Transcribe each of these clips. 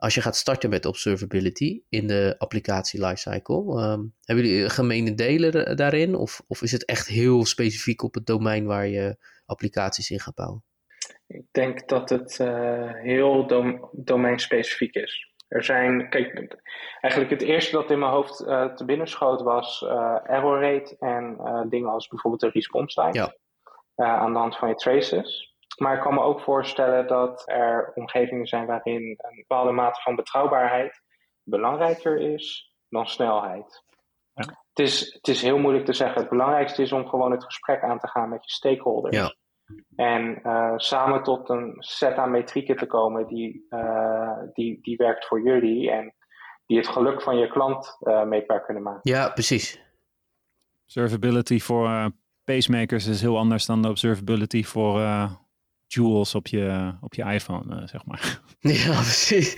als je gaat starten met observability in de applicatie lifecycle. Ehm, hebben jullie gemene delen daarin? Of, of is het echt heel specifiek op het domein waar je applicaties in gaat bouwen? Ik denk dat het uh, heel dom domeinspecifiek is. Er zijn, kijk, eigenlijk het eerste dat in mijn hoofd uh, te binnen schoot was uh, error rate en dingen als bijvoorbeeld de response time. Ja. aan de hand van je traces. Maar ik kan me ook voorstellen dat er omgevingen zijn waarin een bepaalde mate van betrouwbaarheid belangrijker is dan snelheid. Ja. Het, is, het is heel moeilijk te zeggen. Het belangrijkste is om gewoon het gesprek aan te gaan met je stakeholders. Ja. En uh, samen tot een set aan metrieken te komen die, uh, die, die werkt voor jullie en die het geluk van je klant uh, meetbaar kunnen maken. Ja, precies. Observability voor pacemakers is heel anders dan de observability voor jewels op je, op je iPhone, uh, zeg maar. Ja, precies.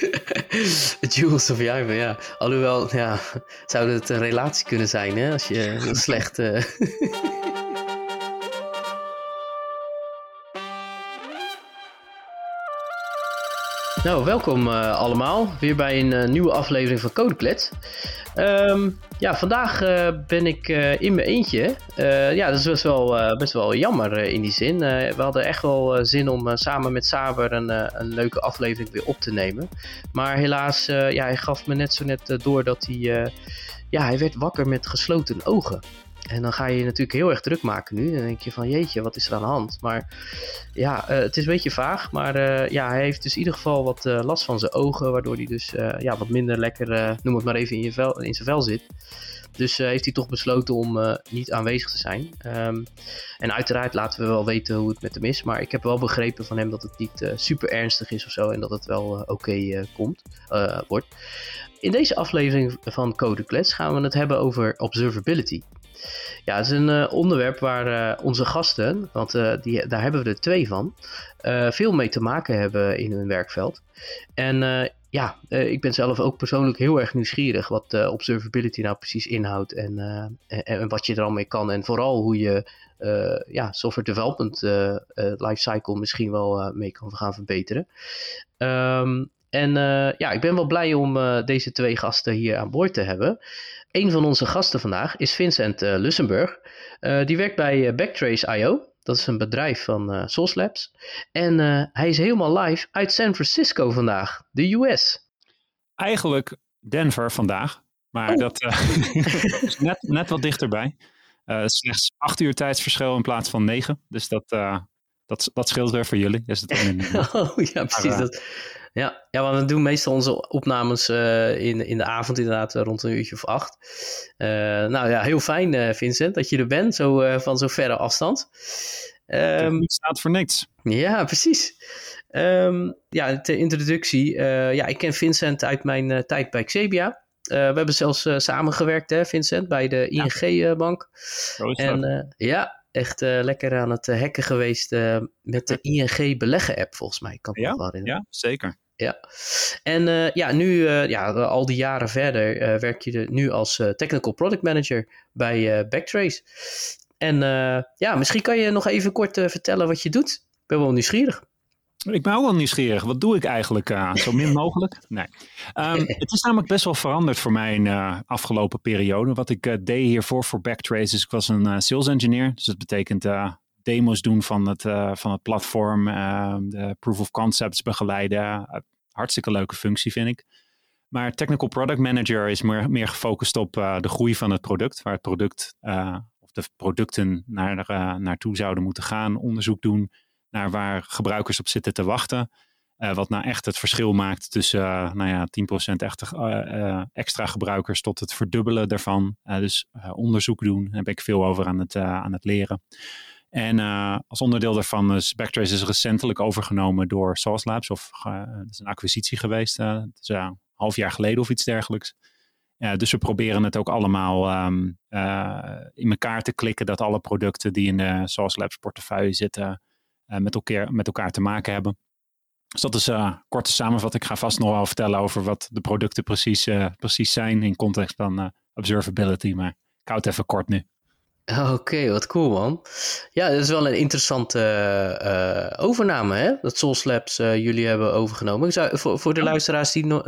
jewels op je iPhone, ja. Alhoewel, ja, zou het een relatie kunnen zijn, hè? Als je slecht... nou, welkom uh, allemaal. Weer bij een nieuwe aflevering van Codeklets. Um, ja, vandaag uh, ben ik in mijn eentje. Ja, dat is best wel, best wel jammer in die zin. we hadden echt wel zin om samen met Saber een, een leuke aflevering weer op te nemen. Maar helaas, ja, hij gaf me net zo net door dat hij... ja, hij werd wakker met gesloten ogen. En dan ga je je natuurlijk heel erg druk maken nu. Dan denk je van jeetje, wat is er aan de hand? Maar ja, uh, het is een beetje vaag. Maar uh, ja, hij heeft dus in ieder geval wat uh, last van zijn ogen. Waardoor hij dus ja, wat minder lekker, noem het maar even, in, je vel, in zijn vel zit. Dus heeft hij toch besloten om niet aanwezig te zijn. Um, en uiteraard laten we wel weten hoe het met hem is. Maar ik heb wel begrepen van hem dat het niet super ernstig is of zo. En dat het wel oké komt, wordt. In deze aflevering van Code Class gaan we het hebben over observability. Ja, het is een uh, onderwerp waar uh, onze gasten, want uh, die, daar hebben we er twee van, veel mee te maken hebben in hun werkveld. En ja, ik ben zelf ook persoonlijk heel erg nieuwsgierig wat observability nou precies inhoudt en, en, en, wat je er al mee kan. En vooral hoe je ja, software development lifecycle misschien wel mee kan gaan verbeteren. Um, en ja, ik ben wel blij om deze twee gasten hier aan boord te hebben. Een van onze gasten vandaag is Vincent uh, Lussenburg. Uh, die werkt bij uh, Backtrace.io. Dat is een bedrijf van uh, Source Labs. En hij is helemaal live uit San Francisco vandaag, de US. Eigenlijk Denver vandaag. Maar oh. dat is net, net wat dichterbij. slechts acht uur tijdsverschil in plaats van negen. Dus dat, dat, dat scheelt weer voor jullie. Is het oh ja, precies. Maar, dat, ja, ja want we doen meestal onze opnames uh, in, in de avond inderdaad uh, rond een uurtje of acht. Uh, nou ja, heel fijn Vincent dat je er bent, zo, van zo verre afstand. Um, het staat voor niks. Ja, precies. Um, ja, ter introductie. ja, ik ken Vincent uit mijn tijd bij Xebia. we hebben zelfs samengewerkt, hè, Vincent, bij de ING-bank. Ja. En ja, echt lekker aan het hacken geweest met de ING beleggen app volgens mij. Kan ja, wel ja, zeker. Ja, en uh, ja, nu, ja, al die jaren verder werk je nu als Technical Product Manager bij Backtrace. En ja, misschien kan je nog even kort vertellen wat je doet. Ik ben wel nieuwsgierig. Ik ben ook wel nieuwsgierig. Wat doe ik eigenlijk zo min mogelijk? Nee. Um, het is namelijk best wel veranderd voor mij uh, afgelopen periode. Wat ik deed hiervoor voor Backtrace is, ik was een sales engineer. Dus dat betekent demos doen van het, van het platform, ehm, de proof of concepts begeleiden. hartstikke leuke functie vind ik. Maar Technical Product Manager is meer, meer gefocust op de groei van het product. Waar het product of de producten naar, naartoe zouden moeten gaan. Onderzoek doen naar waar gebruikers op zitten te wachten. Wat nou echt het verschil maakt tussen nou ja, 10% echt, uh, extra gebruikers tot het verdubbelen daarvan. dus onderzoek doen, daar heb ik veel over aan het, aan het leren. En als onderdeel daarvan is Backtrace is recentelijk overgenomen door Source Labs. Of het is een acquisitie geweest, het is een half jaar geleden of iets dergelijks. dus we proberen het ook allemaal um, in elkaar te klikken dat alle producten die in de Source Labs portefeuille zitten eh, met, elkaar, met elkaar te maken hebben. Dus dat is een uh, korte samenvatting. Ik ga vast nog wel vertellen over wat de producten precies, uh, precies zijn in context van uh, observability. Maar ik houd het even kort nu. Oké, wat cool man. Ja, dat is wel een interessante uh, overname hè, dat Soul Labs uh, jullie hebben overgenomen. Zou, voor, voor de luisteraars die no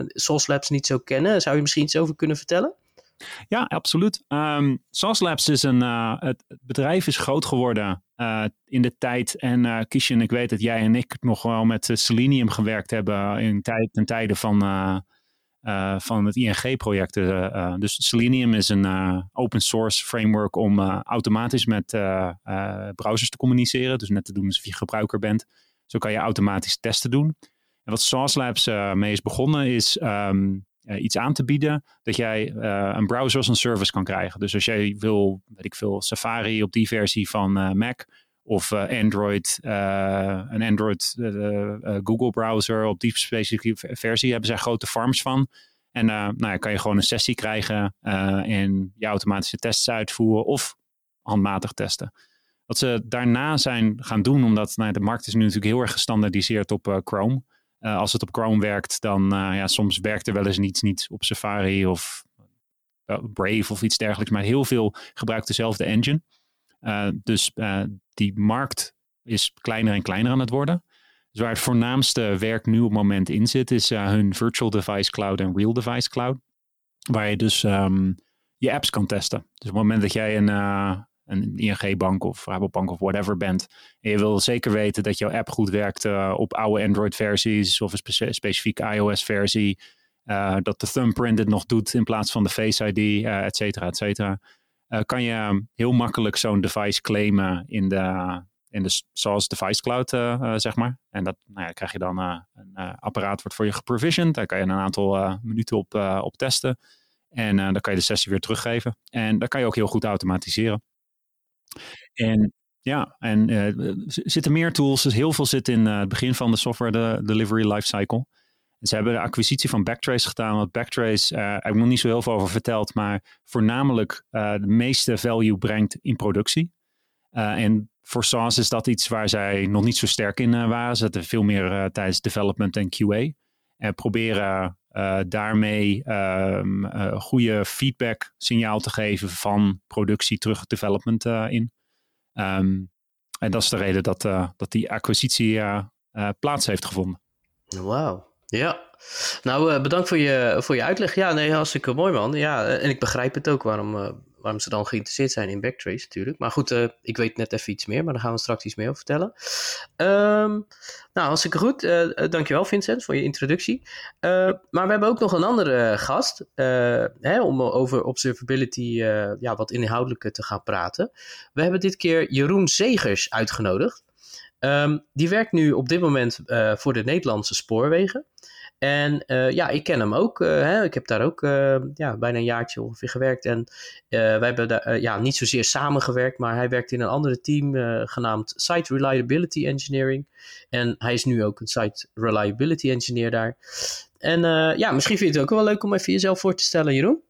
Labs niet zo kennen, zou je misschien iets over kunnen vertellen? Ja, absoluut. Um, Labs is een, uh, het bedrijf is groot geworden in de tijd. En uh, Kishan, ik weet dat jij en ik nog wel met Selenium gewerkt hebben in tijd, ten tijde van uh, van het ING-project. Uh, eh, dus Selenium is een open source framework om automatisch met browsers te communiceren. Dus net te doen alsof je gebruiker bent. Zo kan je automatisch testen doen. En wat Sauce Labs mee is begonnen is um, iets aan te bieden dat jij een browser als een service kan krijgen. Dus als jij wil, weet ik veel, Safari op die versie van Mac of Android, een Android Google browser op die specifieke versie hebben zij grote farms van. En nou ja, kan je gewoon een sessie krijgen en je automatische tests uitvoeren of handmatig testen. Wat ze daarna zijn gaan doen, omdat nou, de markt is nu natuurlijk heel erg gestandardiseerd op Chrome. als het op Chrome werkt, dan ja, soms werkt er wel eens iets niet op Safari of Brave of iets dergelijks. Maar heel veel gebruikt dezelfde engine. Dus die markt is kleiner en kleiner aan het worden. Dus waar het voornaamste werk nu op het moment in zit, is uh, hun Virtual Device Cloud en Real Device Cloud. Waar je dus um, je apps kan testen. Dus op het moment dat jij een, uh, een ING-bank of Rabobank of whatever bent. En je wil zeker weten dat jouw app goed werkt uh, op oude Android-versies of een spe specifieke iOS-versie. dat de thumbprint het nog doet in plaats van de Face ID, et cetera, et cetera. Kan je heel makkelijk zo'n device claimen in de, in de zoals Device Cloud, uh, zeg maar. En dat nou ja, krijg je dan een apparaat wordt voor je geprovisioned. Daar kan je een aantal minuten op, op testen. En dan kan je de sessie weer teruggeven. En dat kan je ook heel goed automatiseren. En ja, en er zitten meer tools. Dus heel veel zit in het begin van de software de delivery lifecycle. Ze hebben de acquisitie van Backtrace gedaan. Want Backtrace, uh, heb ik nog niet zo heel veel over verteld, maar voornamelijk uh, de meeste value brengt in productie. Uh, en voor SaaS is dat iets waar zij nog niet zo sterk in waren. Ze veel meer tijdens development en QA. En proberen daarmee um, goede feedback signaal te geven van productie terug development in. Um, en dat is de reden dat, dat die acquisitie plaats heeft gevonden. Wauw. Ja, nou bedankt voor je, voor je uitleg. Ja, nee, hartstikke mooi man. Ja, en ik begrijp het ook waarom waarom ze dan geïnteresseerd zijn in Backtrace natuurlijk. Maar goed, ik weet net even iets meer, maar daar gaan we straks iets meer over vertellen. Um, nou, hartstikke goed. Uh, dankjewel Vincent voor je introductie. Maar we hebben ook nog een andere gast hè, om over observability ja, wat inhoudelijker te gaan praten. We hebben dit keer Jeroen Zegers uitgenodigd. Um, die werkt nu op dit moment voor de Nederlandse spoorwegen. En uh, ja, ik ken hem ook. Uh, hè. Ik heb daar ook ja, bijna een jaartje ongeveer gewerkt. En wij hebben daar ja, niet zozeer samengewerkt, maar hij werkt in een andere team genaamd Site Reliability Engineering. En hij is nu ook een Site Reliability Engineer daar. En ja, misschien vind je het ook wel leuk om even jezelf voor te stellen, Jeroen.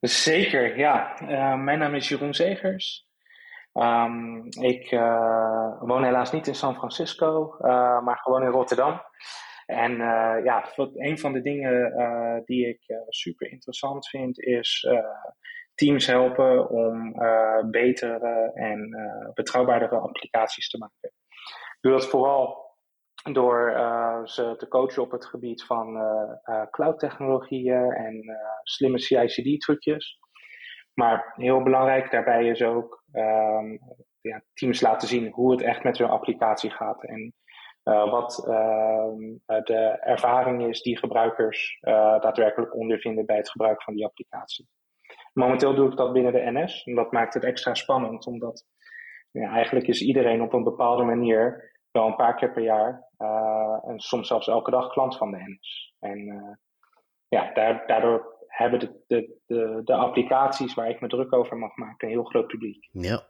Zeker, ja. mijn naam is Jeroen Zegers. Um, ik woon helaas niet in San Francisco, maar gewoon in Rotterdam. En uh, ja, een van de dingen die ik super interessant vind, is teams helpen om betere en betrouwbaardere applicaties te maken. Ik doe dat vooral door ze te coachen op het gebied van cloud technologieën en slimme CI/CD-trucjes. Maar heel belangrijk daarbij is ook um, ja, teams laten zien hoe het echt met hun applicatie gaat. En uh, wat uh, de ervaring is die gebruikers uh, daadwerkelijk ondervinden bij het gebruik van die applicatie. Momenteel doe ik dat binnen de NS en dat maakt het extra spannend, omdat ja, eigenlijk is iedereen op een bepaalde manier wel een paar keer per jaar en soms zelfs elke dag klant van de NS. En ja, daardoor hebben de, de, de, de applicaties waar ik me druk over mag maken een heel groot publiek. Ja.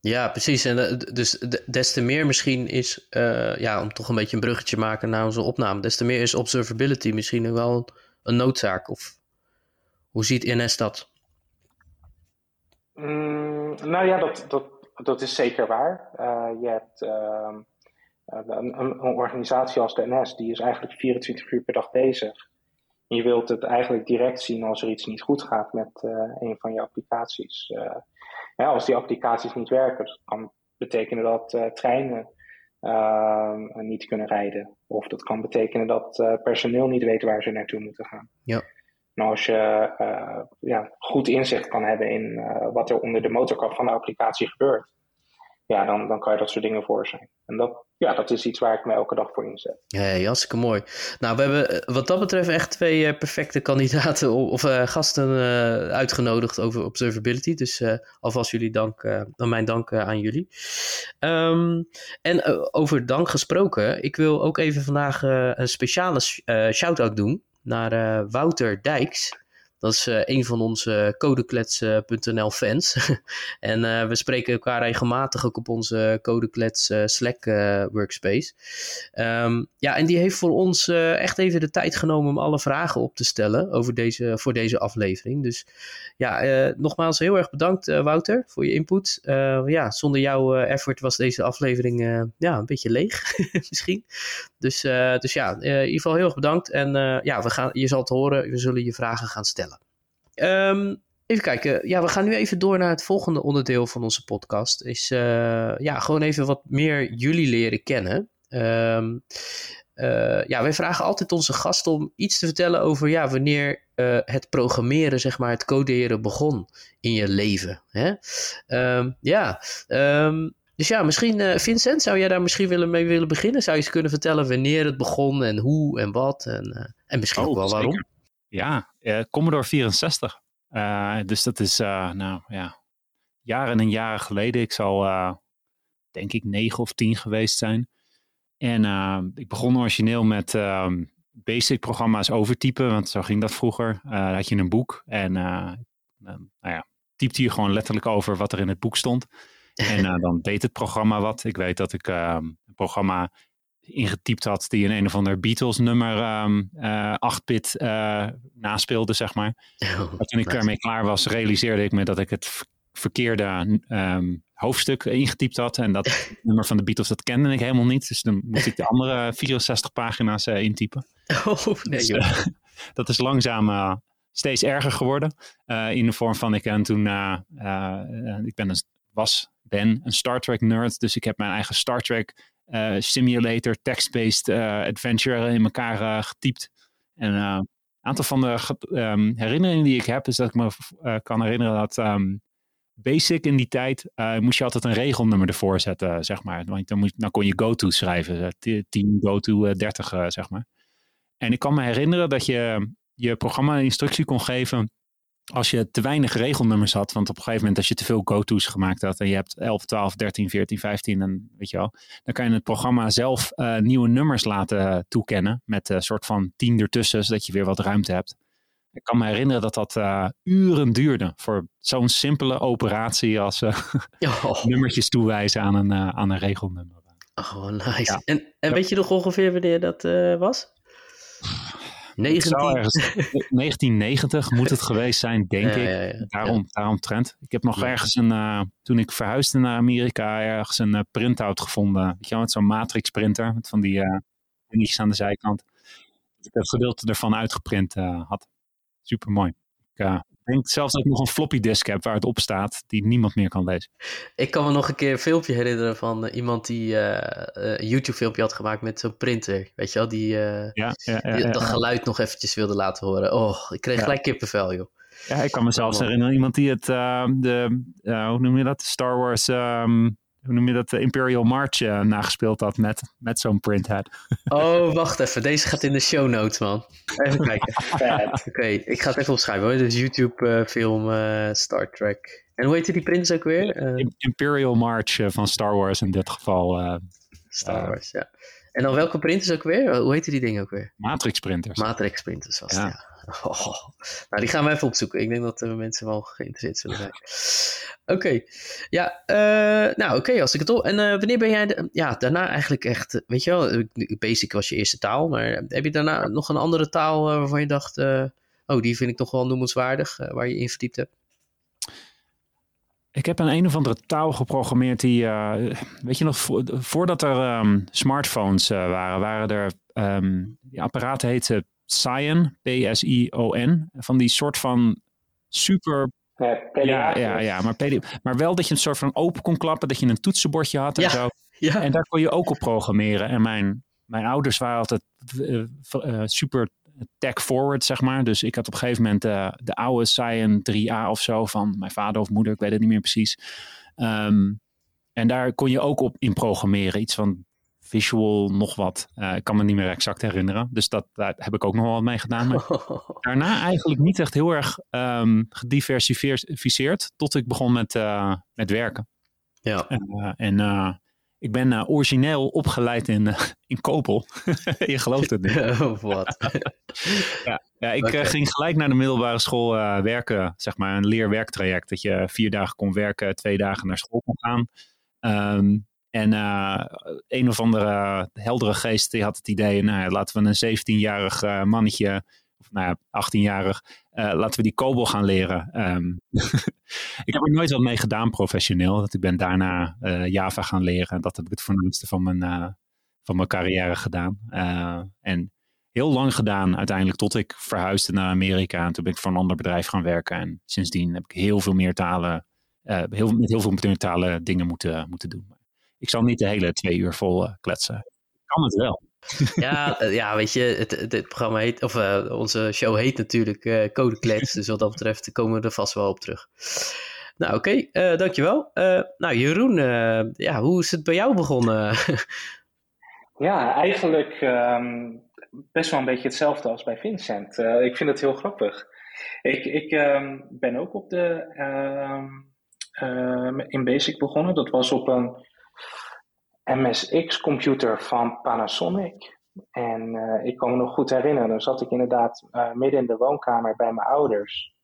Ja, precies. En uh, dus des te meer misschien is, uh, ja, om toch een beetje een bruggetje te maken naar onze opname, des te meer is observability misschien wel een noodzaak. Of hoe ziet NS dat? Mm, nou ja, dat, dat, dat is zeker waar. Uh, je hebt ehm, een, een, organisatie als de NS, die is eigenlijk 24 uur per dag bezig je wilt het eigenlijk direct zien als er iets niet goed gaat met een van je applicaties. Ja, als die applicaties niet werken, dat kan betekenen dat treinen niet kunnen rijden. Of dat kan betekenen dat personeel niet weet waar ze naartoe moeten gaan. Ja. Nou, als je ja, goed inzicht kan hebben in wat er onder de motorkap van de applicatie gebeurt, ja, dan, dan kan je dat soort dingen voor zijn. En dat, ja, dat is iets waar ik me elke dag voor inzet. Ja, hartstikke mooi. Nou, we hebben eh, wat dat betreft echt twee uh, perfecte kandidaten of uh, gasten uitgenodigd over observability. Dus alvast jullie dank, dan mijn dank aan jullie. Um, en over dank gesproken, ik wil ook even vandaag een speciale shout-out doen naar Wouter Dijks. Dat is uh, een van onze codeklets.nl fans. en uh, we spreken elkaar regelmatig ook op onze codeklets Slack workspace. Um, ja, en die heeft voor ons echt even de tijd genomen om alle vragen op te stellen over deze, voor deze aflevering. Dus ja, nogmaals heel erg bedankt Wouter voor je input. ja, zonder jouw effort was deze aflevering ja, een beetje leeg misschien. Dus, dus ja, in ieder geval heel erg bedankt. En ja, we gaan, je zal het horen, we zullen je vragen gaan stellen. Um, even kijken. Ja, we gaan nu even door naar het volgende onderdeel van onze podcast. Is uh, ja, gewoon even wat meer jullie leren kennen. Um, uh, ja, wij vragen altijd onze gast om iets te vertellen over ja, wanneer uh, het programmeren, zeg maar, het coderen begon in je leven. Hè? Um, ja, um, dus ja, misschien, Vincent, zou jij daar misschien willen mee willen beginnen? Zou je eens kunnen vertellen wanneer het begon en hoe en wat? En, en misschien oh, ook wel waarom? Zeker. Ja, uh, Commodore 64. Uh, eh, dus dat is, uh, nou ja, jaren en jaren geleden. Ik zal, denk ik, negen of tien geweest zijn. En ik begon origineel met ehm, basic programma's overtypen, want zo ging dat vroeger. dan had je een boek en nou ja, typte je gewoon letterlijk over wat er in het boek stond. En dan deed het programma wat. Ik weet dat ik ehm, een programma ingetypt had die een een of ander Beatles nummer um, uh, 8-bit uh, naspeelde, zeg maar. Oh, toen ik ermee klaar was, realiseerde ik me dat ik het verkeerde um, hoofdstuk ingetypt had. En dat nummer van de Beatles, dat kende ik helemaal niet. Dus dan moest ik de andere 64 pagina's uh, intypen. Oh, nee, dus, dat is langzaam steeds erger geworden. in de vorm van, ik en toen, ik ben een, was, ben een Star Trek nerd. Dus ik heb mijn eigen Star Trek simulator, text-based uh, adventure in elkaar uh, getypt. En een aantal van de um, herinneringen die ik heb, is dat ik me kan herinneren dat um, Basic in die tijd moest je altijd een regelnummer ervoor zetten, zeg maar. Want dan, dan kon je go-to schrijven, 10 go-to 30, zeg maar. En ik kan me herinneren dat je je programma een instructie kon geven als je te weinig regelnummers had, want op een gegeven moment als je te veel go-to's gemaakt had en je hebt 11, 12, 13, 14, 15, en weet je wel, dan kan je het programma zelf uh, nieuwe nummers laten toekennen met een soort van 10 ertussen, zodat je weer wat ruimte hebt. Ik kan me herinneren dat dat uh, uren duurde voor zo'n simpele operatie als oh. nummertjes toewijzen aan een, aan een regelnummer. Oh, nice. Ja. En, en weet je nog ongeveer wanneer dat was? 19... 1990 moet het geweest zijn, denk ik. daarom, daarom trend. Ik heb nog ergens een, uh, toen ik verhuisde naar Amerika, ergens een uh, printout gevonden. Weet je wel, met zo'n matrix printer, met van die uh, dingetjes aan de zijkant. Dat ik het gedeelte ervan uitgeprint had. Super mooi. Ik denk zelfs dat ik nog een floppy disk heb waar het op staat, die niemand meer kan lezen. Ik kan me nog een keer een filmpje herinneren van uh, iemand die uh, een YouTube-filmpje had gemaakt met zo'n printer. Weet je wel, die, uh, ja, ja, die dat geluid nog eventjes wilde laten horen. Oh, ik kreeg gelijk kippenvel, joh. Ja, ik kan me zelfs herinneren iemand die het, de, hoe noem je dat, Star Wars um, hoe noem je dat, Imperial March uh, nagespeeld had met, met zo'n printhead. Oh, wacht even. Deze gaat in de show notes, man. Even kijken. Oké, ik ga het even opschrijven hoor. Dus YouTube uh, film uh, Star Trek. En hoe heette die prins ook weer? Imperial March van Star Wars in dit geval. Star Wars, ja. En dan welke printers ook weer? Hoe heette die dingen ook weer? Matrix printers. Matrix printers was het, ja. Oh, nou, die gaan we even opzoeken. Ik denk dat de mensen wel geïnteresseerd zullen zijn. Oké, ja, uh, nou oké, als ik het op. En uh, wanneer ben jij, de, ja, daarna eigenlijk echt, weet je wel, basic was je eerste taal, maar heb je daarna nog een andere taal uh, waarvan je dacht, oh, die vind ik toch wel noemenswaardig, waar je in verdiept hebt? Ik heb een een of andere taal geprogrammeerd die, weet je nog, voordat er um, smartphones waren, waren er, um, die apparaten heette Cyan, P-S-I-O-N. Van die soort van super ja, ja, ja, maar, maar wel dat je een soort van open kon klappen, dat je een toetsenbordje had en zo. Ja. En daar kon je ook op programmeren. En mijn, mijn ouders waren altijd uh, uh, super tech-forward, zeg maar. Dus ik had op een gegeven moment uh, de oude Cyan 3A of zo van mijn vader of moeder, ik weet het niet meer precies. Um, en daar kon je ook op in programmeren. Iets van visual nog wat. Uh, ik kan me niet meer exact herinneren. Dus dat, daar heb ik ook nog wel wat mee gedaan. Maar daarna eigenlijk niet echt heel erg um, gediversificeerd. Tot ik begon met, uh, met werken. Ja. En ik ben origineel opgeleid in, in Kopel. je gelooft het niet. of wat? ja, ja, ik okay. ging gelijk naar de middelbare school werken. Zeg maar een leerwerktraject. Dat je vier dagen kon werken, twee dagen naar school kon gaan. Um, en een of andere heldere geest die had het idee, nou, laten we een 17-jarig mannetje, of nou ja, 18-jarig, uh, laten we die COBOL gaan leren. Um, ik heb er nooit wat mee gedaan professioneel. Dat ik ben daarna Java gaan leren. Dat heb ik het voornaamste van mijn, van mijn carrière gedaan. en heel lang gedaan uiteindelijk tot ik verhuisde naar Amerika. En toen ben ik voor een ander bedrijf gaan werken. En sindsdien heb ik heel veel meer talen, heel, met heel veel meer talen dingen moeten, moeten doen. Ik zal niet de hele twee uur vol kletsen. Ik kan het wel. Ja, eh, ja, weet je, het, het, programma heet, of uh, onze show heet natuurlijk uh, Code Klets. dus wat dat betreft komen we er vast wel op terug. Nou, oké, okay, uh, dankjewel. nou, Jeroen, ja, hoe is het bij jou begonnen? ja, eigenlijk um, best wel een beetje hetzelfde als bij Vincent. ik vind het heel grappig. Ik, ik um, ben ook op de, um, in Basic begonnen. Dat was op een MSX-computer van Panasonic. En uh, ik kan me nog goed herinneren, dan zat ik inderdaad uh, midden in de woonkamer bij mijn ouders.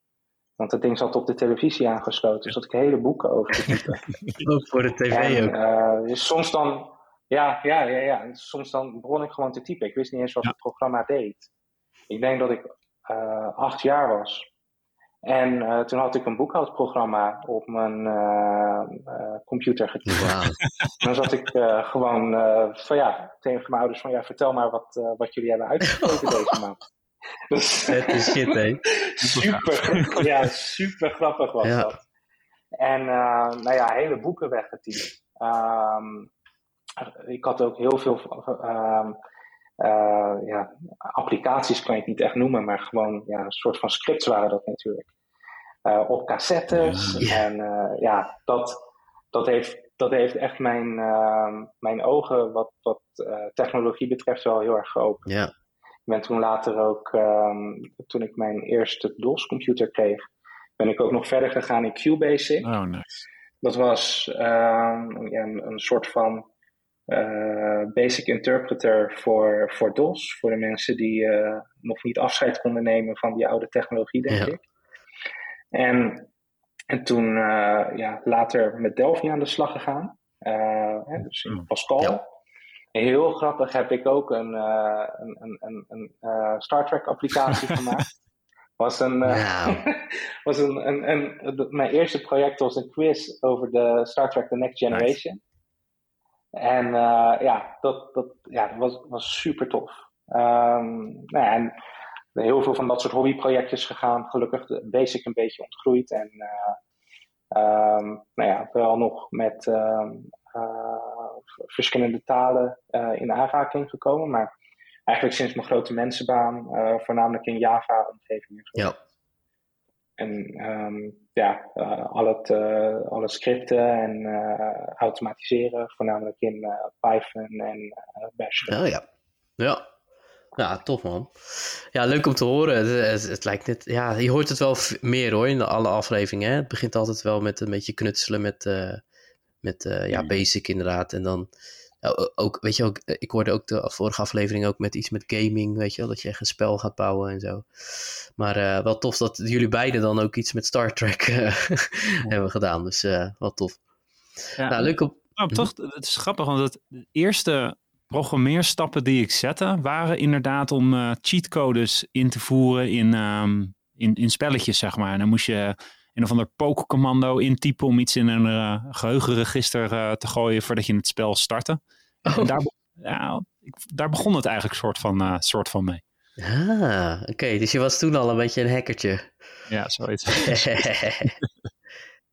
Want dat ding zat op de televisie aangesloten, dus zat ik hele boeken over te typen. ook voor de tv en, ook. Uh, dus soms dan, ja, ja, ja, ja, soms dan begon ik gewoon te typen. Ik wist niet eens wat ja. het programma deed. Ik denk dat ik acht jaar was. En uh, toen had ik een boekhoudprogramma op mijn uh, uh, computer getypt. Wow. dan zat ik gewoon van ja, tegen mijn ouders van ja, vertel maar wat, wat jullie hebben uitgesproken deze maand. Dus, Het is shit, hè? super, ja, super grappig was ja. dat. En nou ja, hele boeken weggetypt. Um, ik had ook heel veel um, uh, ja, applicaties kan je het niet echt noemen, maar gewoon ja, een soort van scripts waren dat natuurlijk. Uh, op cassettes. Ja. En uh, ja, dat, dat, heeft, dat heeft echt mijn, mijn ogen wat, wat technologie betreft wel heel erg geopend. Ja. Ik ben toen later ook, um, toen ik mijn eerste DOS-computer kreeg, ben ik ook nog verder gegaan in QBasic. Oh, nice. Dat was um, ja, een, een soort van uh, basic interpreter voor, voor DOS. Voor de mensen die uh, nog niet afscheid konden nemen van die oude technologie, denk ja. ik. En, en toen uh, ja, later met Delphi aan de slag gegaan. Hè, dus in Pascal. Ja. Heel grappig heb ik ook een, een, een, een, een Star Trek applicatie gemaakt. Was een, wow. was een, een, een, mijn eerste project was een quiz over de Star Trek The Next Generation. Nice. En uh, ja, dat, dat, ja, dat was, was super tof. Um, nou ja, en heel veel van dat soort hobbyprojectjes gegaan. Gelukkig de basic een beetje ontgroeid. En uh, um, nou ja, wel nog met um, uh, verschillende talen in aanraking gekomen. Maar eigenlijk sinds mijn grote mensenbaan voornamelijk in Java-omgevingen. Ja. En um, ja, uh, al, het, uh, alle scripten en uh, automatiseren, voornamelijk in Python en Bash. Oh ja, ja. Ja, tof man. Ja, leuk om te horen. Het, het, het, lijkt net, ja, je hoort het wel meer hoor in alle afleveringen. Hè? Het begint altijd wel met een beetje knutselen met, met ja, basic inderdaad. En dan ook, weet je, ook, ik hoorde ook de vorige aflevering ook met iets met gaming, weet je wel, dat je echt een spel gaat bouwen en zo. Maar uh, wel tof dat jullie beiden dan ook iets met Star Trek uh, hebben gedaan, dus uh, wel tof. Ja, nou, leuk op... Nou, toch, het is grappig, want het, eerste programmeerstappen die ik zette, waren inderdaad om cheatcodes in te voeren in, um, in, in spelletjes, zeg maar. En dan moest je een of ander pokecommando intypen om iets in een uh, geheugenregister uh, te gooien voordat je het spel startte. Oh. En daar, ja, ik, daar begon het eigenlijk soort van, uh, soort van mee. Ah, oké. Dus je was toen al een beetje een hackertje. Ja, zoiets.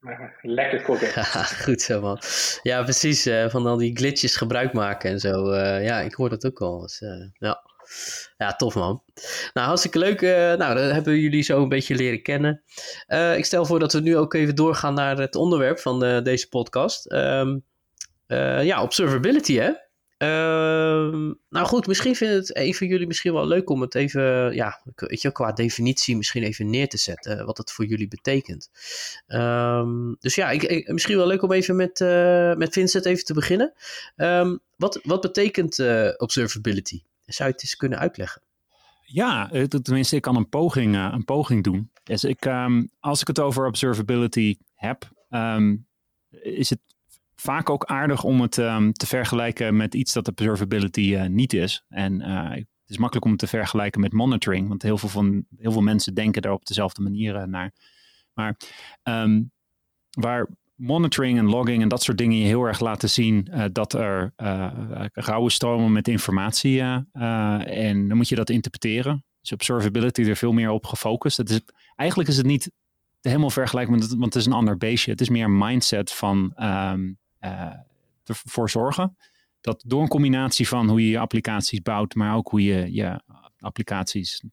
Lekker correct. goed zo, man. Ja, precies. van al die glitches gebruik maken en zo. ja, ik hoor dat ook al. Dus, ja. Ja, tof man. Nou, hartstikke leuk. Nou, dan hebben jullie zo een beetje leren kennen. Ik stel voor dat we nu ook even doorgaan naar het onderwerp van de, deze podcast. Uh, ja, observability hè. Ehm, nou goed, misschien vindt het een van jullie misschien wel leuk om het even, ja, weet je, qua definitie misschien even neer te zetten, wat het voor jullie betekent. Um, dus ja, ik, misschien wel leuk om even met, met Vincent even te beginnen. wat, wat betekent observability? Zou je het eens kunnen uitleggen? Ja, eh, tenminste, ik kan een poging, eh, een poging doen. Dus ik, als ik het over observability heb, is het vaak ook aardig om het um, te vergelijken met iets dat observability uh, niet is. En uh, het is makkelijk om het te vergelijken met monitoring, want heel veel, van, heel veel mensen denken daar op dezelfde manier naar. Maar waar monitoring en logging en dat soort dingen je heel erg laten zien dat er rauwe stromen met informatie en dan moet je dat interpreteren. Dus observability er veel meer op gefocust. Is, eigenlijk is het niet helemaal vergelijkbaar, want het is een ander beestje. Het is meer een mindset van um, ervoor zorgen dat door een combinatie van hoe je je applicaties bouwt, maar ook hoe je je applicaties,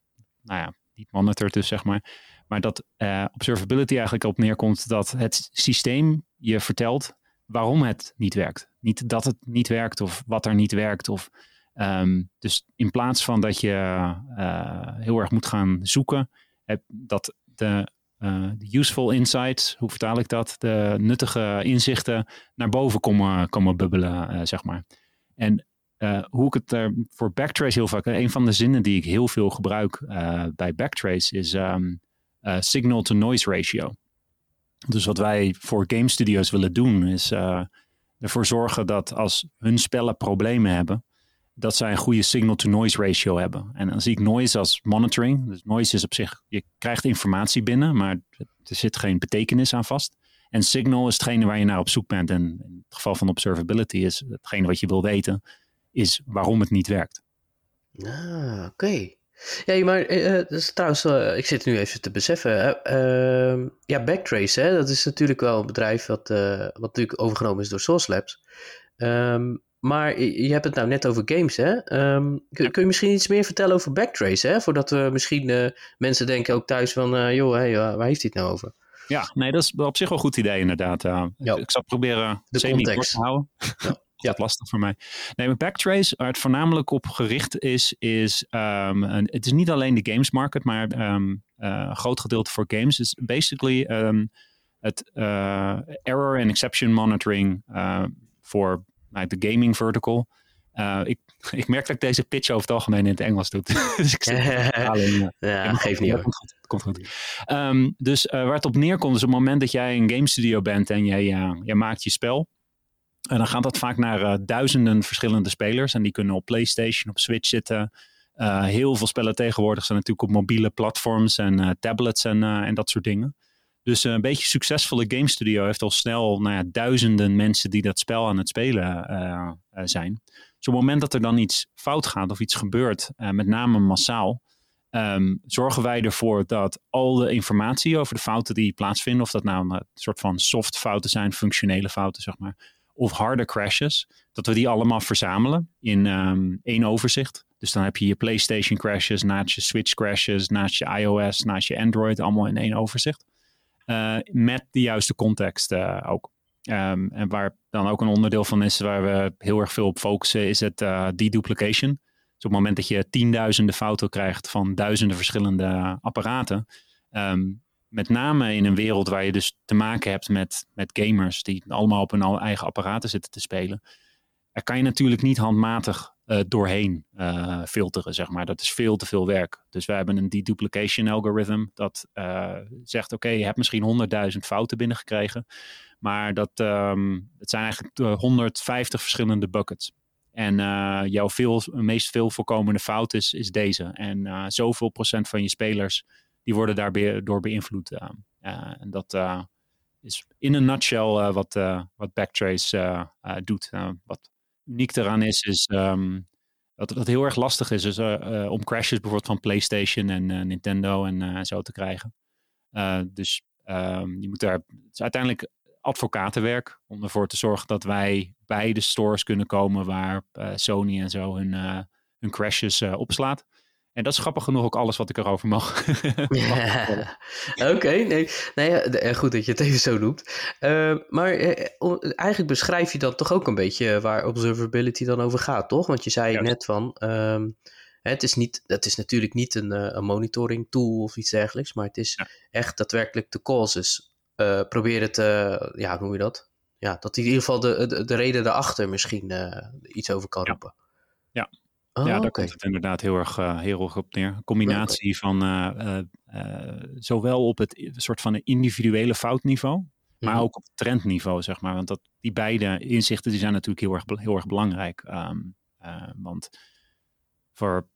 nou ja, niet monitort dus zeg maar, maar dat uh, observability eigenlijk op neerkomt dat het systeem je vertelt waarom het niet werkt. Niet dat het niet werkt of wat er niet werkt. Of, um, dus in plaats van dat je uh, heel erg moet gaan zoeken, dat de, de, useful insights, hoe vertaal ik dat? De nuttige inzichten naar boven komen, komen bubbelen, zeg maar. En uh, hoe ik het er voor Backtrace heel vaak, een van de zinnen die ik heel veel gebruik bij Backtrace is uh, signal-to-noise ratio. Dus wat wij voor game studios willen doen, is ervoor zorgen dat als hun spellen problemen hebben, dat zij een goede signal-to-noise ratio hebben. En dan zie ik noise als monitoring. Dus noise is op zich, je krijgt informatie binnen, maar er zit geen betekenis aan vast. En signal is hetgene waar je naar op zoek bent. En in het geval van observability is hetgene wat je wil weten, is waarom het niet werkt. Ah, oké. Ja, maar uh, dus trouwens, uh, ik zit nu even te beseffen. Uh, ja, Backtrace, hè, dat is natuurlijk wel een bedrijf wat, wat natuurlijk overgenomen is door Source Labs. Um, maar je hebt het nou net over games, hè? Um, kun, kun, je misschien iets meer vertellen over Backtrace, hè? Voordat we misschien mensen denken ook thuis van, joh, hey, waar heeft hij het nou over? Ja, nee, dat is op zich wel een goed idee inderdaad. Ja. Ik zal proberen de context te houden. Ja ja. lastig voor mij. Nee, maar Backtrace, waar het voornamelijk op gericht is, is um, een, het is niet alleen de games market, maar um, uh, een groot gedeelte voor games. is basically het error and exception monitoring voor uh, de gaming vertical. Uh, ik, ik merk dat ik deze pitch over het algemeen in het Engels doe. dus ik zit alleen, ja, geeft niet hoor. Komt goed. Um, dus uh, waar het op neerkomt is op het moment dat jij een game studio bent en jij, uh, jij maakt je spel. En dan gaat dat vaak naar duizenden verschillende spelers. En die kunnen op PlayStation, op Switch zitten. Heel veel spellen tegenwoordig zijn natuurlijk op mobiele platforms en tablets en, en dat soort dingen. Dus een beetje succesvolle game studio heeft al snel nou ja, duizenden mensen die dat spel aan het spelen zijn. Dus op het moment dat er dan iets fout gaat of iets gebeurt, met name massaal, um, zorgen wij ervoor dat al de informatie over de fouten die plaatsvinden, of dat nou een soort van soft fouten zijn, functionele fouten zeg maar, of harde crashes, dat we die allemaal verzamelen in um, één overzicht. Dus dan heb je je PlayStation crashes, naast je Switch crashes, naast je iOS, naast je Android, allemaal in één overzicht. Uh, met de juiste context uh, ook. Um, en waar dan ook een onderdeel van is waar we heel erg veel op focussen, is het uh, deduplication. Dus op het moment dat je tienduizenden fouten krijgt van duizenden verschillende apparaten, um, met name in een wereld waar je dus te maken hebt met, met gamers die allemaal op hun eigen apparaten zitten te spelen. Er kan je natuurlijk niet handmatig doorheen uh, filteren, zeg maar. Dat is veel te veel werk. Dus we hebben een deduplication algorithm dat uh, zegt, oké, je hebt misschien 100.000 fouten binnengekregen, maar dat, um, het zijn eigenlijk 150 verschillende buckets. En jouw veel, meest veel voorkomende fout is, deze. En zoveel procent van je spelers die worden daardoor beïnvloed. Uh, en dat uh, is in een nutshell wat, wat Backtrace doet. wat uniek eraan is, is um, dat het heel erg lastig is dus, om crashes bijvoorbeeld van PlayStation en Nintendo en zo te krijgen. dus ehm, je moet daar, het is uiteindelijk advocatenwerk om ervoor te zorgen dat wij bij de stores kunnen komen waar Sony en zo hun, hun crashes opslaat. En dat is grappig genoeg ook alles wat ik erover mag. Oké, nee, nee, goed dat je het even zo noemt. Uh, maar uh, eigenlijk beschrijf je dan toch ook een beetje waar observability dan over gaat, toch? Want je zei net van, um, het, is niet, het is natuurlijk niet een, een, monitoring tool of iets dergelijks, maar het is echt daadwerkelijk de causes. Uh, proberen te, ja, hoe noem je dat? Ja, dat in ieder geval de, de, de reden daarachter misschien iets over kan roepen. Ja, Oh, ja, daar komt het inderdaad heel erg, uh, heel erg op neer. Een combinatie van uh, uh, zowel op het soort van individuele foutniveau, maar mhm. ook op het trendniveau, zeg maar. Want dat, die beide inzichten die zijn natuurlijk heel erg, heel erg belangrijk. Um, want voor,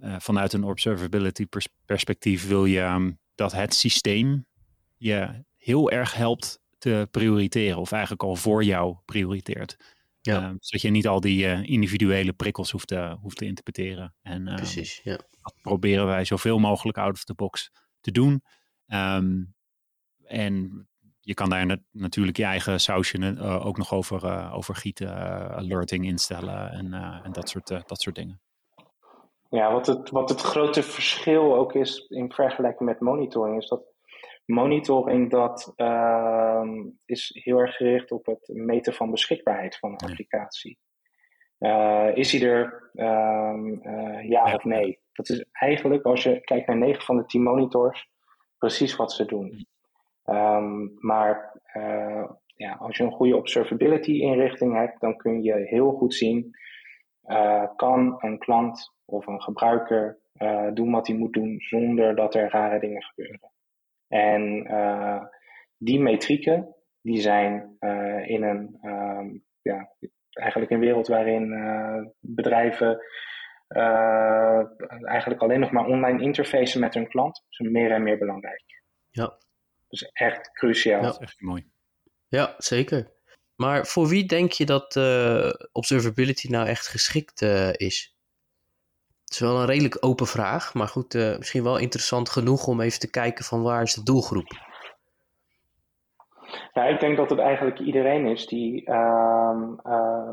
vanuit een observability pers perspectief wil je um, dat het systeem je heel erg helpt te prioriteren, of eigenlijk al voor jou prioriteert. Ja. Ehm, zodat je niet al die uh, individuele prikkels hoeft te, hoeft te interpreteren. En, uh, Precies, ja. Dat proberen wij zoveel mogelijk out of the box te doen. Um, en je kan daar natuurlijk je eigen sausje uh, ook nog over, uh, over gieten, alerting instellen en, en dat, soort, dat soort dingen. Ja, wat het, wat het grote verschil ook is in vergelijking met monitoring, is dat monitoring dat uh, is heel erg gericht op het meten van beschikbaarheid van een applicatie. Uh, is hij er um, uh, ja, of nee? Dat is eigenlijk, als je kijkt naar 9 van de 10 monitors, precies wat ze doen. Um, maar uh, ja, als je een goede observability inrichting hebt, dan kun je heel goed zien, kan een klant of een gebruiker doen wat hij moet doen zonder dat er rare dingen gebeuren. En uh, die metrieken, die zijn uh, in een, um, ja, eigenlijk een wereld waarin uh, bedrijven eigenlijk alleen nog maar online interfacen met hun klant, zijn meer en meer belangrijk. Ja. Dus echt cruciaal. Ja. Dat is echt mooi. Ja, zeker. Maar voor wie denk je dat observability nou echt geschikt is? Het is wel een redelijk open vraag, maar goed, uh, misschien wel interessant genoeg om even te kijken van waar is de doelgroep? Ja, ik denk dat het eigenlijk iedereen is die uh, uh,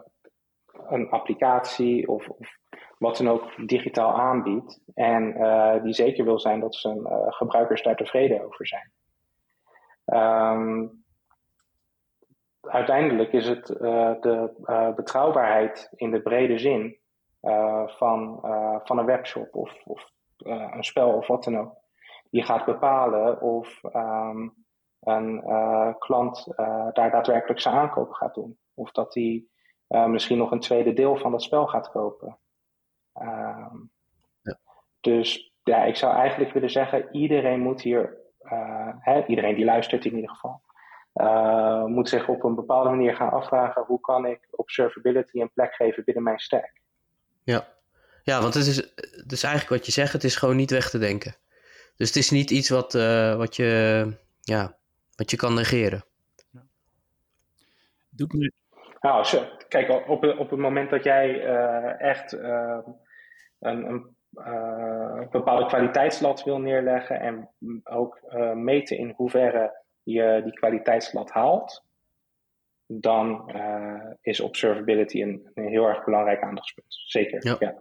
een applicatie of, of, wat dan ook digitaal aanbiedt en eh, die zeker wil zijn dat zijn gebruikers daar tevreden over zijn. Um, uiteindelijk is het de betrouwbaarheid in de brede zin van, uh, van een webshop of, of uh, een spel of wat dan ook. Die gaat bepalen of um, een klant daar daadwerkelijk zijn aankoop gaat doen. Of dat hij misschien nog een tweede deel van dat spel gaat kopen. Um, ja. Dus ja, ik zou eigenlijk willen zeggen, iedereen moet hier, hè, iedereen die luistert in ieder geval, uh, moet zich op een bepaalde manier gaan afvragen hoe kan ik observability een plek geven binnen mijn stack. Ja, ja want het is, het is eigenlijk wat je zegt, het is gewoon niet weg te denken. Dus het is niet iets wat, uh, wat, je, ja, wat je kan negeren. Doe me... Nou, kijk, op, op het moment dat jij uh, echt uh, een, een bepaalde kwaliteitslat wil neerleggen en ook meten in hoeverre je die kwaliteitslat haalt, dan uh, is observability een, een, heel erg belangrijk aandachtspunt. Zeker. Ja. ja.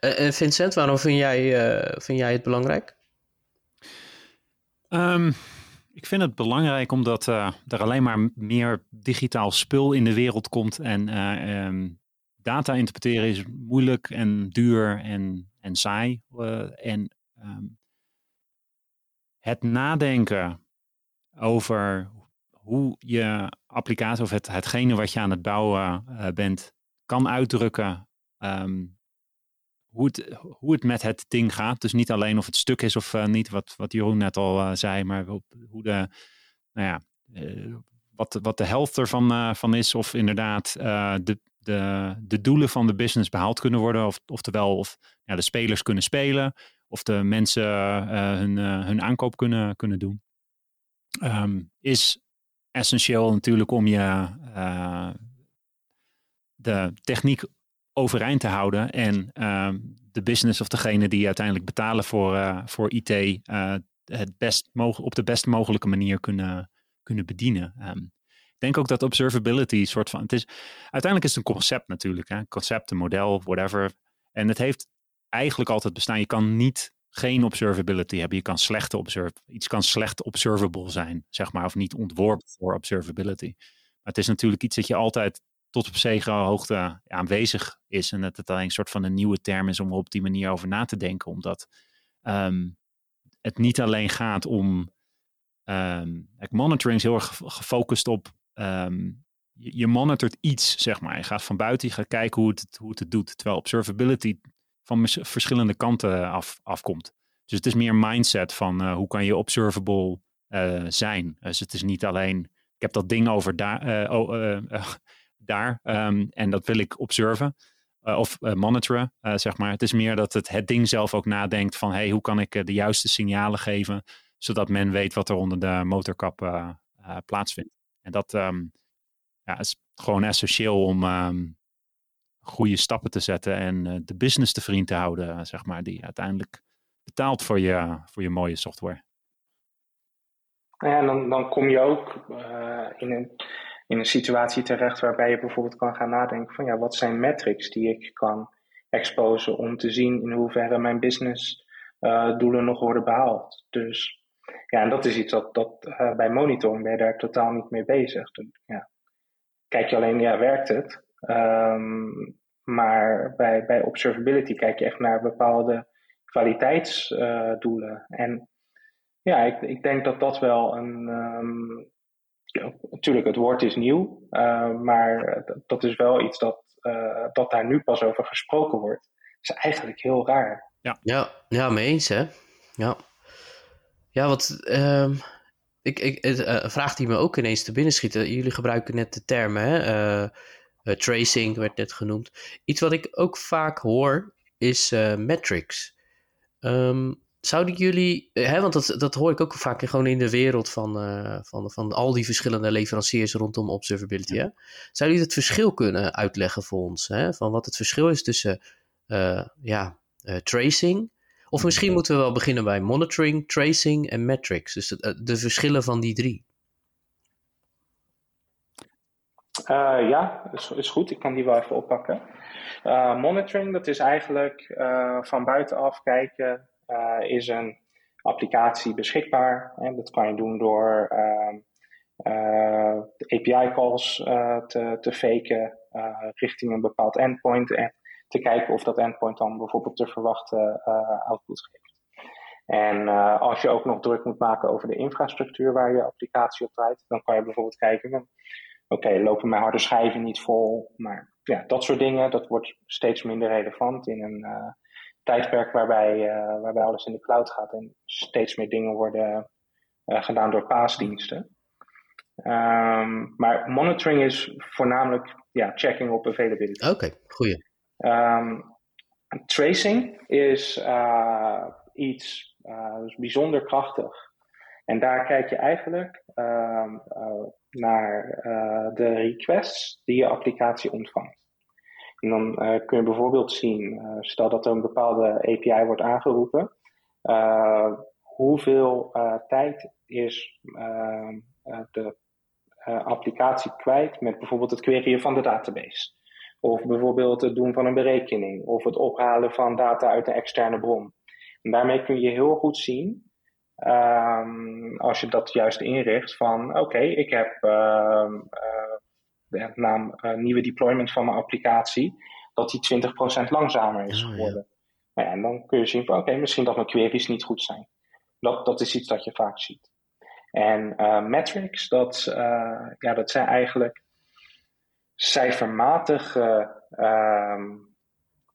En Vincent, waarom vind jij, uh, vind jij het belangrijk? Um, ik vind het belangrijk omdat uh, er alleen maar meer digitaal spul in de wereld komt. En um, data interpreteren is moeilijk en duur en, en saai. en um, het nadenken over hoe je applicatie of het, hetgene wat je aan het bouwen uh, bent kan uitdrukken. Um, hoe, het, hoe het met het ding gaat. Dus niet alleen of het stuk is of uh, niet, wat, wat Jeroen net al uh, zei, maar hoe de, nou ja, wat, wat de helft ervan van is. Of inderdaad de, de, de doelen van de business behaald kunnen worden. Of, oftewel, of ja, de spelers kunnen spelen. Of de mensen hun, hun aankoop kunnen, kunnen doen. Um, is essentieel natuurlijk om je uh, de techniek overeind te houden en ehm, de business of degene die uiteindelijk betalen voor, voor IT het best op de best mogelijke manier kunnen, kunnen bedienen. Ehm, ik denk ook dat observability soort van. Het is, uiteindelijk is het een concept natuurlijk. Hè? Concept, een model, whatever. En het heeft eigenlijk altijd bestaan. Je kan niet geen observability hebben. Je kan slechte observe, iets kan slecht observable zijn, zeg maar, of niet ontworpen voor observability. Maar het is natuurlijk iets dat je altijd tot op zekere hoogte aanwezig is. En dat het alleen een soort van een nieuwe term is om op die manier over na te denken. Omdat ehm, het niet alleen gaat om. Um, monitoring is heel erg gefocust op. Ehm, je, monitort iets, zeg maar. Je gaat van buiten, je gaat kijken hoe het, hoe het het doet. Terwijl observability van verschillende kanten af, afkomt. Dus het is meer mindset van uh, hoe kan je observable uh, zijn. Dus het is niet alleen, ik heb dat ding over daar, uh, daar um, en dat wil ik observen. Eh, of monitoren, zeg maar. Het is meer dat het, het ding zelf ook nadenkt van hey, hoe kan ik de juiste signalen geven, zodat men weet wat er onder de motorkap plaatsvindt. En dat um, ja, is gewoon essentieel om um, goede stappen te zetten en de business te vriend te houden, zeg maar, die uiteindelijk betaalt voor je, voor je mooie software. Ja, en dan, dan kom je ook in een in een situatie terecht waarbij je bijvoorbeeld kan gaan nadenken van ja, wat zijn metrics die ik kan exposen om te zien in hoeverre mijn business doelen nog worden behaald. Dus ja, en dat is iets dat, dat bij monitoring ben je daar totaal niet mee bezig. Dus, ja. Kijk je alleen, ja, werkt het? Um, maar bij, bij observability kijk je echt naar bepaalde kwaliteitsdoelen. Uh, en ja, ik, ik denk dat dat wel een, um, ja, natuurlijk, het woord is nieuw, uh, maar dat is wel iets dat, uh, dat daar nu pas over gesproken wordt. Dat is eigenlijk heel raar. Ja, ja, ja mee eens hè. Ja, ja wat, uh, ik, ik, een vraag die me ook ineens te binnen schiet. Jullie gebruiken net de termen, hè? Tracing werd net genoemd. Iets wat ik ook vaak hoor is metrics. Um, Zouden jullie, eh, hè, want dat, dat hoor ik ook vaak gewoon in de wereld van, uh, van, van al die verschillende leveranciers rondom observability. Hè? Zouden jullie het verschil kunnen uitleggen voor ons? Hè? Van wat het verschil is tussen ja, tracing. Of misschien moeten we wel beginnen bij monitoring, tracing en metrics. Dus de, de verschillen van die drie. Ja, is, is goed. Ik kan die wel even oppakken. monitoring, dat is eigenlijk van buitenaf kijken uh, is een applicatie beschikbaar. En dat kan je doen door uh, uh, API-calls uh, te, te faken uh, richting een bepaald endpoint en te kijken of dat endpoint dan bijvoorbeeld de verwachte output geeft. En als je ook nog druk moet maken over de infrastructuur waar je applicatie op draait, dan kan je bijvoorbeeld kijken, oké, okay, lopen mijn harde schijven niet vol? Maar ja, dat soort dingen, dat wordt steeds minder relevant in een tijdperk waarbij, uh, waarbij alles in de cloud gaat en steeds meer dingen worden uh, gedaan door paasdiensten. Um, maar monitoring is voornamelijk ja, checking op availability. Oké, okay, goeie. Um, tracing is uh, iets bijzonder krachtig. En daar kijk je eigenlijk naar de requests die je applicatie ontvangt. En dan uh, kun je bijvoorbeeld zien, uh, stel dat er een bepaalde API wordt aangeroepen, hoeveel tijd is de applicatie kwijt met bijvoorbeeld het queryen van de database. Of bijvoorbeeld het doen van een berekening of het ophalen van data uit een externe bron. En daarmee kun je heel goed zien, um, als je dat juist inricht, van oké, okay, ik heb de naam uh, nieuwe deployment van mijn applicatie, dat die 20% langzamer is oh, geworden. Ja. en dan kun je zien van oké, misschien dat mijn queries niet goed zijn. Dat, dat is iets dat je vaak ziet. En uh, metrics, dat, uh, ja, dat zijn eigenlijk cijfermatige um,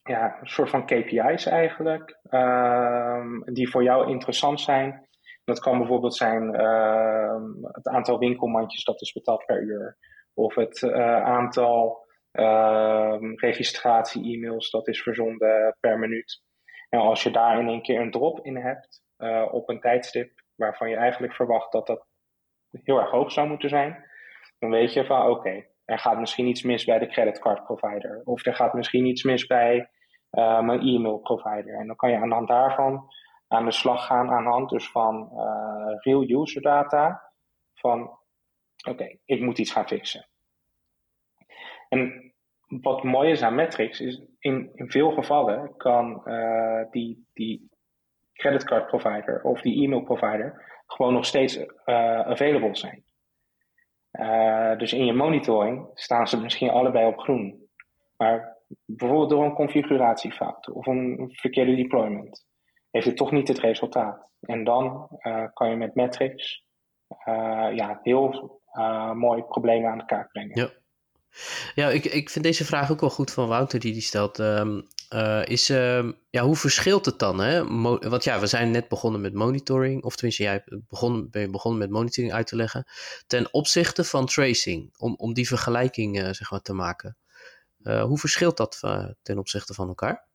ja, een soort van KPI's eigenlijk, um, die voor jou interessant zijn. Dat kan bijvoorbeeld zijn uh, het aantal winkelmandjes dat is betaald per uur of het uh, aantal uh, registratie-e-mails dat is verzonden per minuut. En als je daar in één keer een drop in hebt uh, op een tijdstip waarvan je eigenlijk verwacht dat dat heel erg hoog zou moeten zijn, dan weet je van oké, er gaat misschien iets mis bij de creditcardprovider. Of er gaat misschien iets mis bij uh, mijn e-mailprovider. En dan kan je aan de hand daarvan aan de slag gaan aan de hand dus van uh, real user data. Van oké, ik moet iets gaan fixen. En wat mooi is aan metrics is in, in veel gevallen kan uh, die, die creditcard provider of die e-mail provider gewoon nog steeds uh, available zijn. Dus in je monitoring staan ze misschien allebei op groen. Maar bijvoorbeeld door een configuratiefout of een verkeerde deployment heeft het toch niet het resultaat. En dan uh, kan je met metrics ja, heel mooi problemen aan de kaart brengen. Ja. Ja, ik, ik vind deze vraag ook wel goed van Wouter die die stelt. Uh, is, uh, ja, hoe verschilt het dan? Hè? Want ja, we zijn net begonnen met monitoring, of tenminste, jij begon, ben je begonnen met monitoring uit te leggen, ten opzichte van tracing, om, om die vergelijking zeg maar, te maken. hoe verschilt dat ten opzichte van elkaar?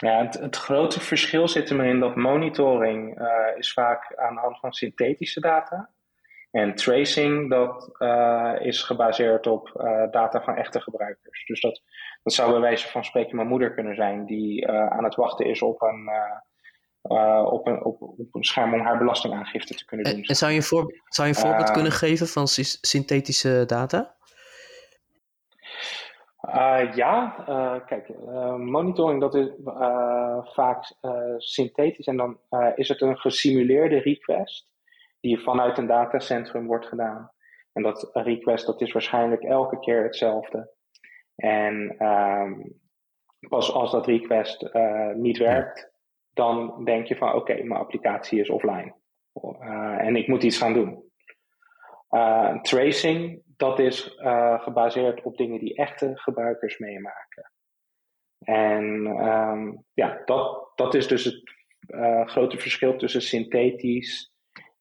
Ja, het, het grote verschil zit erin dat monitoring is vaak aan de hand van synthetische data en tracing, dat uh, is gebaseerd op uh, data van echte gebruikers. Dus dat, dat zou bij wijze van spreken mijn moeder kunnen zijn, die aan het wachten is op een, op, een, op, op, een scherm om haar belastingaangifte te kunnen doen. En, en zou je een, voor, zou je een voorbeeld kunnen geven van synthetische data? Ja, kijk, monitoring dat is vaak synthetisch en dan is het een gesimuleerde request die vanuit een datacentrum wordt gedaan. En dat request dat is waarschijnlijk elke keer hetzelfde. En um, pas als dat request niet werkt, dan denk je van oké, mijn applicatie is offline. En ik moet iets gaan doen. Uh, tracing, dat is gebaseerd op dingen die echte gebruikers meemaken. En um, ja, dat, dat is dus het grote verschil tussen synthetisch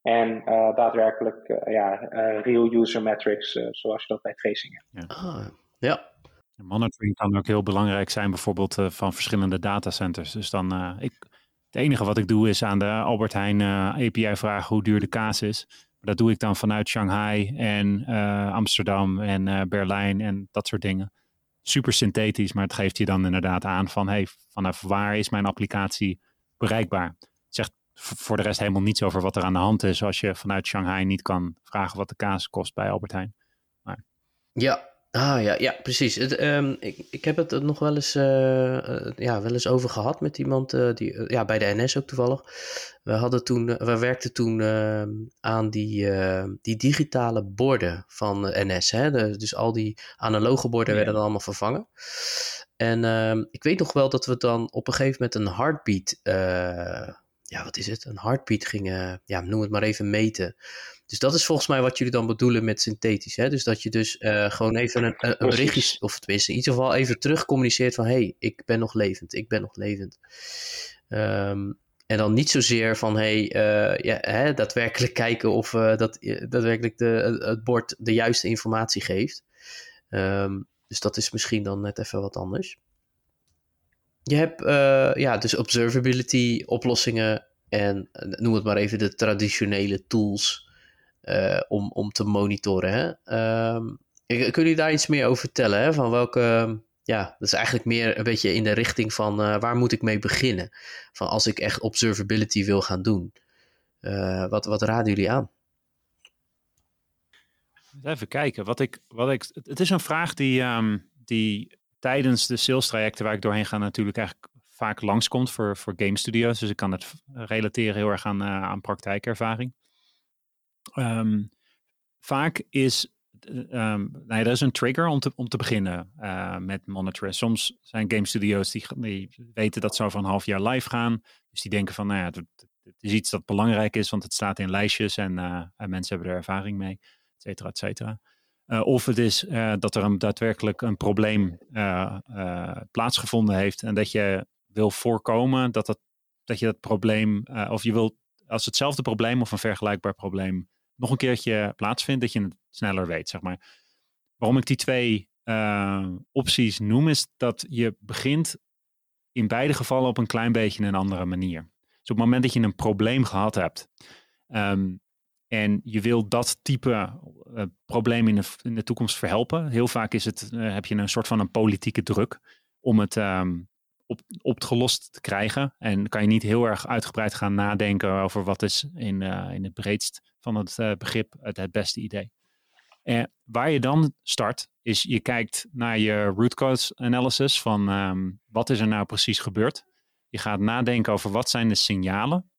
en uh, daadwerkelijk uh, ja, uh, real user metrics, zoals je dat bij tracing hebt. Ja. Ah, ja. Monitoring kan ook heel belangrijk zijn, bijvoorbeeld van verschillende datacenters. Dus dan, ik, het enige wat ik doe is aan de Albert Heijn API vragen hoe duur de kaas is. Dat doe ik dan vanuit Shanghai en Amsterdam en Berlijn en dat soort dingen. Super synthetisch, maar het geeft je dan inderdaad aan van hey, vanaf waar is mijn applicatie bereikbaar? Het zegt voor de rest helemaal niets over wat er aan de hand is. Als je vanuit Shanghai niet kan vragen wat de kaas kost bij Albert Heijn. Maar... Ja, Ah ja, ja precies. Het, um, ik, ik heb het nog wel eens, uh, uh, ja, wel eens over gehad met iemand, uh, die, ja, bij de NS ook toevallig. We, hadden toen, we werkten toen ehm, aan die, die digitale borden van NS. Hè? De, dus al die analoge borden ja. werden dan allemaal vervangen. En ehm, ik weet nog wel dat we dan op een gegeven moment een heartbeat ja, wat is het? Een heartbeat gingen, ja, noem het maar even meten. Dus dat is volgens mij wat jullie dan bedoelen met synthetisch. Hè? Dus dat je dus uh, gewoon even een, een, een berichtje, of tenminste in ieder geval even terug communiceert van... hé, hey, ik ben nog levend, ik ben nog levend. Um, en dan niet zozeer van, hé, hey, uh, ja, hè, daadwerkelijk kijken of uh, dat daadwerkelijk de, het bord de juiste informatie geeft. Um, dus dat is misschien dan net even wat anders. Je hebt ja, dus observability oplossingen en eh, noem het maar even de traditionele tools om, om te monitoren. Hè? Um, kunnen jullie daar iets meer over vertellen? Hè? Van welke, ja, dat is eigenlijk meer een beetje in de richting van uh, waar moet ik mee beginnen? Van als ik echt observability wil gaan doen. wat, wat raden jullie aan? Even kijken. Wat ik, wat ik, het is een vraag die, um, die tijdens de sales trajecten waar ik doorheen ga natuurlijk eigenlijk vaak langskomt voor, voor game studios. Dus ik kan het relateren heel erg aan, aan praktijkervaring. Um, vaak is um, ja, er is een trigger om te, om te beginnen uh, met monitoren. Soms zijn game studios die, weten dat ze over een half jaar live gaan. Dus die denken van, nou ja, het, is iets dat belangrijk is, want het staat in lijstjes en, en mensen hebben er ervaring mee, et cetera, et cetera. Uh, of het is dat er een, daadwerkelijk een probleem plaatsgevonden heeft en dat je wil voorkomen dat, dat, dat je dat probleem, of je wil als hetzelfde probleem of een vergelijkbaar probleem nog een keertje plaatsvindt, dat je het sneller weet, zeg maar. Waarom ik die twee opties noem, is dat je begint in beide gevallen op een klein beetje een andere manier. Dus op het moment dat je een probleem gehad hebt, um, en je wil dat type problemen in de, in de toekomst verhelpen. Heel vaak is het, heb je een soort van een politieke druk om het ehm, op, opgelost te krijgen. En kan je niet heel erg uitgebreid gaan nadenken over wat is in, in het breedst van het begrip het, het beste idee. En waar je dan start, is je kijkt naar je root cause analysis van ehm, wat is er nou precies gebeurd. Je gaat nadenken over wat zijn de signalen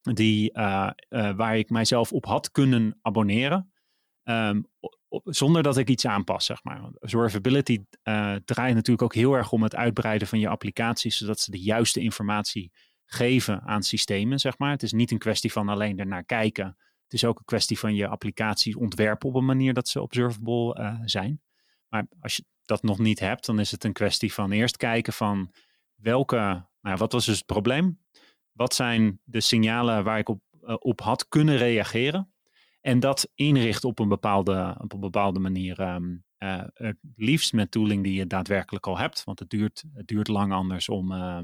die, uh, uh, waar ik mijzelf op had kunnen abonneren. Op, zonder dat ik iets aanpas, zeg maar. Observability uh, draait natuurlijk ook heel erg om het uitbreiden van je applicaties, zodat ze de juiste informatie geven aan systemen, zeg maar. Het is niet een kwestie van alleen ernaar kijken. Het is ook een kwestie van je applicaties ontwerpen op een manier dat ze observable zijn. Maar als je dat nog niet hebt, dan is het een kwestie van eerst kijken van welke, nou, wat was dus het probleem? Wat zijn de signalen waar ik op, uh, op had kunnen reageren? En dat inrichten op een bepaalde, op een bepaalde manier. Um, liefst met tooling die je daadwerkelijk al hebt. Want het duurt, het duurt lang anders om uh,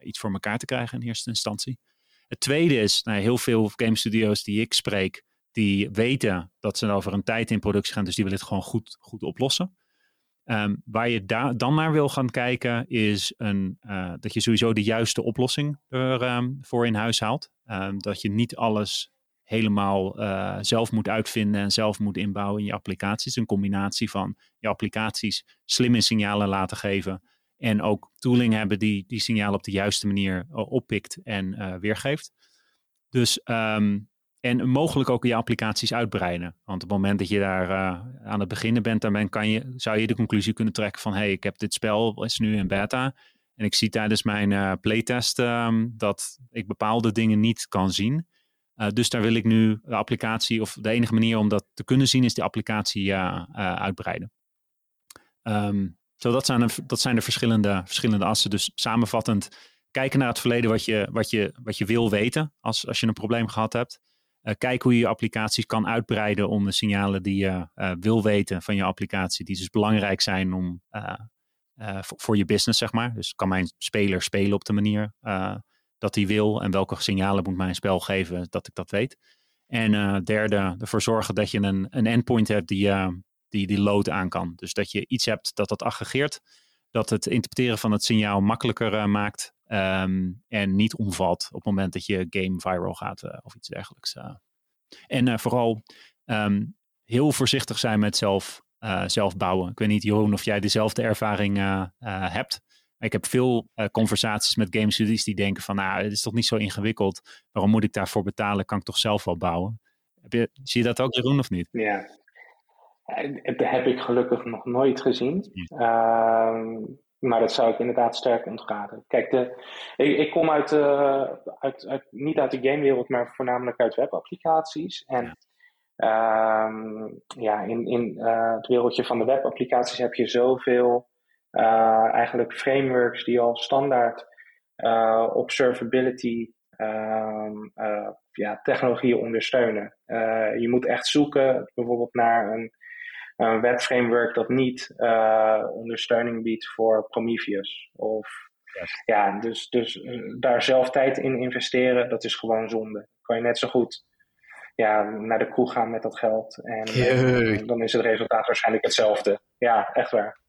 iets voor elkaar te krijgen in eerste instantie. Het tweede is, nou, heel veel game studios die ik spreek, die weten dat ze over een tijd in productie gaan. Dus die willen het gewoon goed, goed oplossen. Um, waar je dan naar wil gaan kijken, is een, uh, dat je sowieso de juiste oplossing ervoor um, voor in huis haalt. Um, dat je niet alles helemaal uh, zelf moet uitvinden en zelf moet inbouwen in je applicaties. Een combinatie van je applicaties slimme signalen laten geven. En ook tooling hebben die die signalen op de juiste manier uh, oppikt en uh, weergeeft. Dus en mogelijk ook je applicaties uitbreiden. Want op het moment dat je daar uh, aan het beginnen bent, dan kan je, zou je de conclusie kunnen trekken van... hé, hey, ik heb dit spel, is nu in beta... en ik zie tijdens mijn uh, playtest um, dat ik bepaalde dingen niet kan zien. Uh, dus daar wil ik nu de applicatie, of de enige manier om dat te kunnen zien... is die applicatie uitbreiden. Um, zo dat zijn, de, dat zijn de verschillende, verschillende assen. Dus samenvattend, kijken naar het verleden wat je, wat je, wat je wil weten als, als je een probleem gehad hebt... Uh, kijk hoe je je applicaties kan uitbreiden om de signalen die je uh, wil weten van je applicatie, die dus belangrijk zijn om, uh, voor, voor, je business, zeg maar. Dus kan mijn speler spelen op de manier dat hij wil en welke signalen moet mijn spel geven dat ik dat weet. En derde, ervoor zorgen dat je een, een endpoint hebt die, die die load aan kan. Dus dat je iets hebt dat dat aggregeert, dat het interpreteren van het signaal makkelijker maakt Um, en niet omvalt op het moment dat je game viral gaat uh, of iets dergelijks. Uh. En vooral um, heel voorzichtig zijn met zelf, zelf bouwen. Ik weet niet, Jeroen, of jij dezelfde ervaring hebt. Ik heb veel conversaties met game studies die denken van, nou, het is toch niet zo ingewikkeld. Waarom moet ik daarvoor betalen? Kan ik toch zelf wel bouwen? Heb je, zie je dat ook, Jeroen, of niet? Ja, dat heb ik gelukkig nog nooit gezien. Uh, maar dat zou ik inderdaad sterk ontraden. Kijk, de, ik, ik kom uit, uh, uit, uit, niet uit de gamewereld, maar voornamelijk uit webapplicaties. En ja, in, in uh, het wereldje van de webapplicaties heb je zoveel uh, eigenlijk frameworks die al standaard observability ehm, ja, technologieën ondersteunen. je moet echt zoeken bijvoorbeeld naar een een webframework dat niet uh, ondersteuning biedt voor Prometheus. Of, yes. Ja, dus, dus uh, daar zelf tijd in investeren, dat is gewoon zonde. Kan je net zo goed ja, naar de kroeg gaan met dat geld. En uh, dan is het resultaat waarschijnlijk hetzelfde. Ja, echt waar.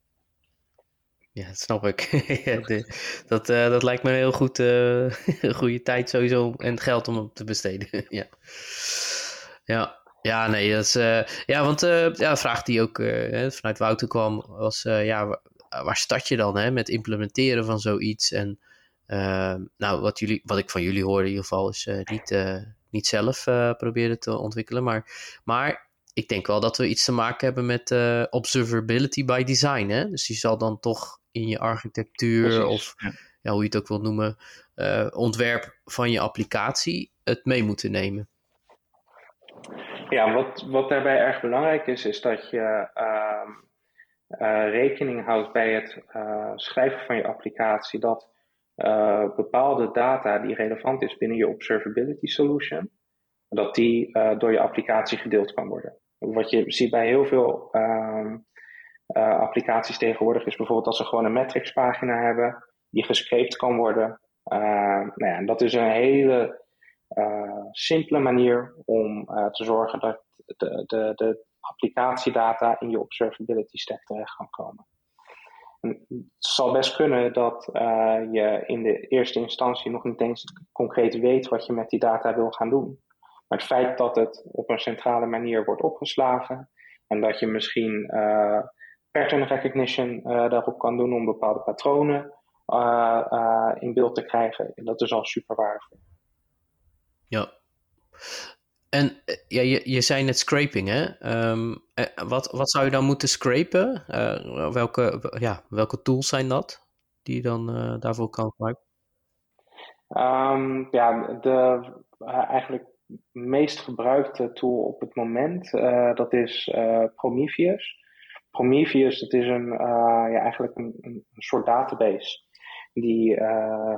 Ja, dat snap ik. de, dat, uh, dat lijkt me heel goed. Uh, goede tijd sowieso en geld om op te besteden. ja. Ja. Ja, nee, dat is. Uh, ja, want uh, ja, de vraag die ook uh, vanuit Wouter kwam was: ja, waar, waar start je dan hè, met implementeren van zoiets? En nou, wat, jullie, wat ik van jullie hoorde in ieder geval is niet, niet zelf proberen te ontwikkelen. Maar, maar ik denk wel dat we iets te maken hebben met observability by design. Hè? Dus die zal dan toch in je architectuur Precies, of ja. ja. hoe je het ook wilt noemen, ontwerp van je applicatie het mee moeten nemen. Ja, wat, wat daarbij erg belangrijk is, is dat je uh, uh, rekening houdt bij het uh, schrijven van je applicatie dat eh, bepaalde data die relevant is binnen je observability solution, dat die door je applicatie gedeeld kan worden. Wat je ziet bij heel veel ehm, applicaties tegenwoordig is bijvoorbeeld dat ze gewoon een metrics pagina hebben die gescraped kan worden. nou ja, dat is een hele simpele manier om uh, te zorgen dat de, de, de applicatiedata in je observability stack terecht kan komen. het zal best kunnen dat je in de eerste instantie nog niet eens concreet weet wat je met die data wil gaan doen. Maar het feit dat het op een centrale manier wordt opgeslagen en dat je misschien pattern recognition daarop kan doen om bepaalde patronen in beeld te krijgen, dat is al super waardevol. Ja. En eh, ja, je, je zei net scraping, hè? Um, wat, wat zou je dan moeten scrapen? Uh, welke, ja, welke tools zijn dat die je dan daarvoor kan gebruiken? Um, ja, de eigenlijk meest gebruikte tool op het moment, dat is Prometheus. Prometheus, dat is een, ja, eigenlijk een, een, soort database die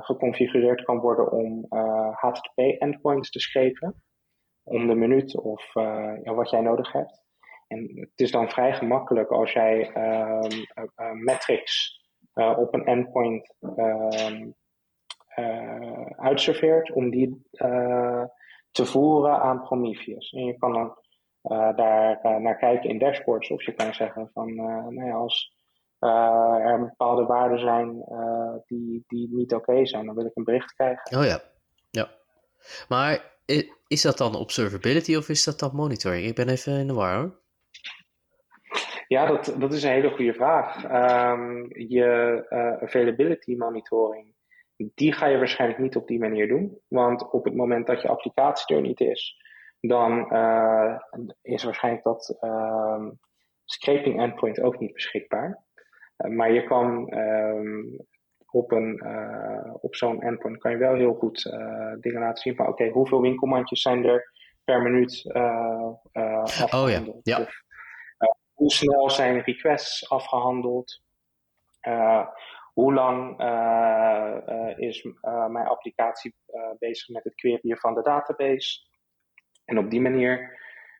geconfigureerd kan worden om HTTP-endpoints te schepen om de minuut of uh, ja, wat jij nodig hebt. En het is dan vrij gemakkelijk als jij uh, uh, metrics op een endpoint ehm, uitserveert, om die te voeren aan Prometheus. En je kan dan daar naar kijken in dashboards, of je kan zeggen van, nou ja, als er bepaalde waarden zijn die, die niet oké zijn, dan wil ik een bericht krijgen. Oh ja, ja. Maar is dat dan observability of is dat dan monitoring? Ik ben even in de war hoor. Ja, dat, dat is een hele goede vraag. Um, je uh, availability monitoring, die ga je waarschijnlijk niet op die manier doen. Want op het moment dat je applicatie er niet is, dan uh, is waarschijnlijk dat uh, scraping endpoint ook niet beschikbaar. Uh, maar je kan um, op, een, uh, op zo'n endpoint kan je wel heel goed uh, dingen laten zien van oké, hoeveel winkelmandjes zijn er per minuut uh, afgehandeld? Oh, ja. Ja. Of, hoe snel zijn requests afgehandeld? hoe lang is mijn applicatie bezig met het queryen van de database? En op die manier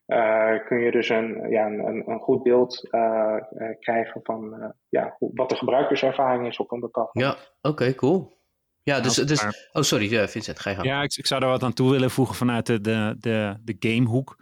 uh, kun je dus een, ja, een, een goed beeld uh, krijgen van ja, hoe, wat de gebruikerservaring is op een bepaald moment. Ja, oké, okay, cool. Ja, dus, dus oh sorry Vincent, ga je gang. Ja, ik, ik, zou daar wat aan toe willen voegen vanuit de, de, de, de gamehoek.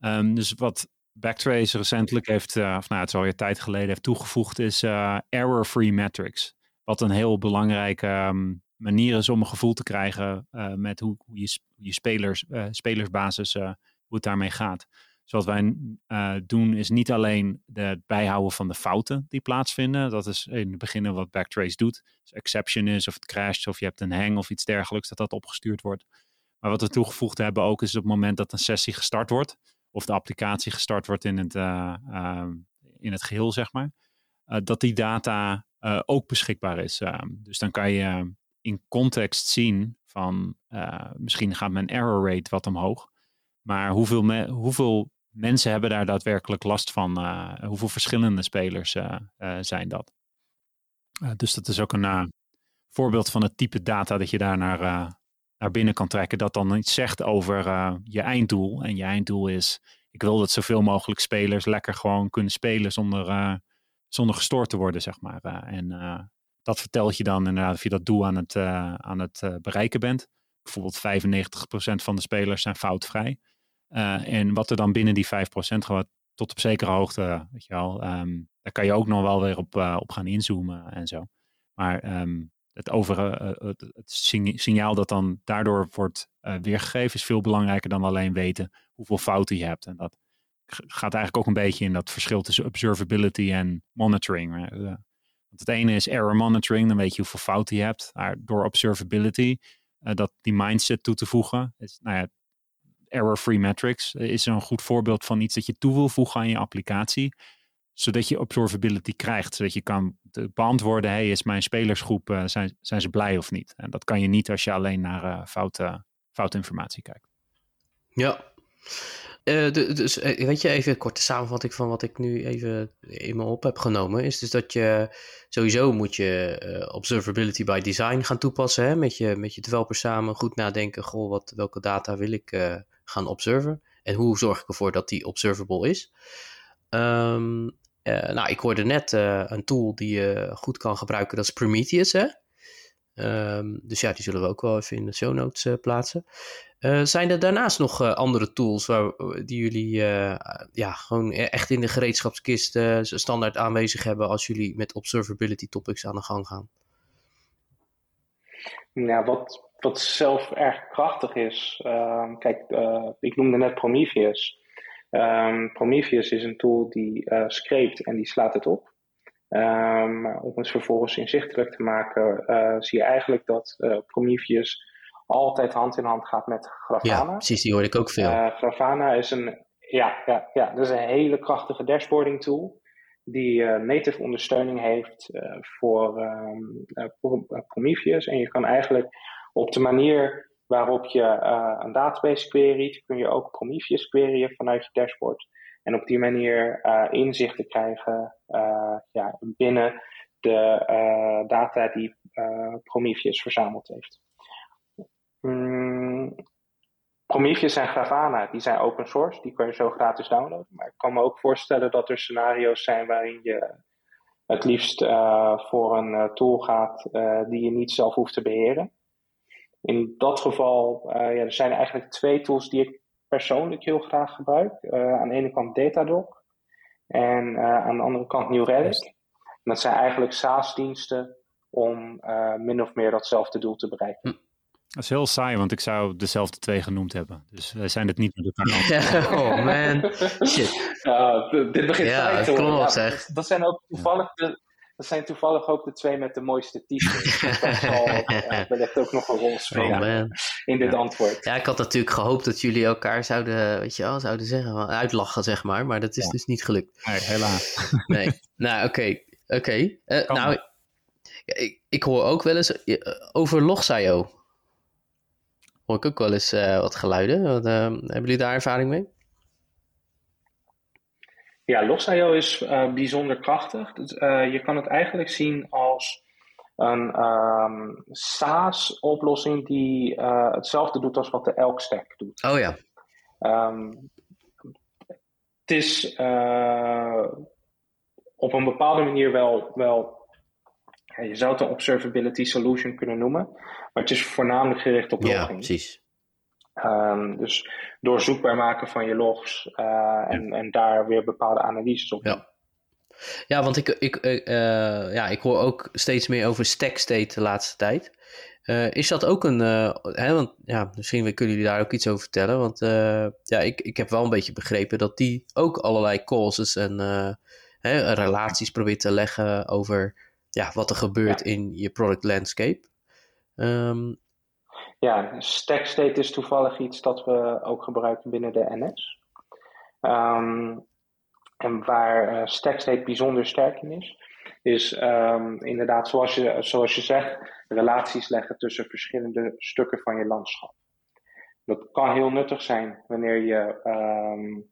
Um, dus wat Backtrace recentelijk heeft, uh, of nou het is alweer tijd geleden, heeft toegevoegd is uh, error-free metrics. Wat een heel belangrijke um, manier is om een gevoel te krijgen uh, met hoe, hoe, je, je spelers, spelersbasis, hoe het daarmee gaat. Dus wat wij uh, doen is niet alleen het bijhouden van de fouten die plaatsvinden. Dat is in het begin wat Backtrace doet. Dus exception is of het crasht of je hebt een hang of iets dergelijks, dat dat opgestuurd wordt. Maar wat we toegevoegd hebben ook is op het moment dat een sessie gestart wordt. Of de applicatie gestart wordt in het, uh, uh, in het geheel, zeg maar. dat die data ook beschikbaar is. dus dan kan je in context zien van misschien gaat mijn error rate wat omhoog. Maar hoeveel, hoeveel mensen hebben daar daadwerkelijk last van. Uh, hoeveel verschillende spelers uh, uh, zijn dat? dus dat is ook een voorbeeld van het type data dat je daar naar, naar binnen kan trekken. Dat dan iets zegt over je einddoel. En je einddoel is, ik wil dat zoveel mogelijk spelers lekker gewoon kunnen spelen zonder, zonder gestoord te worden, zeg maar. en dat vertelt je dan inderdaad of je dat doel aan het, aan het bereiken bent. Bijvoorbeeld 95% van de spelers zijn foutvrij. Uh, en wat er dan binnen die 5% gaat, tot op zekere hoogte, weet je wel, um, daar kan je ook nog wel weer op, uh, op gaan inzoomen en zo. Maar um, het, over, het, het, signaal dat dan daardoor wordt weergegeven is veel belangrijker dan alleen weten hoeveel fouten je hebt. En dat gaat eigenlijk ook een beetje in dat verschil tussen observability en monitoring. want het ene is error monitoring, dan weet je hoeveel fouten je hebt. Maar door observability, dat die mindset toe te voegen, is, nou ja, error-free metrics is een goed voorbeeld van iets dat je toe wil voegen aan je applicatie. Zodat je observability krijgt. Zodat je kan beantwoorden, hey, is mijn spelersgroep, uh, zijn, zijn ze blij of niet? En dat kan je niet als je alleen naar uh, foute, foute informatie kijkt. Ja, dus weet je, even een korte samenvatting van wat ik nu even in me op heb genomen. Is dus dat je sowieso moet je observability by design gaan toepassen. Hè? Met, je, met je developers samen goed nadenken. Goh, wat, welke data wil ik gaan observen? En hoe zorg ik ervoor dat die observable is? Um, nou, ik hoorde net een tool die je goed kan gebruiken. Dat is Prometheus. Hè? Ehm, dus ja, die zullen we ook wel even in de show notes plaatsen. zijn er daarnaast nog andere tools waar, die jullie ja, gewoon e-, echt in de gereedschapskist standaard aanwezig hebben als jullie met observability topics aan de gang gaan? Ja, wat, wat zelf erg krachtig is, uh, kijk, uh, ik noemde net Prometheus. Um, Prometheus is een tool die uh, screept en die slaat het op. Um, om het vervolgens inzichtelijk te maken, uh, zie je eigenlijk dat Prometheus altijd hand in hand gaat met Grafana. Ja, precies, die hoor ik ook veel. Grafana is een, ja, ja, ja, dat is een hele krachtige dashboarding tool die uh, native ondersteuning heeft uh, voor, um, uh, Prometheus. En je kan eigenlijk op de manier waarop je een database queryt, kun je ook Prometheus queryen vanuit je dashboard. En op die manier inzichten krijgen ja, binnen de data die Prometheus verzameld heeft. Mm, Prometheus en Grafana, die zijn open source, die kun je zo gratis downloaden. Maar ik kan me ook voorstellen dat er scenario's zijn waarin je het liefst uh, voor een uh, tool gaat uh, die je niet zelf hoeft te beheren. In dat geval, ja, er zijn eigenlijk twee tools die ik persoonlijk heel graag gebruik. aan de ene kant Datadog en aan de andere kant New Relic. En dat zijn eigenlijk SaaS-diensten om min of meer datzelfde doel te bereiken. Hm. Dat is heel saai, want ik zou dezelfde twee genoemd hebben. Dus wij zijn het niet met elkaar Oh man, shit. Uh, dit begint ja, te worden. Ja, zeg. Dat zijn ook toevallig de, dat zijn toevallig ook de twee met de mooiste t-shirts. Dat zal uh, wellicht ook nog een rol spelen oh, in dit antwoord. Ja, ik had natuurlijk gehoopt dat jullie elkaar zouden, weet je wel, zouden zeggen, uitlachen zeg maar. Maar dat is ja. dus niet gelukt. Nee, helaas. nee, nou oké. Oké. Okay. Uh, nou, ik, ik hoor ook wel eens uh, over Logsaio hoor ik ook wel eens uh, wat geluiden. Wat, uh, hebben jullie daar ervaring mee? Ja, Log.io is uh, bijzonder krachtig. Dus, je kan het eigenlijk zien als een um, SaaS-oplossing die hetzelfde doet als wat de Elk Stack doet. Oh ja. Um, het is op een bepaalde manier wel, wel ja, je zou het een observability solution kunnen noemen, maar het is voornamelijk gericht op logging. Ja, precies. Um, dus doorzoekbaar maken van je logs uh, en, en daar weer bepaalde analyses op. Ja. Ja, want ik, ik, uh, ja, ik hoor ook steeds meer over stack state de laatste tijd. Uh, is dat ook een. hè, want ja, misschien kunnen jullie daar ook iets over vertellen. Want ja, ik, ik heb wel een beetje begrepen dat die ook allerlei causes en hè, relaties probeert te leggen over ja, wat er gebeurt in je product landscape. Um, ja, stack state is toevallig iets dat we ook gebruiken binnen de NS. Ehm, en waar uh, stack state bijzonder sterk in is, is um, inderdaad, zoals je, zoals je zegt, relaties leggen tussen verschillende stukken van je landschap. Dat kan heel nuttig zijn wanneer je um,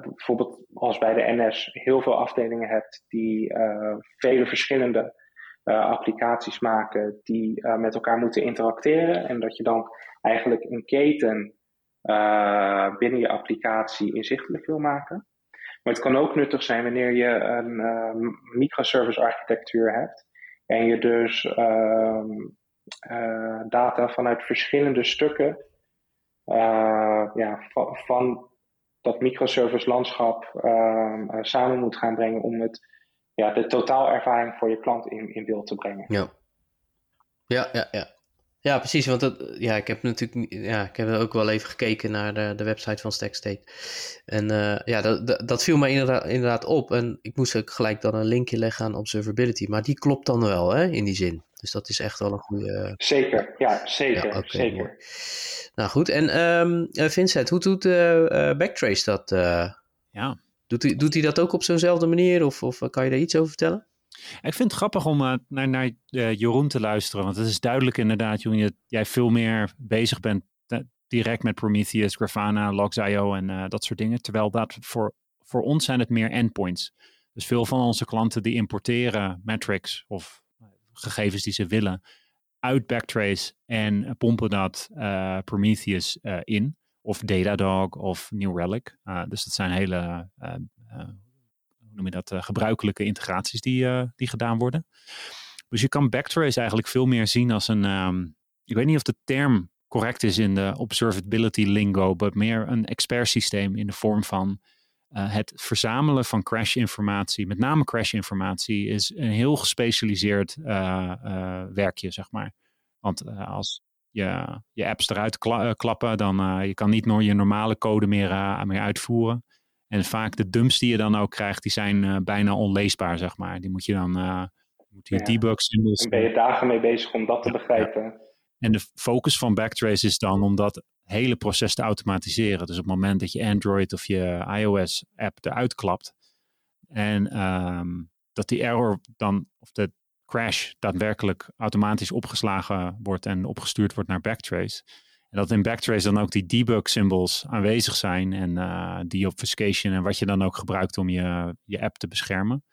bijvoorbeeld als bij de NS heel veel afdelingen hebt die uh, vele verschillende applicaties maken die uh, met elkaar moeten interacteren. En dat je dan eigenlijk een keten binnen je applicatie inzichtelijk wil maken. Maar het kan ook nuttig zijn wanneer je een microservice architectuur hebt. En je dus ehm, data vanuit verschillende stukken ja, van, dat microservice landschap uh, samen moet gaan brengen om het, ja, de totaalervaring voor je klant in, in beeld te brengen. Ja, ja, ja. ja. Ja, precies. Want dat, ja, ik heb natuurlijk ja, ik heb ook wel even gekeken naar de, de website van Stackstate. En uh, ja, dat, dat, dat, viel mij inderdaad, inderdaad op. En ik moest ook gelijk dan een linkje leggen aan observability. Maar die klopt dan wel, hè, in die zin. Dus dat is echt wel een goede. Zeker, ja, zeker. Ja, okay, zeker. Mooi. Nou goed, en um, Vincent, hoe doet uh, Backtrace dat? Uh, ja. Doet hij, doet hij dat ook op zo'nzelfde manier of, of kan je daar iets over vertellen? Ik vind het grappig om uh, naar, naar uh, Jeroen te luisteren, want het is duidelijk inderdaad, Jeroen, dat jij veel meer bezig bent direct met Prometheus, Grafana, Logs.io en dat soort dingen. Terwijl dat voor, voor ons zijn het meer endpoints. Dus veel van onze klanten die importeren metrics of gegevens die ze willen uit Backtrace en pompen dat Prometheus in. Of Datadog of New Relic. Uh, dus dat zijn hele, hoe noem je dat, gebruikelijke integraties die, die gedaan worden. Dus je kan backtrace eigenlijk veel meer zien als een, ehm, ik weet niet of de term correct is in de observability lingo, maar meer een expert systeem in de vorm van het verzamelen van crash-informatie, met name crash-informatie, is een heel gespecialiseerd werkje, zeg maar. Want als je, je apps eruit kla klappen, dan je kan niet je normale code meer, meer uitvoeren. En vaak de dumps die je dan ook krijgt, die zijn bijna onleesbaar, zeg maar. Die moet je dan moet je ja. ben je dagen mee bezig om dat te begrijpen. Ja. En de focus van Backtrace is dan om dat hele proces te automatiseren. Dus op het moment dat je Android of je iOS app eruit klapt en um, dat die error dan, of de crash daadwerkelijk automatisch opgeslagen wordt en opgestuurd wordt naar Backtrace. En dat in Backtrace dan ook die debug symbols aanwezig zijn en uh, die obfuscation en wat je dan ook gebruikt om je, je app te beschermen.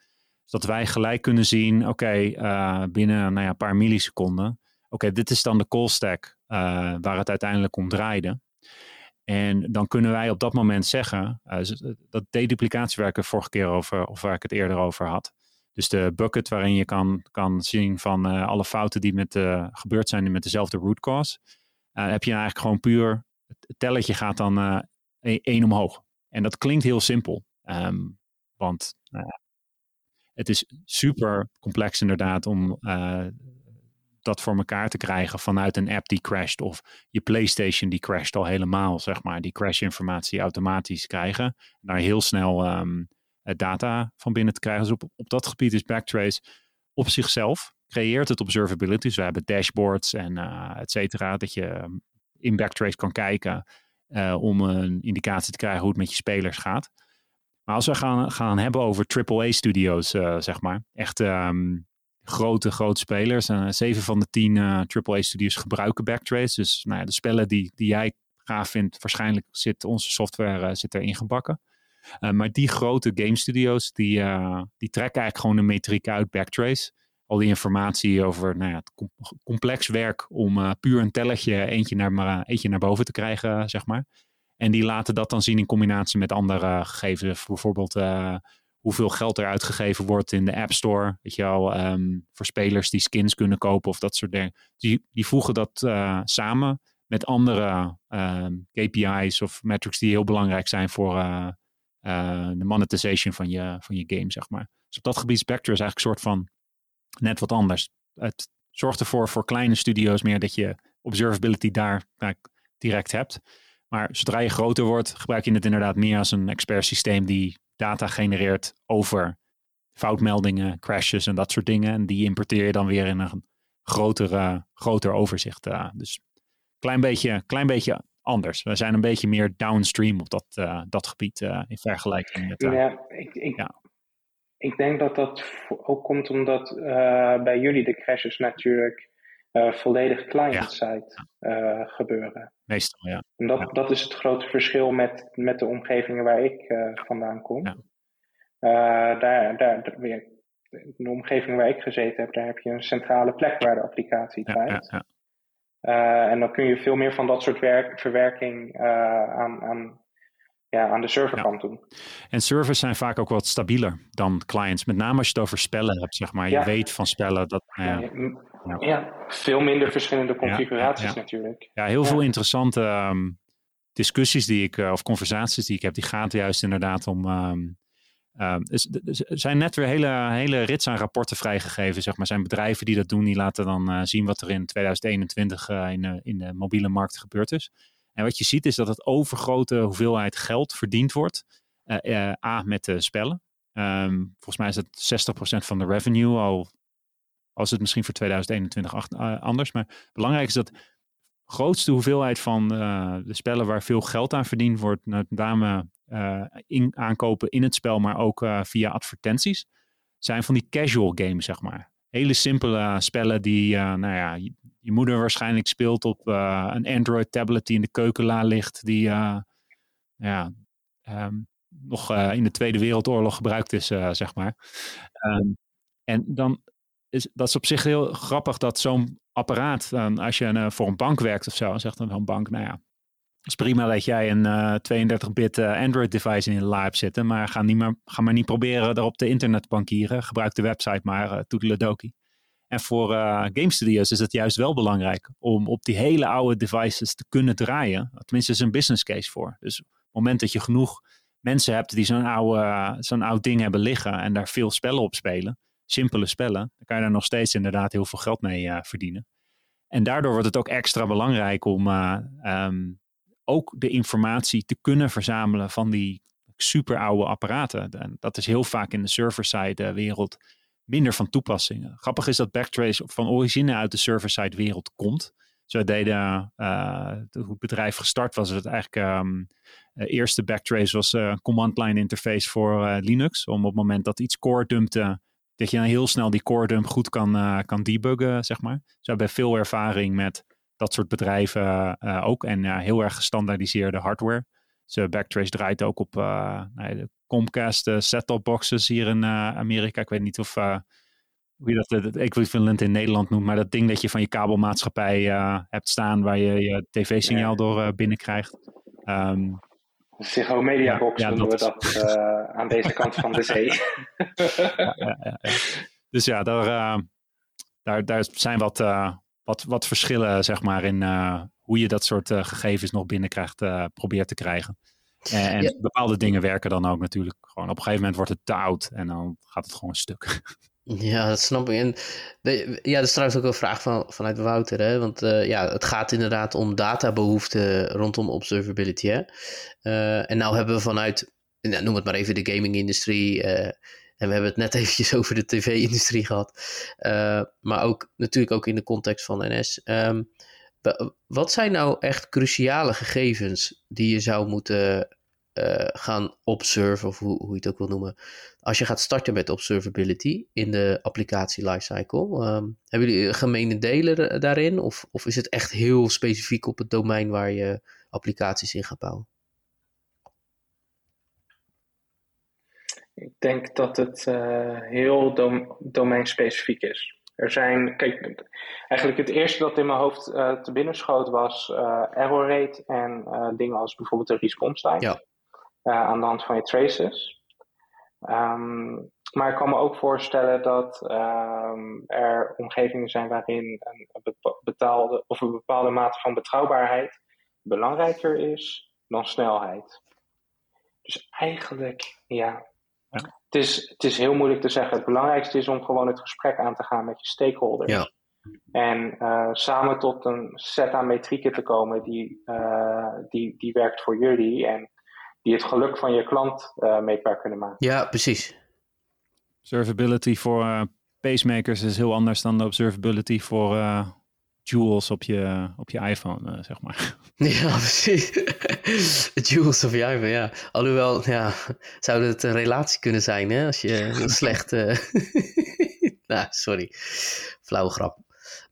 Zodat wij gelijk kunnen zien, oké, uh, binnen nou ja, een paar milliseconden oké, dit is dan de call stack uh, waar het uiteindelijk om draaide. En dan kunnen wij op dat moment zeggen, dat deduplicatiewerk er vorige keer over, of waar ik het eerder over had. Dus de bucket waarin je kan, kan zien van uh, alle fouten die met, gebeurd zijn met dezelfde root cause. heb je eigenlijk gewoon puur, het telletje gaat dan één omhoog. En dat klinkt heel simpel. Um, want het is super complex inderdaad om dat voor elkaar te krijgen vanuit een app die crasht of je PlayStation die crasht al helemaal, zeg maar, die crash-informatie automatisch krijgen. En daar heel snel um, data van binnen te krijgen. Dus op, op dat gebied is Backtrace op zichzelf creëert het observability. Dus we hebben dashboards en uh, et cetera, dat je ehm, in Backtrace kan kijken uh, om een indicatie te krijgen hoe het met je spelers gaat. Maar als we gaan, gaan hebben over AAA-studio's, zeg maar, echt um, grote, grote spelers. Zeven van de tien eh, AAA-studios gebruiken Backtrace. Dus nou ja, de spellen die, die jij gaaf vindt, waarschijnlijk zit onze software zit erin gebakken. maar die grote game studios, die, die trekken eigenlijk gewoon een metriek uit Backtrace. Al die informatie over nou ja, het complex werk om puur een telletje eentje naar, eentje naar boven te krijgen, zeg maar. En die laten dat dan zien in combinatie met andere gegevens. Bijvoorbeeld hoeveel geld er uitgegeven wordt in de App Store. Weet je wel, um, voor spelers die skins kunnen kopen of dat soort dingen. Die, die voegen dat uh, samen met andere um, KPI's of metrics die heel belangrijk zijn voor uh, uh, de monetization van je, van je game, zeg maar. Dus op dat gebied Spectre is eigenlijk een soort van net wat anders. Het zorgt ervoor voor kleine studio's meer dat je observability daar direct hebt. Maar zodra je groter wordt, gebruik je het inderdaad meer als een expert systeem die data genereert over foutmeldingen, crashes en dat soort dingen. En die importeer je dan weer in een grotere, groter overzicht. Uh, dus klein beetje, klein beetje anders. We zijn een beetje meer downstream op dat, uh, dat gebied uh, in vergelijking met. ja, ik, ik, ja. ik denk dat dat ook komt omdat bij jullie de crashes natuurlijk volledig client-side ja. gebeuren. Meestal, ja. En dat, dat is het grote verschil met, met de omgevingen waar ik uh, vandaan kom. Uh, daar, daar, weer, in de omgeving waar ik gezeten heb, daar heb je een centrale plek waar de applicatie draait. Ja, uh, en dan kun je veel meer van dat soort werk, verwerking aan, aan, ja, aan de serverkant doen. En servers zijn vaak ook wat stabieler dan clients. Met name als je het over spellen hebt, zeg maar. Je weet van spellen dat... Nou ja, veel minder verschillende configuraties natuurlijk. Ja, heel veel interessante um, discussies die ik, uh, of conversaties die ik heb, die gaan juist inderdaad om. Um, er zijn net weer hele, hele rits aan rapporten vrijgegeven. Zeg maar. zijn bedrijven die dat doen, die laten dan uh, zien wat er in 2021 uh, in, de, de mobiele markt gebeurd is. En wat je ziet is dat het overgrote hoeveelheid geld verdiend wordt. A, met de spellen. volgens mij is het 60% van de revenue al als het misschien voor 2021 eh, anders. Maar belangrijk is dat grootste hoeveelheid van uh, de spellen waar veel geld aan verdiend wordt, met name uh, in, aankopen in het spel, maar ook uh, via advertenties, zijn van die casual games, zeg maar. Hele simpele spellen die, nou ja, je, moeder waarschijnlijk speelt op een Android tablet die in de keukenla ligt, die ja, um, nog in de Tweede Wereldoorlog gebruikt is, zeg maar. Um, en dan is, dat is op zich heel grappig dat zo'n apparaat, als je uh, voor een bank werkt of zo, zegt dan een bank, nou ja, het is prima dat jij een uh, 32-bit uh, Android-device in je la hebt zitten, maar ga, niet maar ga maar niet proberen erop te internetbankieren. Gebruik de website maar, uh, toedeledokie. En voor uh, game studios is het juist wel belangrijk om op die hele oude devices te kunnen draaien. Tenminste, is een business case voor. Dus op het moment dat je genoeg mensen hebt die zo'n oude, zo'n oud ding hebben liggen en daar veel spellen op spelen, simpele spellen, dan kan je daar nog steeds inderdaad heel veel geld mee uh, verdienen. En daardoor wordt het ook extra belangrijk om uh, um, ook de informatie te kunnen verzamelen van die super oude apparaten. En dat is heel vaak in de server-side wereld minder van toepassing. Grappig is dat Backtrace van origine uit de server-side wereld komt. Zo deden, uh, hoe het bedrijf gestart was, het eigenlijk um, eerste Backtrace was een command line interface voor uh, Linux. Om op het moment dat iets core dumpte, dat je dan heel snel die core dump goed kan, uh, kan debuggen, zeg maar. Ze hebben veel ervaring met dat soort bedrijven ook en heel erg gestandaardiseerde hardware. Dus Backtrace draait ook op nou, de Comcast set-top boxes hier in Amerika. Ik weet niet of hoe je dat, het equivalent in Nederland noemt, maar dat ding dat je van je kabelmaatschappij uh, hebt staan waar je je tv-signaal ja. door uh, binnenkrijgt. Um, Ziggo Media Box ja, noemen we dat uh, aan deze kant van de zee. ja, dus ja, daar, daar, daar zijn wat, wat, wat verschillen zeg maar in hoe je dat soort gegevens nog binnenkrijgt, probeert te krijgen. En, en bepaalde dingen werken dan ook natuurlijk gewoon. Op een gegeven moment wordt het te oud en dan gaat het gewoon een stuk. Ja, dat snap ik. En ja, dat is trouwens ook een vraag van, vanuit Wouter. Hè? Want uh, ja, het gaat inderdaad om databehoeften rondom observability. Hè? Uh, en nou hebben we vanuit, noem het maar even de gaming-industrie. Uh, en we hebben het net eventjes over de tv-industrie gehad. maar ook natuurlijk ook in de context van NS. Um, wat zijn nou echt cruciale gegevens die je zou moeten uh, gaan observen, of hoe, hoe je het ook wil noemen. Als je gaat starten met observability in de applicatie lifecycle, um, hebben jullie gemene delen daarin? Of, of is het echt heel specifiek op het domein waar je applicaties in gaat bouwen? Ik denk dat het uh, heel dom domeinspecifiek is. Er zijn, kijk, eigenlijk het eerste dat in mijn hoofd uh, te binnen schoot was error rate en dingen als bijvoorbeeld de response time. Ja. Eh, aan de hand van je traces. Um, maar ik kan me ook voorstellen dat um, er omgevingen zijn waarin een betaalde, of een bepaalde mate van betrouwbaarheid belangrijker is dan snelheid. Dus eigenlijk, ja, ja. Het, is, het is heel moeilijk te zeggen. Het belangrijkste is om gewoon het gesprek aan te gaan met je stakeholders. Ja. En uh, samen tot een set aan metrieken te komen die, uh, die, die werkt voor jullie. En die het geluk van je klant uh, meetbaar kunnen maken. Ja, precies. Observability voor uh, pacemakers is heel anders dan de observability voor uh, jewels op je, op je iPhone, zeg maar. Ja, precies. jewels op je iPhone, ja. Alhoewel, ja, zou het een relatie kunnen zijn, hè? Als je een slechte... nou, sorry. Flauwe grap.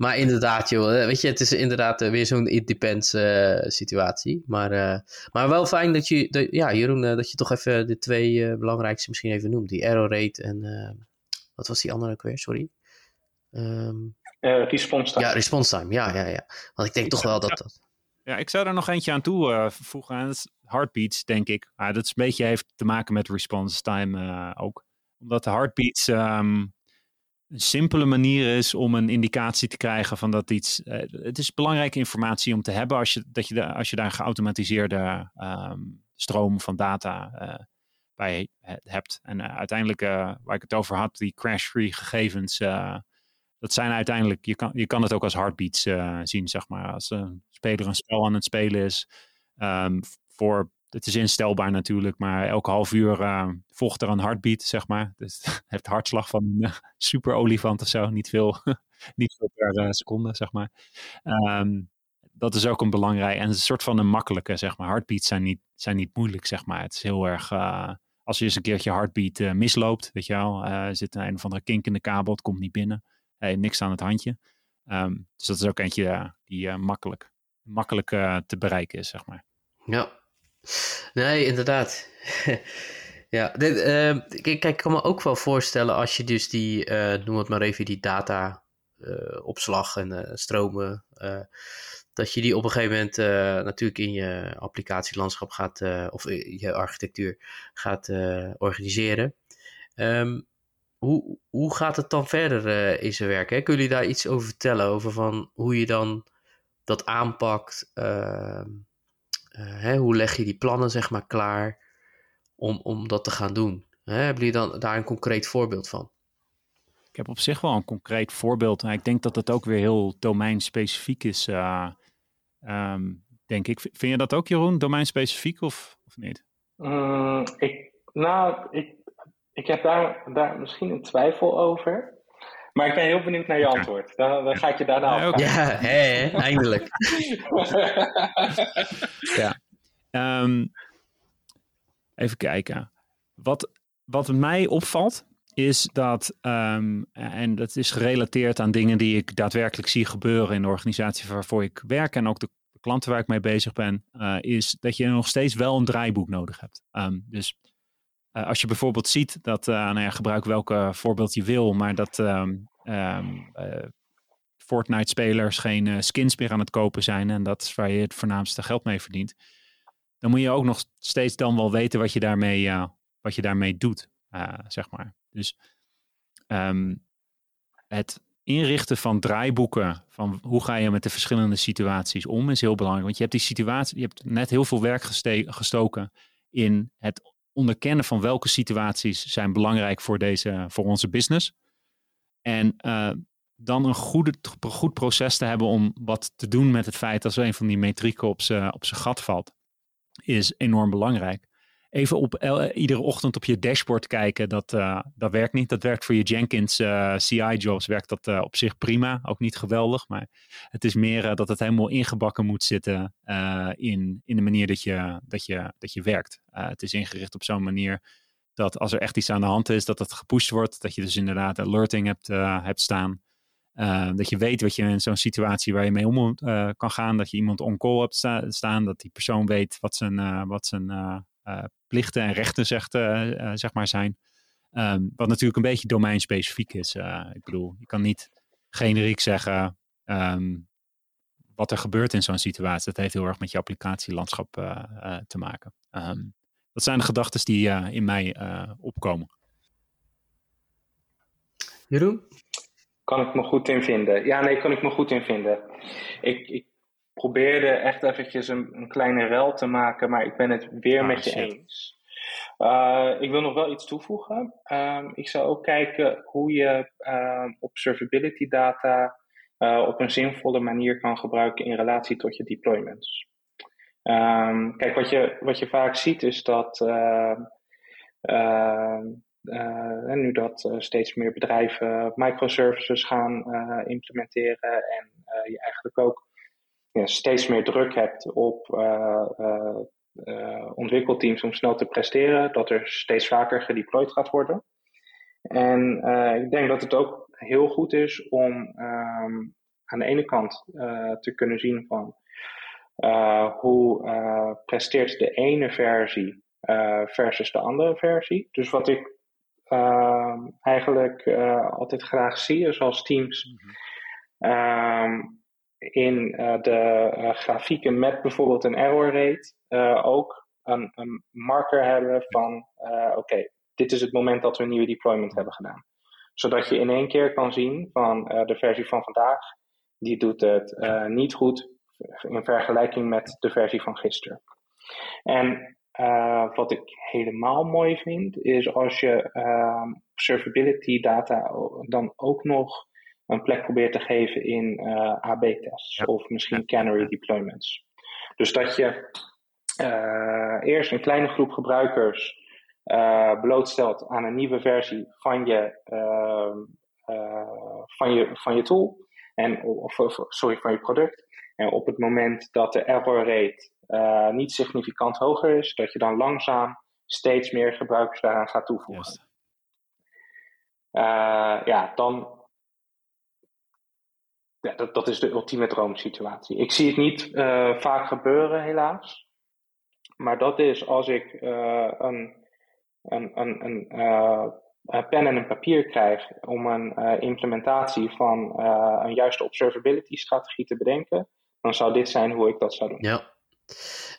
Maar inderdaad, joh, eh, weet je, het is inderdaad eh, weer zo'n it depends uh, situatie. Maar, uh, maar wel fijn dat je, de, ja, Jeroen, dat je toch even de twee belangrijkste misschien even noemt. Die error rate en, wat was die andere ook weer, sorry? Um, response time. Ja, response time, ja, ja, ja. Want ik denk toch wel dat dat... Ja, ik zou er nog eentje aan toevoegen. Uh, dat is heartbeats, denk ik. Uh, dat is een beetje heeft te maken met response time ook. Omdat de heartbeats um, een simpele manier is om een indicatie te krijgen van dat iets. Uh, het is belangrijke informatie om te hebben als je, dat je, als je daar een geautomatiseerde um, stroom van data uh, bij hebt. En uh, uiteindelijk, waar ik het over had, die crash-free gegevens. dat zijn uiteindelijk, je kan, je kan het ook als heartbeats zien, zeg maar. Als een speler een spel aan het spelen is. Um, voor het is instelbaar natuurlijk, maar elke half uur uh, volgt er een heartbeat, zeg maar. Dus het heeft hartslag van een uh, super olifant of zo. Niet veel, niet veel per uh, seconde, zeg maar. Um, dat is ook een belangrijk en een soort van een makkelijke, zeg maar. Heartbeats zijn niet, zijn niet moeilijk, zeg maar. Het is heel erg, als je eens een keertje heartbeat misloopt, weet je wel. zit een of andere kink in de kabel, het komt niet binnen. Hey, niks aan het handje. Um, dus dat is ook eentje die makkelijk, makkelijk te bereiken is, zeg maar. Ja, Nee, inderdaad. ja, dit, uh, kijk, ik kan me ook wel voorstellen als je dus die, uh, noem het maar even, die data uh, opslag en stromen, dat je die op een gegeven moment natuurlijk in je applicatielandschap gaat, of je architectuur gaat organiseren. Um, hoe, hoe gaat het dan verder in zijn werk? Hè? Kunnen jullie daar iets over vertellen? Over van hoe je dan dat aanpakt? Uh, hè, hoe leg je die plannen zeg maar klaar om, om dat te gaan doen? Hè? Hebben jullie dan daar een concreet voorbeeld van? Ik heb op zich wel een concreet voorbeeld. Ik denk dat het ook weer heel domeinspecifiek is. Uh, um, denk ik. Vind je dat ook, Jeroen, domeinspecifiek of, of niet? Mm, ik, nou, ik, ik heb daar, daar misschien een twijfel over. Maar ik ben heel benieuwd naar je antwoord. Dan, dan ga ik je daarna ja, Ja, hè, eindelijk. ja. Um, even kijken. Wat, wat mij opvalt, is dat, um, en dat is gerelateerd aan dingen die ik daadwerkelijk zie gebeuren in de organisatie waarvoor ik werk en ook de klanten waar ik mee bezig ben, uh, is dat je nog steeds wel een draaiboek nodig hebt. Um, dus uh, als je bijvoorbeeld ziet dat, uh, nou ja, gebruik welke voorbeeld je wil, maar dat um, um, Fortnite-spelers geen skins meer aan het kopen zijn en dat is waar je het voornaamste geld mee verdient, dan moet je ook nog steeds dan wel weten wat je daarmee, wat je daarmee doet, zeg maar. Dus het inrichten van draaiboeken, van hoe ga je met de verschillende situaties om, is heel belangrijk. Want je hebt die situatie, je hebt net heel veel werk gestoken in het onderkennen van welke situaties zijn belangrijk voor, deze, voor onze business. En uh, dan een goede, goed proces te hebben om wat te doen met het feit dat zo een van die metrieken op zijn gat valt, is enorm belangrijk even op iedere ochtend op je dashboard kijken, dat, uh, dat werkt niet. Dat werkt voor je Jenkins eh, CI-jobs, werkt dat op zich prima. Ook niet geweldig, maar het is meer dat het helemaal ingebakken moet zitten in, in de manier dat je, dat je, dat je werkt. het is ingericht op zo'n manier dat als er echt iets aan de hand is, dat het gepusht wordt. Dat je dus inderdaad alerting hebt, hebt staan. dat je weet wat je in zo'n situatie waar je mee om kan gaan. Dat je iemand on-call hebt staan. Dat die persoon weet wat zijn, wat zijn plichten en rechten zegt, uh, zeg maar zijn. Um, wat natuurlijk een beetje domeinspecifiek is. ik bedoel, je kan niet generiek zeggen um, wat er gebeurt in zo'n situatie. Dat heeft heel erg met je applicatielandschap te maken. Um, dat zijn de gedachten die in mij opkomen. Jeroen? Kan ik me goed in vinden? Ja, nee, kan ik me goed in vinden. Ik, ik probeerde echt eventjes een, een kleine rel te maken, maar ik ben het weer ah, met je eens. Uh, ik wil nog wel iets toevoegen. Uh, ik zou ook kijken hoe je uh, observability data uh, op een zinvolle manier kan gebruiken in relatie tot je deployments. Um, kijk, wat je, wat je vaak ziet is dat en nu dat steeds meer bedrijven microservices gaan implementeren en je eigenlijk ook ja, steeds meer druk hebt op uh, uh, ontwikkelteams om snel te presteren, dat er steeds vaker gedeployed gaat worden. En ik denk dat het ook heel goed is om um, aan de ene kant te kunnen zien van hoe presteert de ene versie versus de andere versie. Dus wat ik ehm, eigenlijk altijd graag zie is als teams. Mm in uh, de uh, grafieken met bijvoorbeeld een error rate uh, ook een, een, marker hebben van oké, dit is het moment dat we een nieuwe deployment hebben gedaan. Zodat je in één keer kan zien van de versie van vandaag, die doet het niet goed in vergelijking met de versie van gisteren. En wat ik helemaal mooi vind, is als je observability data dan ook nog een plek probeert te geven in uh, AB-tests of misschien canary deployments. Dus dat je uh, eerst een kleine groep gebruikers uh, blootstelt aan een nieuwe versie van je, ehm, van je, van je tool, en, of, sorry, van je product. En op het moment dat de error rate niet significant hoger is, dat je dan langzaam steeds meer gebruikers daaraan gaat toevoegen. ja, dan, ja, dat, dat is de ultieme droomsituatie. Ik zie het niet uh, vaak gebeuren, helaas. Maar dat is als ik uh, een, een, een, uh, een, pen en een papier krijg om een implementatie van een juiste observability strategie te bedenken, dan zou dit zijn hoe ik dat zou doen. Ja.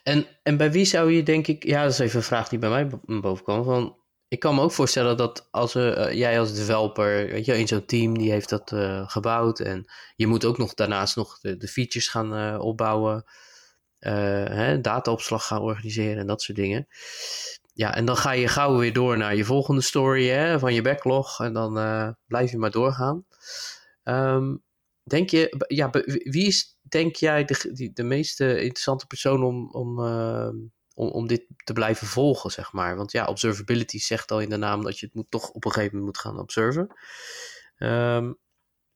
En, en bij wie zou je denk ik, ja, dat is even een vraag die bij mij boven kwam, van ik kan me ook voorstellen dat als uh, jij als developer, weet je, in zo'n team die heeft dat uh, gebouwd en je moet ook nog daarnaast nog de, de features gaan uh, opbouwen, hè, dataopslag gaan organiseren en dat soort dingen. Ja, en dan ga je gauw weer door naar je volgende story hè, van je backlog en dan blijf je maar doorgaan. Um, denk je, ja, wie is, denk jij, de, de meest interessante persoon om, om om, dit te blijven volgen, zeg maar. Want ja, observability zegt al in de naam dat je het moet, toch op een gegeven moment moet gaan observen. Um,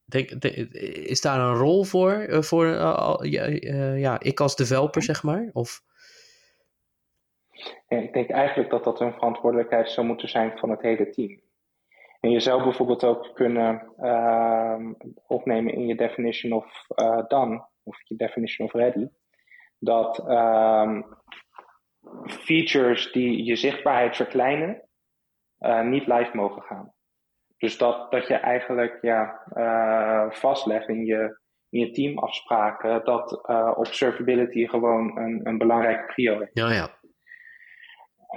denk, is daar een rol voor, uh, voor uh, ja, ik als developer, zeg maar? Of... Ik denk eigenlijk dat dat een verantwoordelijkheid zou moeten zijn van het hele team. En je zou bijvoorbeeld ook kunnen ehm, opnemen in je definition of done, of je definition of ready, dat um, features die je zichtbaarheid verkleinen, uh, niet live mogen gaan. Dus dat, dat je eigenlijk ja, uh, vastlegt in je, in je teamafspraken dat uh, observability gewoon een, een belangrijke prio is. Ja, ja.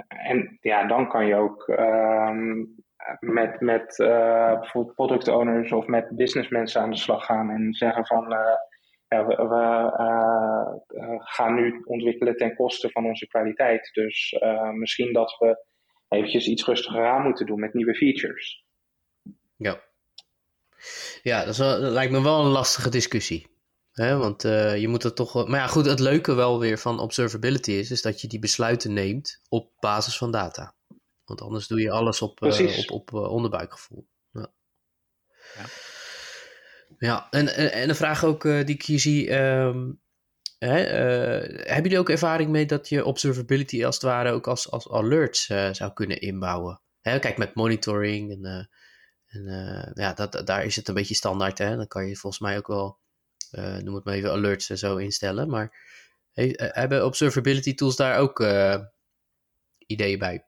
En ja, dan kan je ook um, met, met bijvoorbeeld product owners of met businessmensen aan de slag gaan en zeggen van ja, we, we uh, gaan nu ontwikkelen ten koste van onze kwaliteit. Dus uh, misschien dat we eventjes iets rustiger aan moeten doen met nieuwe features. Ja, ja dat, wel, dat lijkt me wel een lastige discussie. Hè? Want uh, je moet het toch. Maar ja, goed, het leuke wel weer van observability is, is dat je die besluiten neemt op basis van data. Want anders doe je alles op, op, op onderbuikgevoel. Ja. ja. Ja, en, en, en een vraag ook uh, die ik hier zie. Hè, uh, hebben jullie ook ervaring mee dat je observability als het ware ook als, als alerts uh, zou kunnen inbouwen? Hè, kijk, met monitoring en, en ja, dat, daar is het een beetje standaard. Hè? Dan kan je volgens mij ook wel, noem het maar even, alerts en zo instellen. Maar hebben observability tools daar ook ideeën bij?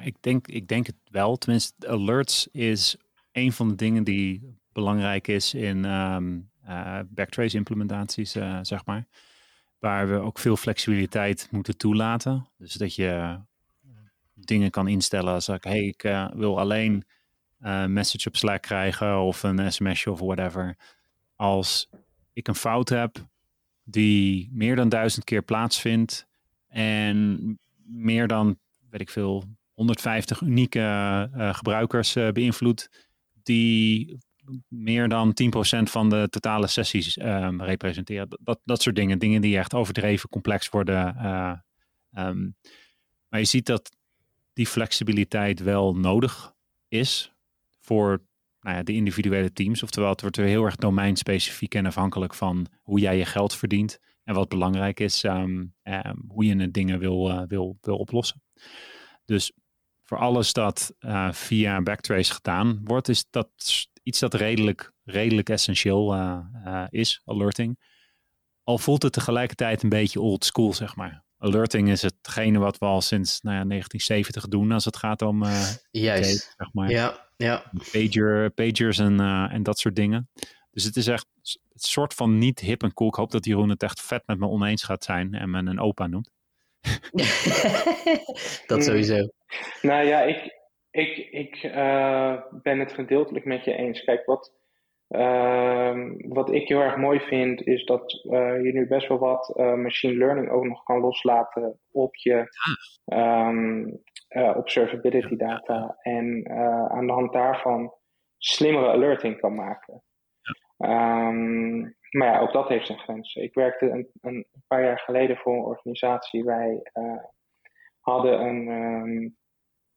Ik, denk, ik denk het wel. Tenminste, alerts is een van de dingen die belangrijk is in um, uh, backtrace implementaties, uh, zeg maar. Waar we ook veel flexibiliteit moeten toelaten. Dus dat je dingen kan instellen als ik, hey, ik wil alleen een message op Slack krijgen of een sms of whatever. Als ik een fout heb die meer dan duizend keer plaatsvindt en meer dan, weet ik veel, 150 unieke gebruikers beïnvloedt, die meer dan 10% van de totale sessies um, representeren. Dat, dat soort dingen. Dingen die echt overdreven complex worden. Uh, um, maar je ziet dat die flexibiliteit wel nodig is voor nou ja, de individuele teams. Oftewel, het wordt weer heel erg domeinspecifiek en afhankelijk van hoe jij je geld verdient. En wat belangrijk is, um, hoe je de dingen wil, uh, wil, wil oplossen. Dus voor alles dat uh, via Backtrace gedaan wordt, is dat iets dat redelijk, redelijk essentieel uh, uh, is, alerting. Al voelt het tegelijkertijd een beetje old school, zeg maar. Alerting is hetgene wat we al sinds nou ja, 1970 doen als het gaat om uh, Juist. zeg maar. Ja, ja. Pager, pagers en, en dat soort dingen. Dus het is echt het soort van niet hip en cool. Ik hoop dat Jeroen het echt vet met me oneens gaat zijn en me een opa noemt. dat sowieso. Nou ja, ik, ik, ik uh, ben het gedeeltelijk met je eens. Kijk, wat, uh, wat ik heel erg mooi vind, is dat uh, je nu best wel wat uh, machine learning ook nog kan loslaten op je um, observability data. En aan de hand daarvan slimmere alerting kan maken. Um, maar ja, ook dat heeft zijn grenzen. Ik werkte een, een paar jaar geleden voor een organisatie. Wij hadden een. Um,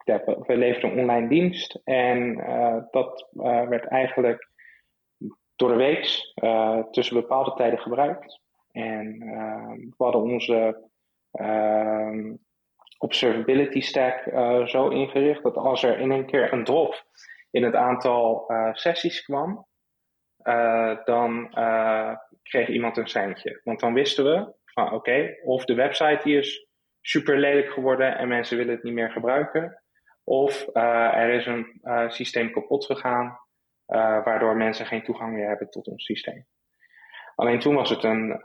we leverden een online dienst en uh, dat uh, werd eigenlijk door de week uh, tussen bepaalde tijden gebruikt. En we hadden onze observability stack zo ingericht dat als er in een keer een drop in het aantal sessies kwam, dan kreeg iemand een seintje. Want dan wisten we van oké, of de website die is super lelijk geworden en mensen willen het niet meer gebruiken. Of uh, er is een uh, systeem kapot gegaan, uh, waardoor mensen geen toegang meer hebben tot ons systeem. Alleen toen was het een,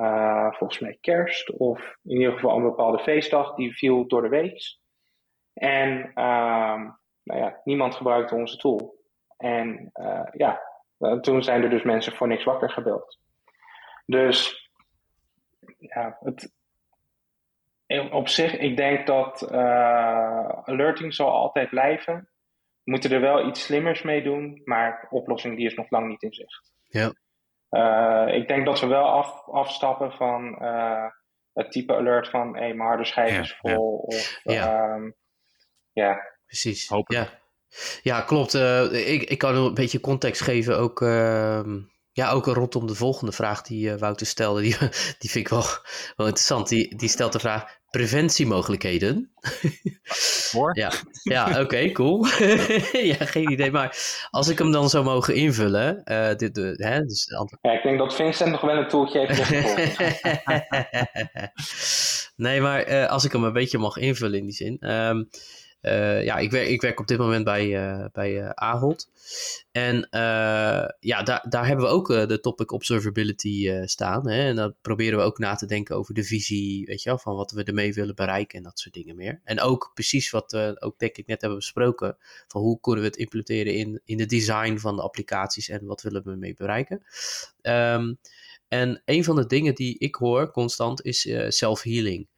volgens mij kerst, of in ieder geval een bepaalde feestdag, die viel door de week. En ehm, nou ja, niemand gebruikte onze tool. En ja, toen zijn er dus mensen voor niks wakker gebeld. Dus ja, het, op zich, ik denk dat alerting zal altijd blijven. We moeten er wel iets slimmers mee doen, maar de oplossing die is nog lang niet in zicht. Ja. Uh, ik denk dat we wel af, afstappen van uh, het type alert van hey, mijn harde schijf is vol. Of, ja. Um, ja. Precies. Ja. ja, klopt. Uh, ik, ik kan een beetje context geven ook. Ja, ook rondom de volgende vraag die uh, Wouter stelde, die, die vind ik wel, wel interessant. Die, die stelt de vraag: preventiemogelijkheden. Hoor. ja, ja oké, cool. ja, geen idee. Maar als ik hem dan zou mogen invullen. Uh, dit, de, hè, dus ja, ik denk dat Vincent nog wel een toeltje heeft Nee, maar uh, als ik hem een beetje mag invullen in die zin. Um, uh, ja, ik werk, ik werk op dit moment bij, uh, bij uh, Ahold. En ja, daar, daar hebben we ook de topic observability staan. Hè? En dan proberen we ook na te denken over de visie, weet je wel, van wat we ermee willen bereiken en dat soort dingen meer. En ook precies wat we ook denk ik net hebben besproken, van hoe kunnen we het implementeren in, in de design van de applicaties en wat willen we ermee bereiken. Um, en een van de dingen die ik hoor constant is self-healing.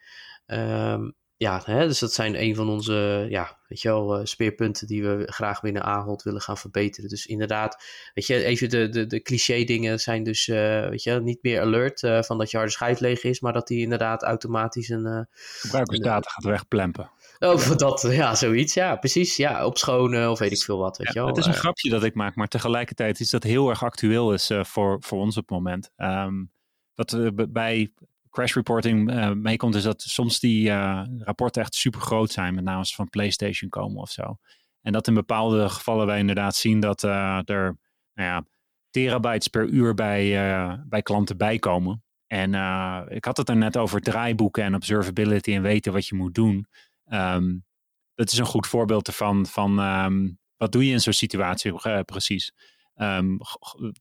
Um, ja, hè, dus dat zijn een van onze ja, weet je wel, uh, speerpunten die we graag binnen Ahold willen gaan verbeteren. Dus inderdaad, weet je, even de, de, de cliché dingen zijn dus uh, weet je, niet meer alert uh, van dat je harde schijf leeg is, maar dat die inderdaad automatisch een... Gebruikersdata gaat wegplempen. Oh, dat, ja, zoiets, ja, precies. Ja, opschonen of weet ik veel wat, weet ja, je wel. Het is een grapje dat ik maak, maar tegelijkertijd is dat heel erg actueel is voor, voor ons op het moment. Um, dat bij crash reporting uh, meekomt, is dat soms die uh, rapporten echt super groot zijn, met name als van PlayStation komen of zo. En dat in bepaalde gevallen wij inderdaad zien dat uh, er nou ja, terabytes per uur bij, bij klanten bijkomen. En ik had het er net over draaiboeken en observability en weten wat je moet doen. Um, dat is een goed voorbeeld ervan van um, wat doe je in zo'n situatie precies. Um,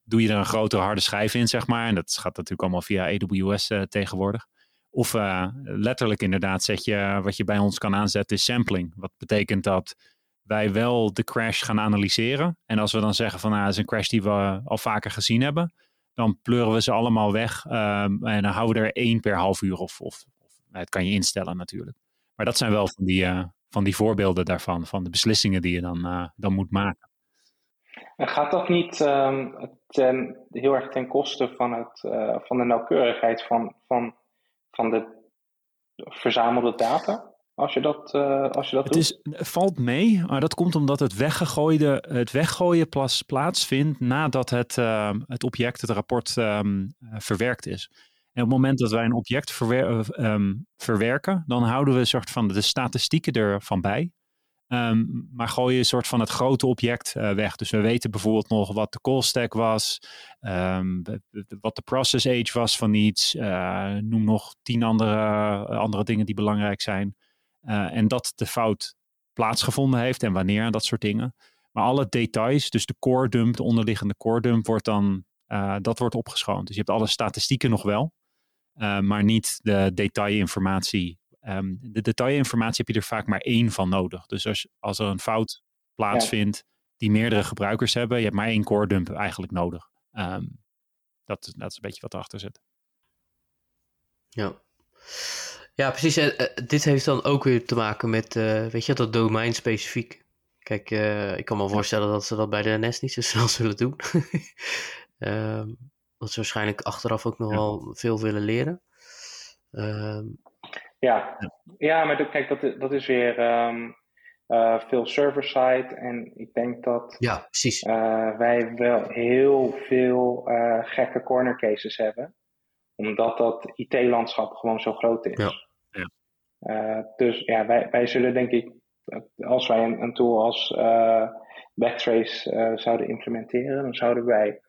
doe je er een grotere harde schijf in, zeg maar. En dat gaat natuurlijk allemaal via AWS eh, tegenwoordig. Of uh, letterlijk inderdaad zet je, wat je bij ons kan aanzetten, is sampling. Wat betekent dat wij wel de crash gaan analyseren. En als we dan zeggen van, nou, is een crash die we al vaker gezien hebben. Dan pleuren we ze allemaal weg. Um, en dan houden we er één per half uur. Of, of, of nou, het kan je instellen natuurlijk. Maar dat zijn wel van die, van die voorbeelden daarvan. Van de beslissingen die je dan, dan moet maken. En gaat dat niet um, ten, heel erg ten koste van, het, uh, van de nauwkeurigheid van, van, van de verzamelde data? Als je dat, uh, als je dat het doet? Is, valt mee, maar dat komt omdat het, weggegooide, het weggooien plas, plaatsvindt nadat het, uh, het object, het rapport um, verwerkt is. En op het moment dat wij een object verwer um, verwerken, dan houden we een soort van de statistieken ervan bij. Um, maar gooi je een soort van het grote object uh, weg. Dus we weten bijvoorbeeld nog wat de call stack was, um, wat de process age was van iets. Uh, noem nog tien andere, andere dingen die belangrijk zijn. En dat de fout plaatsgevonden heeft en wanneer en dat soort dingen. Maar alle details, dus de core dump, de onderliggende core dump, wordt dan, dat wordt opgeschoond. Dus je hebt alle statistieken nog wel, maar niet de detailinformatie Um, de detailinformatie heb je er vaak maar één van nodig. Dus als, als er een fout plaatsvindt die meerdere gebruikers hebben, je hebt maar één core dump eigenlijk nodig. Um, dat, dat is een beetje wat erachter zit. Ja. Ja, precies. Uh, dit heeft dan ook weer te maken met, uh, weet je, dat domein specifiek. Kijk, uh, ik kan me voorstellen dat ze dat bij de NS niet zo snel zullen doen. um, dat ze waarschijnlijk achteraf ook nog ja. wel veel willen leren. Um, ja, ja maar kijk, dat, dat is weer um, uh, veel server-side. En ik denk dat ja, precies. Uh, wij wel heel veel uh, gekke corner cases hebben. Omdat dat IT-landschap gewoon zo groot is. Ja. ja. dus ja, wij, wij zullen denk ik, als wij een, een tool als Backtrace zouden implementeren, dan zouden wij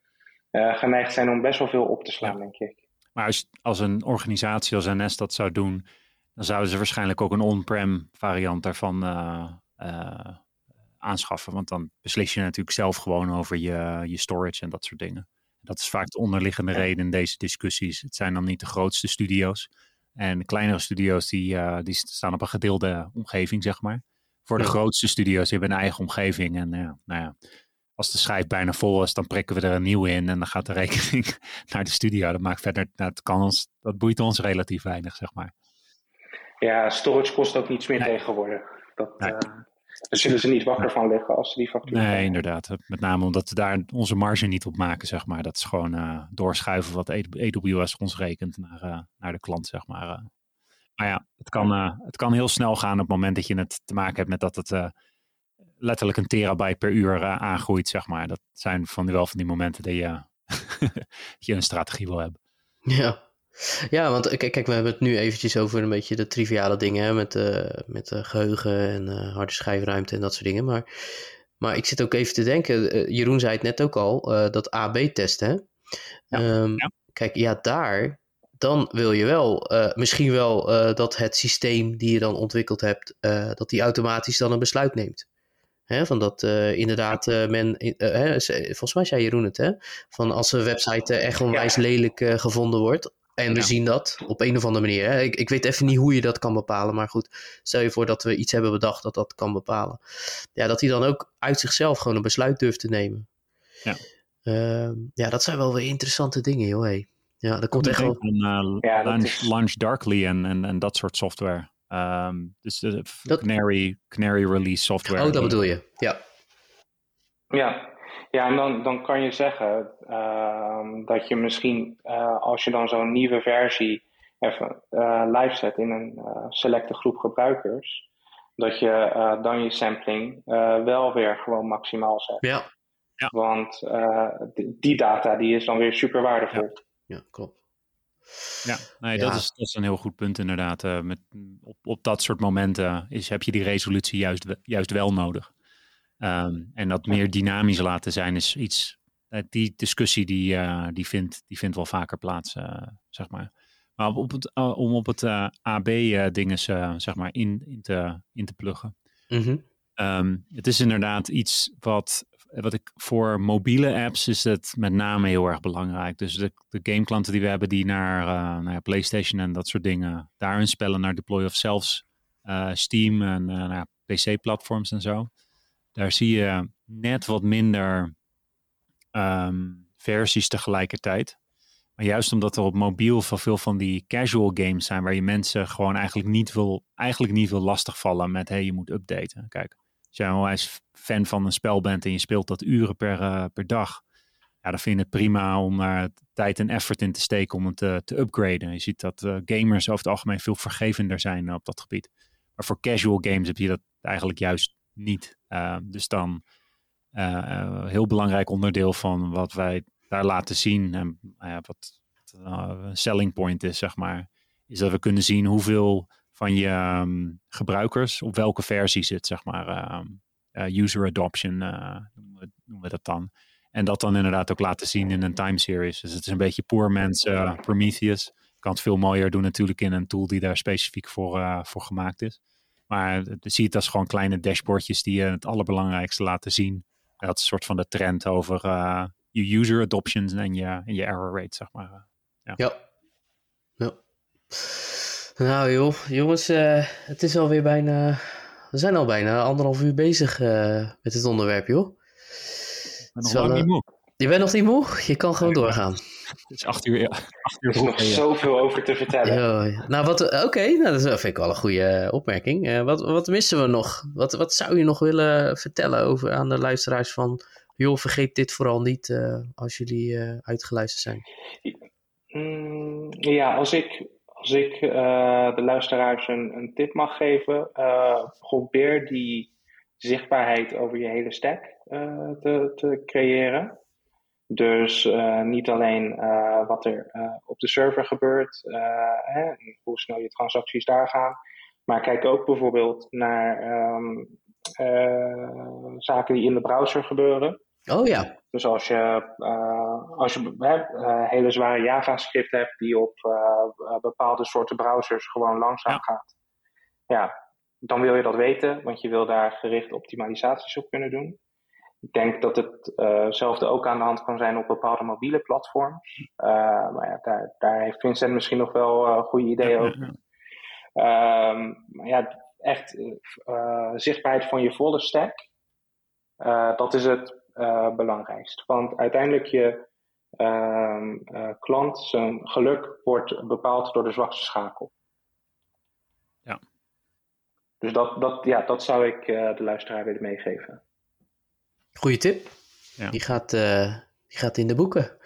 geneigd zijn om best wel veel op te slaan, denk ik. Maar als, als een organisatie als NS dat zou doen, dan zouden ze waarschijnlijk ook een on-prem variant daarvan uh, uh, aanschaffen. Want dan beslis je natuurlijk zelf gewoon over je, je storage en dat soort dingen. Dat is vaak de onderliggende reden in deze discussies. Het zijn dan niet de grootste studio's. En kleinere studio's die, uh, die staan op een gedeelde omgeving, zeg maar. voor de grootste studio's. Die hebben een eigen omgeving. En nou ja, als de schijf bijna vol is, dan prikken we er een nieuwe in. En dan gaat de rekening naar de studio. Dat maakt verder, dat, kan ons, dat boeit ons relatief weinig, zeg maar. Ja, storage kost ook niets meer tegenwoordig. Dat, nee. Daar zullen ze niet wakker van liggen als ze die factuur Nee, inderdaad. Met name omdat we daar onze marge niet op maken, zeg maar. Dat is gewoon uh, doorschuiven wat AWS ons rekent naar, uh, naar de klant, zeg maar. Uh, maar ja, het kan, het kan heel snel gaan op het moment dat je het te maken hebt met dat het letterlijk een terabyte per uur aangroeit, zeg maar. Dat zijn van die, wel van die momenten dat je, je een strategie wil hebben. Ja. Ja, want kijk, kijk, we hebben het nu eventjes over een beetje de triviale dingen hè, met, uh, met uh, geheugen en uh, harde schijfruimte en dat soort dingen. Maar, maar ik zit ook even te denken, Jeroen zei het net ook al, dat AB-testen. Ja, um, ja. Kijk, ja, daar, dan wil je wel, misschien wel dat het systeem die je dan ontwikkeld hebt, dat die automatisch dan een besluit neemt. Hè, van dat inderdaad men, volgens mij zei Jeroen het, hè? Van als een website echt onwijs lelijk gevonden wordt, en we zien dat op een of andere manier. Hè. Ik, ik weet even niet hoe je dat kan bepalen. Maar goed, stel je voor dat we iets hebben bedacht dat dat kan bepalen. Ja, dat hij dan ook uit zichzelf gewoon een besluit durft te nemen. Ja, uh, ja dat zijn wel weer interessante dingen, joh. Hey. Ja, dat komt echt wel... uh, ja, launch, is... launch, Darkly en, en, en dat soort software. Um, dus de dat... Canary, Canary Release software. Oh, dat bedoel je, ja. Ja, ja, en dan, dan kan je zeggen uh, dat je misschien uh, als je dan zo'n nieuwe versie even uh, live zet in een selecte groep gebruikers, dat je dan je sampling wel weer gewoon maximaal zet. Ja. ja. Want die, die data die is dan weer super waardevol. Ja, ja klopt. Ja, nee, Dat, is, dat is een heel goed punt inderdaad. met, op, op dat soort momenten is, heb je die resolutie juist, juist wel nodig. Um, en dat meer dynamisch laten zijn is iets, uh, die discussie die, uh, die, vindt, die vindt wel vaker plaats, uh, zeg maar. Maar op het, om op het AB-dingen zeg maar in, in, te, in te pluggen. Mm -hmm. um, het is inderdaad iets wat, wat ik voor mobiele apps is het met name heel erg belangrijk. Dus de, de gameklanten die we hebben die naar, naar ja, PlayStation en dat soort dingen daarin spellen, naar Deploy of zelfs Steam en naar PC-platforms en zo daar zie je net wat minder um, versies tegelijkertijd. Maar juist omdat er op mobiel veel van die casual games zijn, waar je mensen gewoon eigenlijk niet wil, eigenlijk niet wil lastigvallen met hey, je moet updaten. Kijk, als jij een fan van een spel bent en je speelt dat uren per, uh, per dag, ja, dan vind je het prima om daar tijd en effort in te steken om het te, te upgraden. Je ziet dat uh, gamers over het algemeen veel vergevender zijn op dat gebied. Maar voor casual games heb je dat eigenlijk juist niet. Uh, dus dan uh, heel belangrijk onderdeel van wat wij daar laten zien en uh, wat een selling point is, zeg maar, is dat we kunnen zien hoeveel van je um, gebruikers op welke versie zit, zeg maar. user adoption noemen we, dat dan. En dat dan inderdaad ook laten zien in een time series. Dus het is een beetje poor man's Prometheus. Kan het veel mooier doen natuurlijk in een tool die daar specifiek voor, voor gemaakt is. Maar zie het als gewoon kleine dashboardjes die je het allerbelangrijkste laten zien. Dat is een soort van de trend over uh, je user adoptions en je, en je error rate, zeg maar. Ja. ja. ja. Nou joh, jongens, uh, het is alweer bijna... We zijn al bijna anderhalf uur bezig uh, met het onderwerp, joh. Ik ben nog lang niet moe. Je bent nog niet moe? Je kan gewoon doorgaan. Het is acht uur. Acht uur er is nog zoveel over te vertellen. Ja, nou, wat, oké, okay, nou, dat vind ik wel een goede eh, opmerking. Uh, wat, wat missen we nog? Wat, wat zou je nog willen vertellen over aan de luisteraars van... joh, vergeet dit vooral niet uh, als jullie uh, uitgeluisterd zijn. Mm, ja, als ik, als ik de luisteraars een, een, tip mag geven... probeer die zichtbaarheid over je hele stack te, te creëren... Dus uh, niet alleen uh, wat er uh, op de server gebeurt, hè, hoe snel je transacties daar gaan, maar kijk ook bijvoorbeeld naar um, zaken die in de browser gebeuren. Oh ja. Dus als je, als je hele zware JavaScript hebt die op bepaalde soorten browsers gewoon langzaam ja. gaat, ja, dan wil je dat weten, want je wil daar gericht optimalisaties op kunnen doen. Ik denk dat hetzelfde uh ook aan de hand kan zijn op bepaalde mobiele platforms. Uh, maar ja, daar, daar heeft Vincent misschien nog wel uh, goede ideeën over. Um, maar ja, echt zichtbaarheid van je volle stack, dat is het belangrijkst. Want uiteindelijk je ehm, klant zijn geluk wordt bepaald door de zwakste schakel. Ja. Dus dat, dat, ja, dat zou ik de luisteraar willen meegeven. Goeie tip. Ja. Die, gaat, die gaat in de boeken.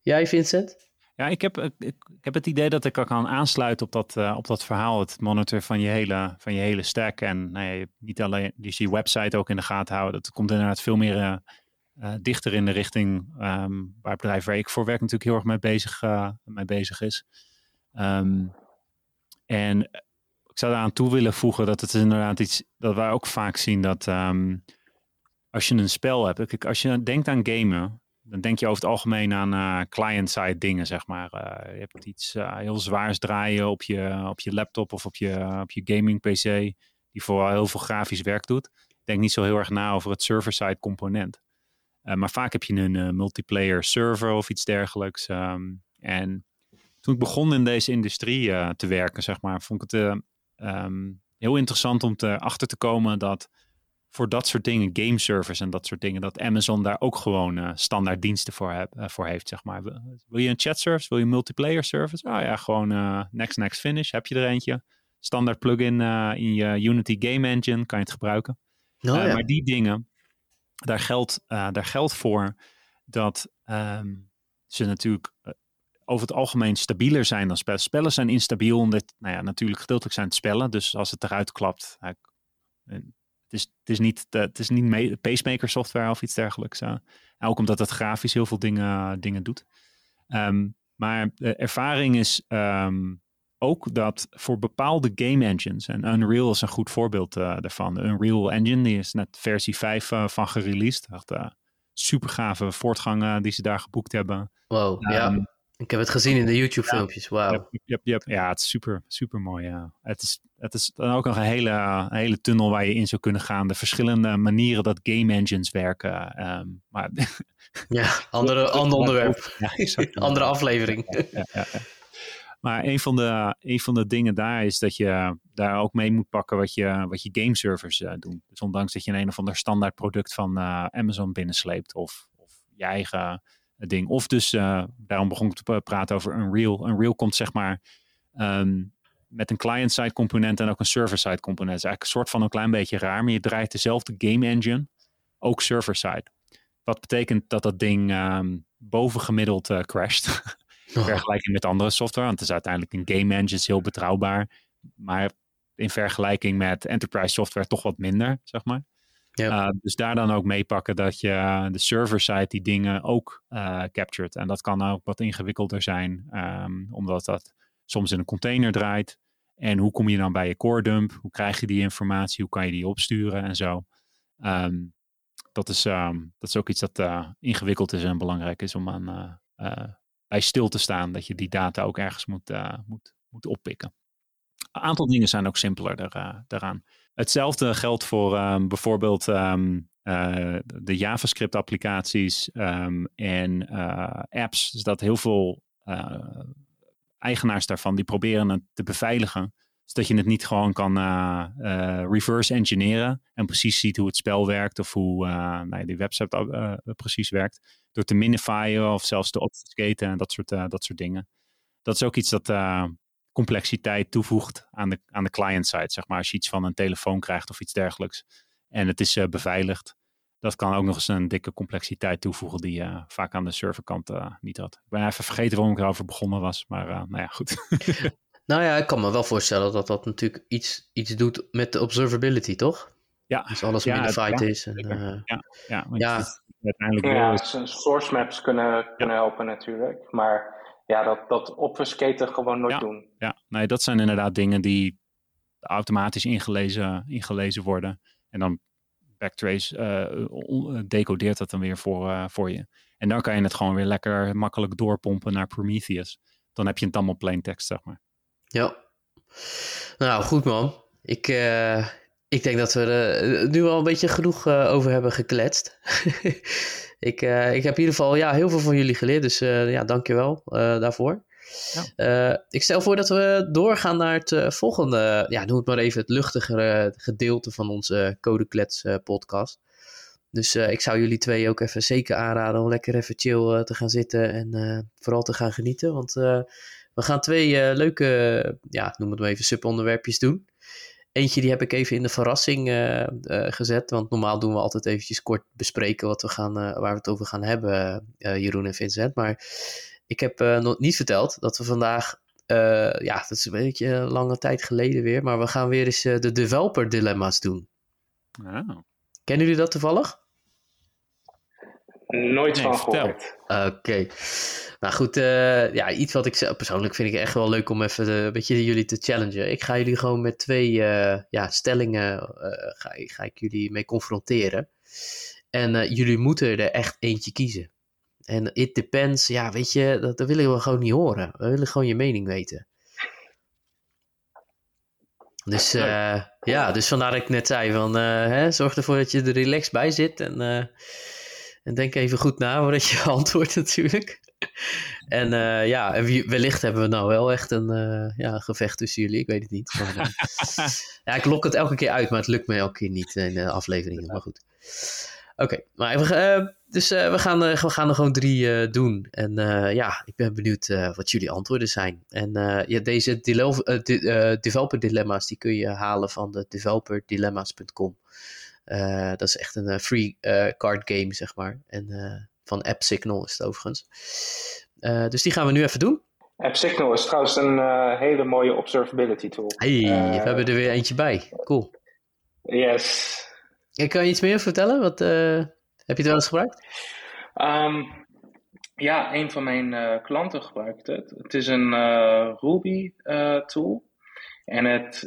Jij, Vincent? Ja, ik heb, ik, ik, heb het idee dat ik kan aansluiten op dat, uh, op dat verhaal. Het monitoren van je hele, van je hele stack. En nou ja, niet alleen dus je website ook in de gaten houden. Dat komt inderdaad veel meer uh, uh, dichter in de richting um, waar het bedrijf waar ik voor werk natuurlijk heel erg mee bezig, mee bezig is. Um, en ik zou daaraan toe willen voegen dat het inderdaad iets dat wij ook vaak zien dat um, als je een spel hebt. Als je denkt aan gamen, dan denk je over het algemeen aan uh, client-side dingen, zeg maar. Uh, je hebt iets uh, heel zwaars draaien op je, op je laptop of op je, op je gaming-PC, die vooral heel veel grafisch werk doet. Denk niet zo heel erg na over het server-side component. maar vaak heb je een multiplayer server of iets dergelijks. Um, en toen ik begon in deze industrie te werken, zeg maar, vond ik het um, heel interessant om te, achter te komen dat voor dat soort dingen, game servers en dat soort dingen, dat Amazon daar ook gewoon uh, standaard diensten voor, heb, uh, voor heeft, zeg maar. Wil je een chat service? Wil je een multiplayer service? Oh ja, gewoon uh, next, next, finish. Heb je er eentje? Standaard plugin in je Unity Game Engine kan je het gebruiken. Oh, ja. Maar die dingen, daar geldt, daar geldt voor dat um, ze natuurlijk over het algemeen stabieler zijn dan spellen. Spellen zijn instabiel, omdat, nou ja, natuurlijk gedeeltelijk zijn het spellen. Dus als het eruit klapt, het is, het is niet, eh, het is niet pacemaker software of iets dergelijks. Uh. Ook omdat het grafisch heel veel dingen, dingen doet. Um, maar de ervaring is um, ook dat voor bepaalde game engines, en Unreal is een goed voorbeeld uh, daarvan. De Unreal Engine, die is net versie 5 uh, van gereleased. Echt uh, super gave voortgang die ze daar geboekt hebben. Wow, um, ja. Ik heb het gezien in de YouTube-filmpjes. Wauw. Yep, yep, yep. Ja, het is super, super mooi. Ja. Het, is, het is dan ook nog een hele, een hele tunnel waar je in zou kunnen gaan. De verschillende manieren dat game engines werken. Um, maar, ja, andere, ander onderwerp. Ja, andere aflevering. Ja, ja, maar een van, de, een van de dingen daar is dat je daar ook mee moet pakken wat je, wat je game servers uh, doen. Dus ondanks dat je een, een of ander standaard product van uh, Amazon binnensleept of, of je eigen ding. Of dus, uh, daarom begon ik te praten over Unreal. Unreal komt zeg maar um, met een client-side component en ook een server-side component. Het is eigenlijk een soort van een klein beetje raar, maar je draait dezelfde game engine, ook server-side. Wat betekent dat dat ding um, bovengemiddeld uh, crasht. In vergelijking met andere software. Want het is uiteindelijk een game engine, is heel betrouwbaar. Maar in vergelijking met enterprise software toch wat minder, zeg maar. Uh, dus daar dan ook meepakken dat je uh, de server-side die dingen ook uh, captured. En dat kan ook wat ingewikkelder zijn, um, omdat dat soms in een container draait. En hoe kom je dan bij je core dump? Hoe krijg je die informatie? Hoe kan je die opsturen en zo? Um, dat, is, um, dat is ook iets dat ingewikkeld is en belangrijk is om aan, bij stil te staan. Dat je die data ook ergens moet, moet, moet oppikken. Een aantal dingen zijn ook simpeler daar, daaraan. Hetzelfde geldt voor um, bijvoorbeeld um, uh, de JavaScript applicaties um, en uh, apps. Dus dat heel veel uh, eigenaars daarvan die proberen het te beveiligen. Zodat je het niet gewoon kan reverse engineeren en precies ziet hoe het spel werkt of hoe nou, die website precies werkt. Door te minifyen of zelfs te obfuscaten en dat soort, dat soort dingen. Dat is ook iets dat complexiteit toevoegt aan de, aan de client-side. Zeg maar als je iets van een telefoon krijgt of iets dergelijks en het is uh, beveiligd. Dat kan ook nog eens een dikke complexiteit toevoegen die je uh, vaak aan de serverkant uh, niet had. Ik ben even vergeten waarom ik erover begonnen was, maar nou ja, goed. nou ja, ik kan me wel voorstellen dat dat natuurlijk iets, iets doet met de observability, toch? Ja. Dus alles ja, modified is. En, ja, ja, ja. uiteindelijk ja, source maps kunnen, kunnen helpen natuurlijk, maar ja, dat, dat obfuscaten gewoon nooit doen. Ja, nee, dat zijn inderdaad dingen die automatisch ingelezen, ingelezen worden. En dan Backtrace uh, decodeert dat dan weer voor, uh, voor je. En dan kan je het gewoon weer lekker makkelijk doorpompen naar Prometheus. Dan heb je het allemaal plain tekst, zeg maar. Ja. Nou, goed man. Ik, uh, ik denk dat we er nu al een beetje genoeg over hebben gekletst. ik, uh, ik heb in ieder geval ja, heel veel van jullie geleerd, dus uh, ja, dankjewel uh, daarvoor. Ja. ik stel voor dat we doorgaan naar het volgende, ja, noem het maar even het luchtigere gedeelte van onze Codeklets podcast. Dus ik zou jullie twee ook even zeker aanraden om lekker even chill te gaan zitten en vooral te gaan genieten. Want we gaan twee leuke, ja, noem het maar even, subonderwerpjes doen. Eentje die heb ik even in de verrassing uh, gezet. Want normaal doen we altijd eventjes kort bespreken wat we gaan, uh, waar we het over gaan hebben, Jeroen en Vincent. Maar ik heb nog niet verteld dat we vandaag, ja, dat is een beetje een lange tijd geleden weer. Maar we gaan weer eens de developer dilemma's doen. Oh. Kennen jullie dat toevallig? Nooit van gehoord. Oké. Nou goed, uh, ja, iets wat ik persoonlijk vind ik echt wel leuk om even een beetje jullie te challengen. Ik ga jullie gewoon met twee uh, ja, stellingen uh, ga, ga, ik jullie mee confronteren. En jullie moeten er echt eentje kiezen. En it depends, ja, weet je, dat, dat willen we gewoon niet horen. We willen gewoon je mening weten. Dus ja, dus vandaar dat ik net zei van, hè, zorg ervoor dat je er relaxed bij zit en, en denk even goed na voordat je antwoordt natuurlijk. En uh, ja, en wie, wellicht hebben we nou wel echt een uh, ja, gevecht tussen jullie. Ik weet het niet. Maar, uh, ja, ik lok het elke keer uit, maar het lukt me elke keer niet in de afleveringen. Maar goed. Oké, maar we, dus we, gaan, we gaan er gewoon drie doen. En ja, ik ben benieuwd wat jullie antwoorden zijn. En ja, deze developer dilemma's die kun je halen van de developerdilemma's.com. dat is echt een free card game, zeg maar. En van AppSignal is het overigens. Dus die gaan we nu even doen. AppSignal is trouwens een hele mooie observability tool. Hey, we hebben er weer eentje bij. Cool. Yes. Ik kan je iets meer vertellen? Wat, heb je het wel eens gebruikt? Um, ja, een van mijn klanten gebruikt het. Het is een Ruby tool. En het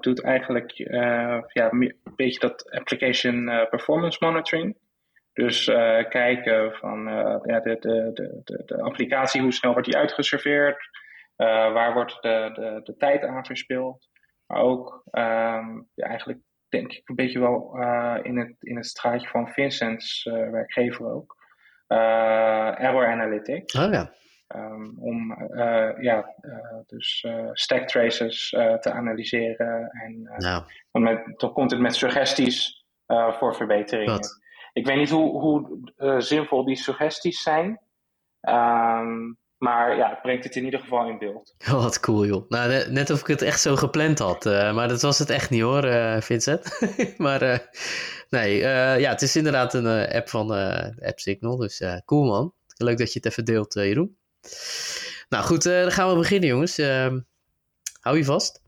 doet eigenlijk ja, een beetje dat application performance monitoring. Dus kijken van ja, de, de, de, de, applicatie, hoe snel wordt die uitgeserveerd, waar wordt de, de, de tijd aan verspild. Maar ook ja, eigenlijk denk ik een beetje wel in, het, in het straatje van Vincent's werkgever ook. error Analytics. Oh ja. Um, om ja, dus stack traces te analyseren. En nou. dan, met, dan komt het met suggesties voor verbeteringen. Wat? Ik weet niet hoe, hoe uh, zinvol die suggesties zijn. Um, maar ja, het brengt het in ieder geval in beeld. Oh, wat cool joh. Nou, net, of ik het echt zo gepland had. Uh, maar dat was het echt niet hoor, uh, Vincent. maar nee, ja, het is inderdaad een app van App Signal. Dus cool man. Leuk dat je het even deelt, Jeroen. Nou goed, dan gaan we beginnen jongens. Ehm, hou je vast.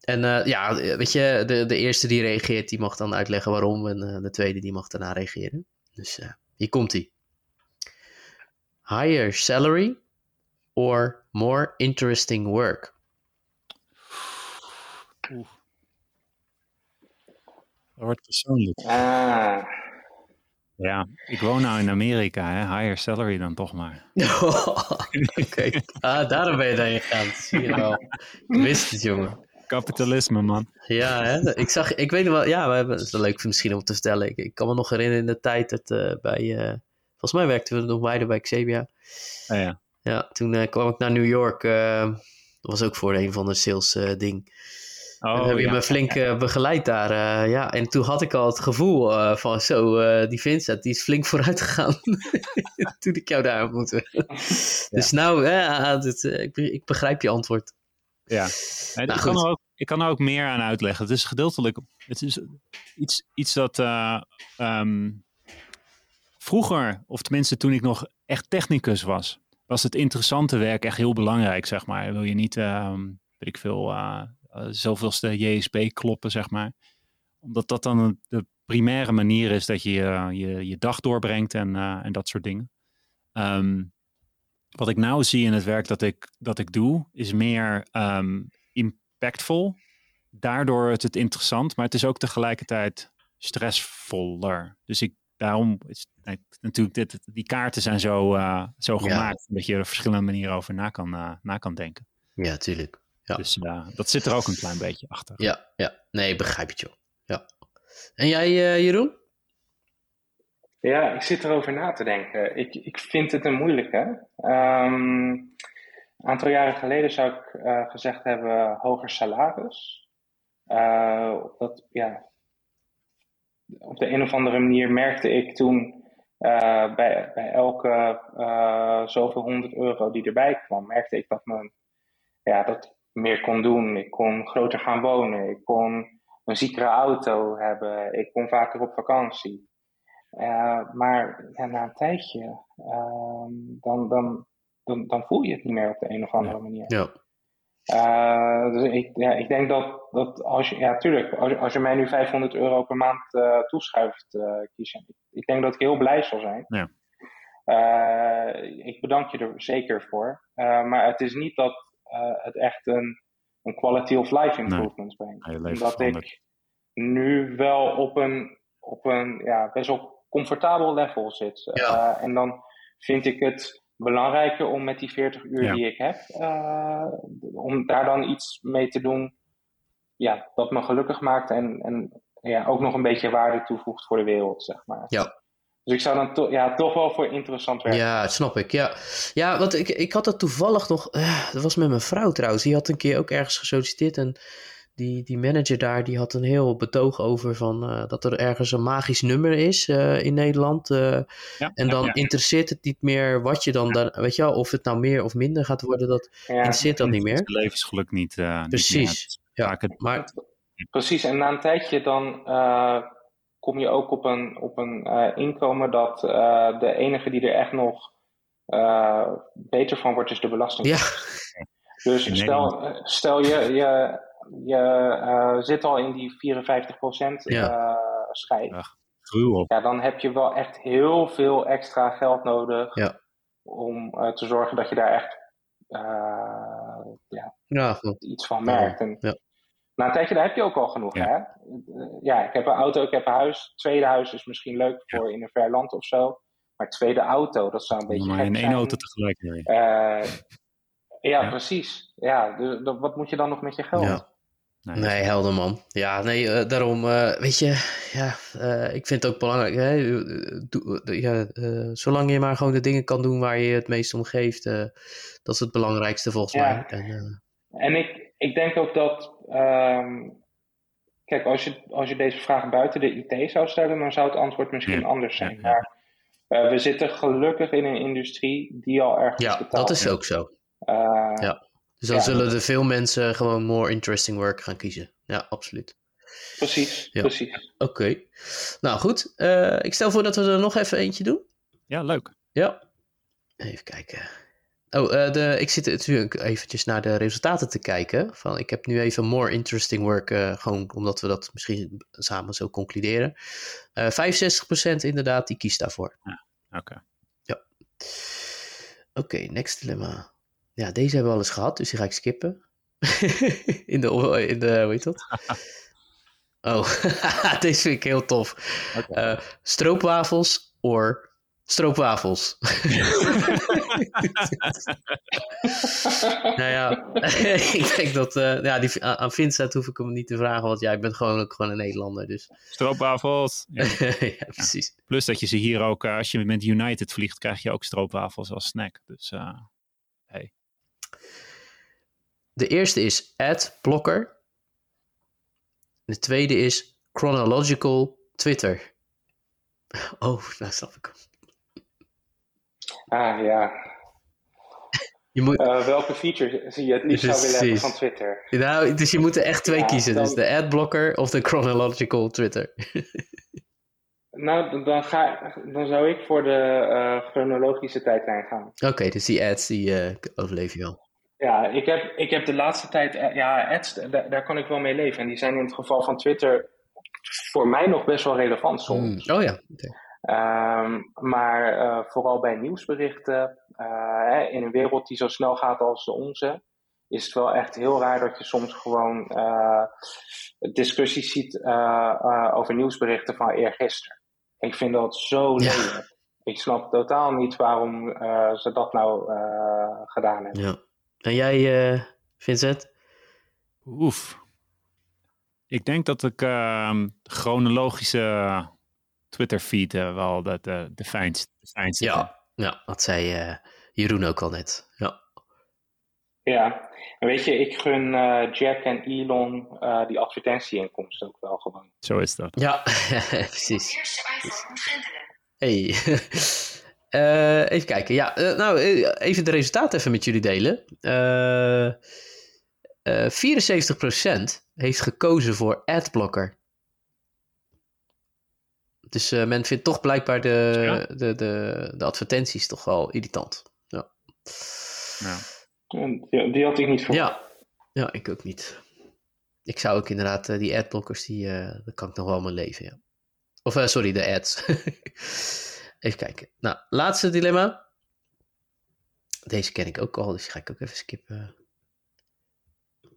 En uh, ja, weet je, de, de eerste die reageert, die mag dan uitleggen waarom. En uh, de tweede, die mag daarna reageren. Dus uh, hier komt hij. Higher salary or more interesting work? Oeh. Dat wordt persoonlijk. Ah. Ja, ik woon nou in Amerika, hè? higher salary dan toch maar. Oké, ah, daarom ben je daarin gegaan. Zie je wel. Ik wist het, jongen. Kapitalisme, man. Ja, hè? ik zag, ik weet nog wel, ja, we hebben, het is leuk misschien om te vertellen. Ik, ik kan me nog herinneren in de tijd dat uh, bij, uh, volgens mij werkten we nog beide bij Xebia. Oh, ja. Ja, toen uh, kwam ik naar New York. dat was ook voor een van de sales ding. Oh, en heb je ja. me flink begeleid daar. ja, en toen had ik al het gevoel van zo, die Vincent, die is flink vooruit gegaan. toen ik jou daar ontmoette. Ja. Dus nou, ik, ik begrijp je antwoord. Ja, nou, ik, kan er ook, ik kan er ook meer aan uitleggen. Het is gedeeltelijk, het is iets, iets dat um, vroeger, of tenminste toen ik nog echt technicus was, was het interessante werk echt heel belangrijk, zeg maar. Wil je niet, um, weet ik veel, uh, zoveelste JSP kloppen, zeg maar. Omdat dat dan de primaire manier is dat je je, je dag doorbrengt en, en dat soort dingen. Um, wat ik nou zie in het werk dat ik, dat ik doe, is meer um, impactvol. Daardoor is het interessant, maar het is ook tegelijkertijd stressvoller. Dus ik, daarom is natuurlijk dit, die kaarten zijn zo, uh, zo gemaakt dat je er verschillende manieren over na kan, uh, na kan denken. Ja, tuurlijk. Ja. Dus uh, dat zit er ook een klein beetje achter. Ja, ja. nee, begrijp je joh. Ja. En jij, Jeroen? Ja, ik zit erover na te denken. Ik, ik vind het een moeilijke. Um, aantal jaren geleden zou ik gezegd hebben hoger salaris. dat, ja, op de een of andere manier merkte ik toen bij, bij elke zoveel honderd euro die erbij kwam, merkte ik dat, me, ja, dat meer kon doen. Ik kon groter gaan wonen. Ik kon een ziekere auto hebben. Ik kon vaker op vakantie. Uh, maar ja, na een tijdje, uh, dan, dan, dan, dan, voel je het niet meer op de een of andere manier. Ja. Uh, dus ik, ja, ik denk dat, dat als je, ja, tuurlijk, als, als je mij nu 500 euro per maand uh, toeschuift, kiezen, ik, ik, denk dat ik heel blij zal zijn. Ja. ik bedank je er zeker voor. maar het is niet dat het echt een, een quality of life improvement nee. brengt. Dat ik nu wel op een, op een ja, best wel comfortabel level zit. Uh, en dan vind ik het belangrijker om met die 40 uur die ik heb, uh, om daar dan iets mee te doen ja, dat me gelukkig maakt en, en ja, ook nog een beetje waarde toevoegt voor de wereld, zeg maar. Ja. Dus ik zou dan to ja, toch wel voor interessant werken. Ja, snap ik. Ja, ja want ik, ik had dat toevallig nog. Uh, dat was met mijn vrouw trouwens. Die had een keer ook ergens gesolliciteerd. En die, die manager daar die had een heel betoog over van, uh, dat er ergens een magisch nummer is uh, in Nederland. Uh, ja, en dan ja, interesseert het niet meer wat je dan, dan, weet je wel, of het nou meer of minder gaat worden, dat interesseert dan niet meer. Het levensgeluk niet. Precies. Niet ja, maar... Precies, en na een tijdje dan kom je ook op een, op een inkomen dat de enige die er echt nog beter van wordt, is de belasting. Ja. Dus stel, stel je, je je uh, zit al in die 54% ja. uh, schijf. Ja, ja, dan heb je wel echt heel veel extra geld nodig ja. om uh, te zorgen dat je daar echt ja, ja, iets van merkt. En, na een tijdje, daar heb je ook al genoeg. Hè? ja, ik heb een auto, ik heb een huis. Tweede huis is misschien leuk voor in een ver land of zo. Maar tweede auto, dat zou een beetje. Maar in één auto tegelijk. ja, precies. Ja, dus, wat moet je dan nog met je geld? Nee, nee helder man. Ja, nee, uh, daarom, uh, weet je, ja, uh, ik vind het ook belangrijk. Hè? ja, zolang je maar gewoon de dingen kan doen waar je het meest om geeft, dat is het belangrijkste volgens ja. mij. En, en, ik, ik denk ook dat, um, kijk, als je, als je deze vraag buiten de IT zou stellen, dan zou het antwoord misschien ja. anders zijn. Ja, maar we zitten gelukkig in een industrie die al erg Ja, dat is ook zo. ja. Dus dan zullen er veel mensen gewoon more interesting work gaan kiezen. Ja, absoluut. Precies, precies. Oké. Nou goed, uh, ik stel voor dat we er nog even eentje doen. Ja, leuk. Ja. Even kijken. Oh, uh, de, ik zit natuurlijk eventjes naar de resultaten te kijken. Van, ik heb nu even more interesting work, uh, gewoon omdat we dat misschien samen zo concluderen. 65% inderdaad, die kiest daarvoor. Ja, oké. Ja. Oké, next dilemma. Ja, deze hebben we al eens gehad, dus die ga ik skippen. in, de, in de, hoe heet dat? oh, deze vind ik heel tof. Okay. Uh, stroopwafels of stroopwafels. nou ja, ik denk dat uh, ja, die, aan Vincent hoef ik hem niet te vragen, want jij bent gewoon ook gewoon een Nederlander. Dus. Stroopwafels. Ja. ja precies. Ja. Plus dat je ze hier ook, uh, als je met United vliegt, krijg je ook stroopwafels als snack. Dus uh, hey. De eerste is AdBlocker. De tweede is Chronological Twitter. Oh, nou snap ik Ah ja. Je moet... Uh, welke feature zie je het liefst zou willen hebben van Twitter? Nou, dus je moet er echt twee ja, kiezen. Dan... Dus de adblocker of de chronological Twitter. nou, dan, ga, dan zou ik voor de uh, chronologische tijdlijn gaan. Oké, okay, dus die ads die uh, overleef je wel. Ja, ik heb, ik heb de laatste tijd, eh, ja, ads, daar, daar kan ik wel mee leven. En die zijn in het geval van Twitter voor mij nog best wel relevant soms. Mm. Oh ja. Um, maar uh, vooral bij nieuwsberichten, uh, in een wereld die zo snel gaat als de onze, is het wel echt heel raar dat je soms gewoon uh, discussies ziet over nieuwsberichten van eergisteren. Ik vind dat zo lelijk. Ik snap totaal niet waarom ze dat nou gedaan hebben. Ja. En jij, uh, Vincent? Oef. Ik denk dat ik uh, chronologische Twitter-feed uh, wel de, de, de, fijnste, de fijnste ja, ja, dat zei uh, Jeroen ook al net. Ja. Ja, en weet je, ik gun uh, Jack en Elon uh, die advertentieinkomsten ook wel gewoon. Zo is dat. Ja, precies. Hey. uh, even kijken. Ja, nou, even de resultaten even met jullie delen. 74% heeft gekozen voor adblocker. Dus men vindt toch blijkbaar de, ja. de, de, de advertenties toch wel irritant. Ja. ja. Die, die had ik niet voor. Ja. ja, ik ook niet. Ik zou ook inderdaad, uh, die adblockers, die, uh, dat kan ik nog wel mijn leven, ja. Of, uh, sorry, de ads. even kijken. Nou, laatste dilemma. Deze ken ik ook al, dus die ga ik ook even skippen.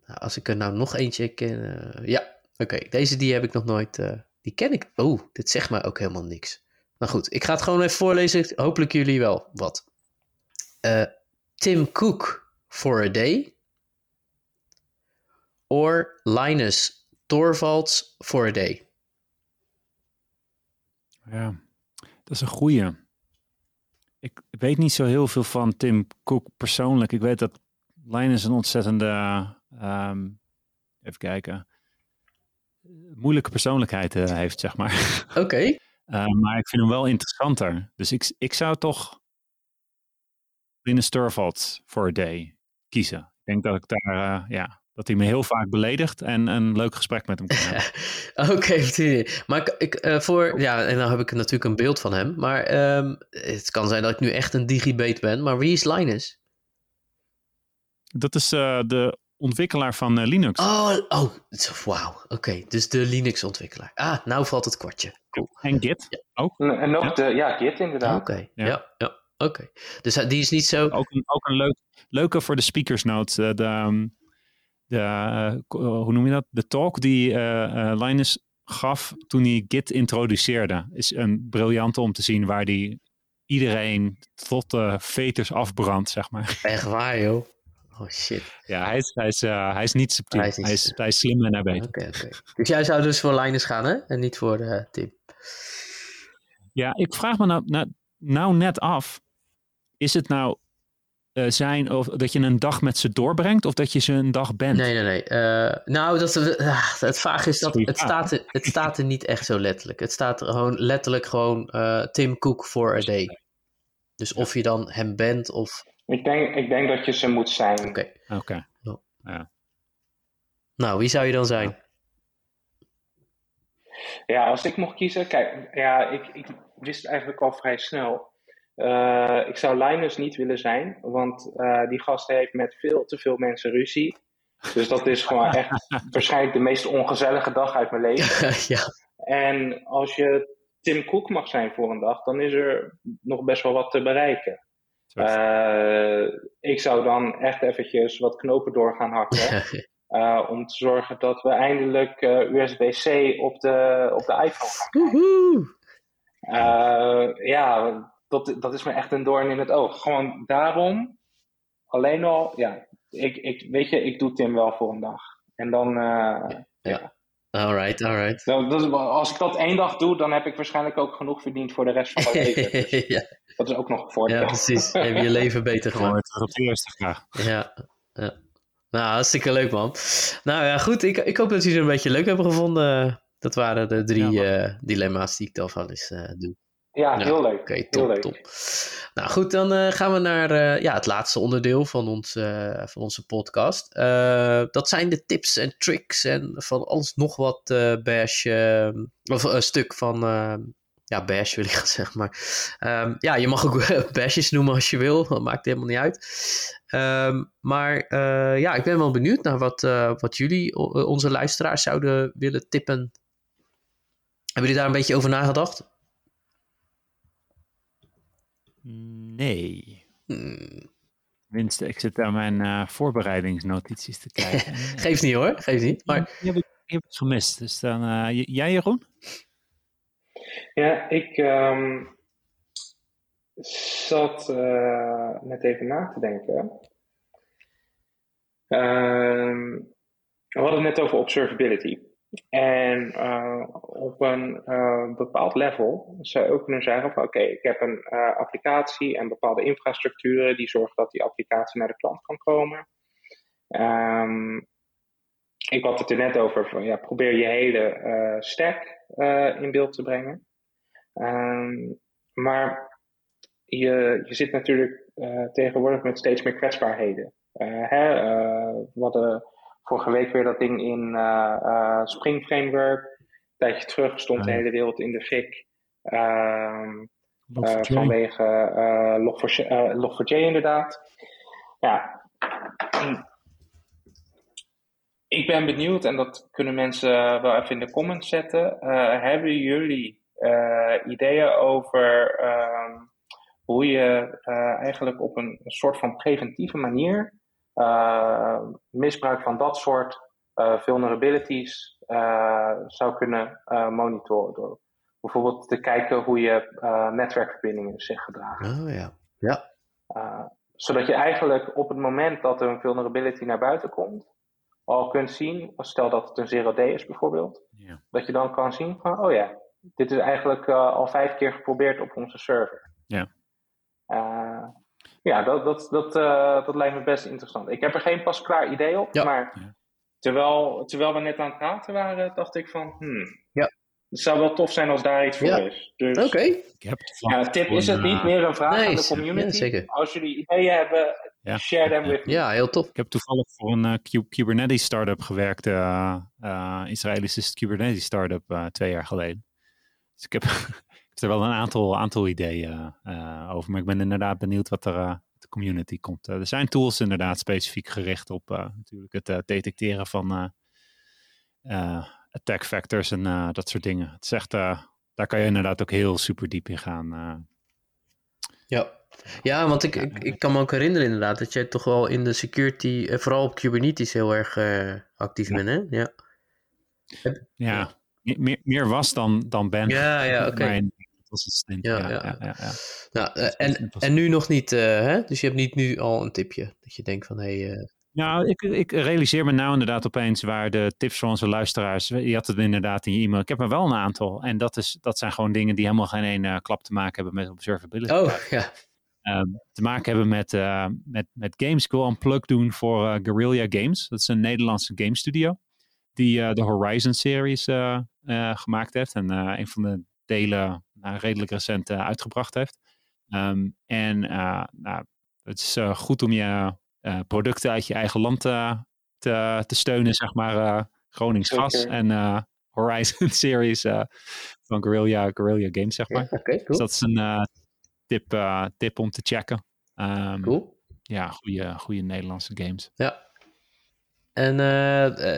Nou, als ik er nou nog eentje ken... ja, oké. Okay. Deze die heb ik nog nooit... die ken ik... Oh, dit zegt mij ook helemaal niks. Nou goed, ik ga het gewoon even voorlezen. Hopelijk jullie wel wat. Tim Cook for a day. Or Linus Torvalds for a day. Ja, dat is een goeie. Ik weet niet zo heel veel van Tim Cook persoonlijk. Ik weet dat Linus een ontzettende, um, even kijken, moeilijke persoonlijkheid uh, heeft, zeg maar. Oké. Okay. Uh, maar ik vind hem wel interessanter. Dus ik, ik zou toch Linus Torvalds for a day kiezen. Ik denk dat ik daar, uh, ja, dat hij me heel vaak beledigt en een leuk gesprek met hem kan hebben. Oké, okay, maar ik, ik uh, voor, ja, en dan heb ik natuurlijk een beeld van hem. Maar um, het kan zijn dat ik nu echt een digibate ben. Maar wie is Linus? Dat is de ontwikkelaar van uh, Linux. Oh, oh wauw. Oké, okay, dus de Linux-ontwikkelaar. Ah, nou valt het kwartje. Cool. En Git ja. ook. En nog ja. de, ja, Git inderdaad. Oké, okay. ja. ja. ja. Oké, dus die is niet zo... Ook een, ook een leuk, leuke voor de speakers note. Eh, de, ehm, de, uh, hoe noem je dat? De talk die uh, Linus gaf toen hij Git introduceerde. Is een briljante om te zien waar hij iedereen tot de veters afbrandt, zeg maar. Echt waar, joh. Oh shit. Ja, hij is, hij is, uh, hij is niet subtiel. Hij is, hij is, hij is slim en hij weet. Oké, okay, oké. Okay. Dus jij zou dus voor Linus gaan, hè? En niet voor uh, Tim. Ja, ik vraag me nou, nou, nou net af. Is het nou uh, zijn of dat je een dag met ze doorbrengt of dat je ze een dag bent? Nee, nee, nee. Uh, nou, dat, uh, het vaag is dat het staat, er, het staat er niet echt zo letterlijk. Het staat er gewoon letterlijk gewoon Tim Cook for a day. Dus of je dan hem bent of... Ik denk, ik denk dat je ze moet zijn. Oké. Okay. Oké. Okay. Ja. Nou, wie zou je dan zijn? Ja, als ik mocht kiezen, kijk, ja, ik, ik wist eigenlijk al vrij snel. Uh, ik zou Linus niet willen zijn, want uh, die gast heeft met veel te veel mensen ruzie. Dus dat is gewoon echt waarschijnlijk de meest ongezellige dag uit mijn leven. ja. En als je Tim Cook mag zijn voor een dag, dan is er nog best wel wat te bereiken. Uh, ik zou dan echt eventjes wat knopen door gaan hakken. Uh, om te zorgen dat we eindelijk uh, USB-C op de, op de iPhone gaan krijgen. Uh, ja, dat, dat is me echt een doorn in het oog. Gewoon daarom, alleen al, ja, ik, ik, weet je, ik doe Tim wel voor een dag. En dan, ja. ja. Alright, alright. Nou, dat, als ik dat één dag doe, dan heb ik waarschijnlijk ook genoeg verdiend voor de rest van mijn leven. Dus ja. Dat is ook nog een voordeel. Ja, precies. Heb je je leven beter gemaakt. Voor het eerste graag. Ja, ja. Nou, hartstikke leuk man. Nou ja, goed. Ik, ik hoop dat jullie het een beetje leuk hebben gevonden. Dat waren de drie ja, uh, dilemma's die ik dan van eens uh, doe. Ja, heel leuk. Oké, okay, top, top. Nou goed, dan uh, gaan we naar uh, ja, het laatste onderdeel van, ons, uh, van onze podcast. dat zijn de tips en tricks en van alles nog wat bash, of een stuk van, ja bash wil ik gaan zeggen, maar um, ja, je mag ook bashes noemen als je wil, dat maakt helemaal niet uit. Um, maar ja, ik ben wel benieuwd naar wat, wat jullie, onze luisteraars, zouden willen tippen. Hebben jullie daar een beetje over nagedacht? Nee. Hmm. Minste, ik zit aan mijn uh, voorbereidingsnotities te kijken. Geeft niet hoor, geeft niet. Maar... Die, heb ik, die heb ik gemist. Dus dan, jij Jeroen? Ja, ik um, zat uh, net even na te denken. Um, we hadden het net over observability. En uh, op een uh, bepaald level zou je ook kunnen zeggen van oké, ik heb een applicatie en bepaalde infrastructuren die zorgen dat die applicatie naar de klant kan komen. Ehm, ik had het er net over, van, ja, probeer je hele uh, stack in beeld te brengen. Ehm, maar je, je zit natuurlijk tegenwoordig met steeds meer kwetsbaarheden. hè, we hadden vorige week weer dat ding in Spring Framework. Een tijdje terug stond de hele wereld in de fik. Ehm, vanwege Log4j inderdaad. Ja, ik ben benieuwd, en dat kunnen mensen wel even in de comments zetten. Uh, hebben jullie uh, ideeën over uh, hoe je uh, eigenlijk op een, een, soort van preventieve manier misbruik van dat soort vulnerabilities zou kunnen monitoren? Door bijvoorbeeld te kijken hoe je netwerkverbindingen zich gedragen. Oh ja. ja zodat je eigenlijk op het moment dat er een vulnerability naar buiten komt, al kunt zien, stel dat het een zero day is bijvoorbeeld, dat je dan kan zien van, oh ja, dit is eigenlijk uh, al vijf keer geprobeerd op onze server. Ja. Uh, ja, dat, dat, dat, uh, dat lijkt me best interessant. Ik heb er geen pas klaar idee op, ja. maar terwijl, terwijl we net aan het praten waren, dacht ik van, hmm, ja. Het zou wel tof zijn als daar iets voor ja. is. Dus, Oké. Okay. Ja, tip is het niet meer een vraag nee, aan de community. Ja, als jullie ideeën hebben, ja. share them with me. Ja, heel tof. Ik heb toevallig voor een uh, Kubernetes startup gewerkt. Uh, uh, Israëlische Kubernetes startup twee jaar geleden. Dus ik heb, ik heb er wel een aantal, aantal ideeën over. Maar ik ben inderdaad benieuwd wat er de community komt. er zijn tools inderdaad specifiek gericht op natuurlijk het detecteren van attack factors en uh, dat soort dingen. Het is echt, uh, daar kan je inderdaad ook heel super diep in gaan. Uh. Ja. Ja, want ik, ik, ik kan me ook herinneren inderdaad dat jij toch wel in de security, vooral op Kubernetes, heel erg actief ja. bent, hè? Ja, ja. Meer, meer was dan, dan ben. Ja, ja, oké. Okay. Ja, ja, ja. ja, ja. Nou, en, en nu nog niet, hè? Dus je hebt niet nu al een tipje dat je denkt van, hé... Hey, nou, ik, ik, realiseer me nou inderdaad opeens waar de tips van onze luisteraars. Je had het inderdaad in je e-mail. Ik heb er wel een aantal. En dat, is, dat zijn gewoon dingen die helemaal geen ene klap te maken hebben met observability. Oh, ja. Um, te maken hebben met, uh, met, met games. Ik wil een plug doen voor uh, Guerrilla Games. Dat is een Nederlandse game studio. Die uh, de Horizon series gemaakt heeft. En een van de delen nou, redelijk recent uitgebracht heeft. Um, en nou, het is goed om je producten uit je eigen land te, te, steunen, zeg maar. Gronings Gas en Horizon Series van Guerrilla, Guerrilla Games, zeg maar. Ja, okay, cool. Dus dat is een tip, tip om te checken. Um, cool. Ja, goede, goede Nederlandse games. Ja. En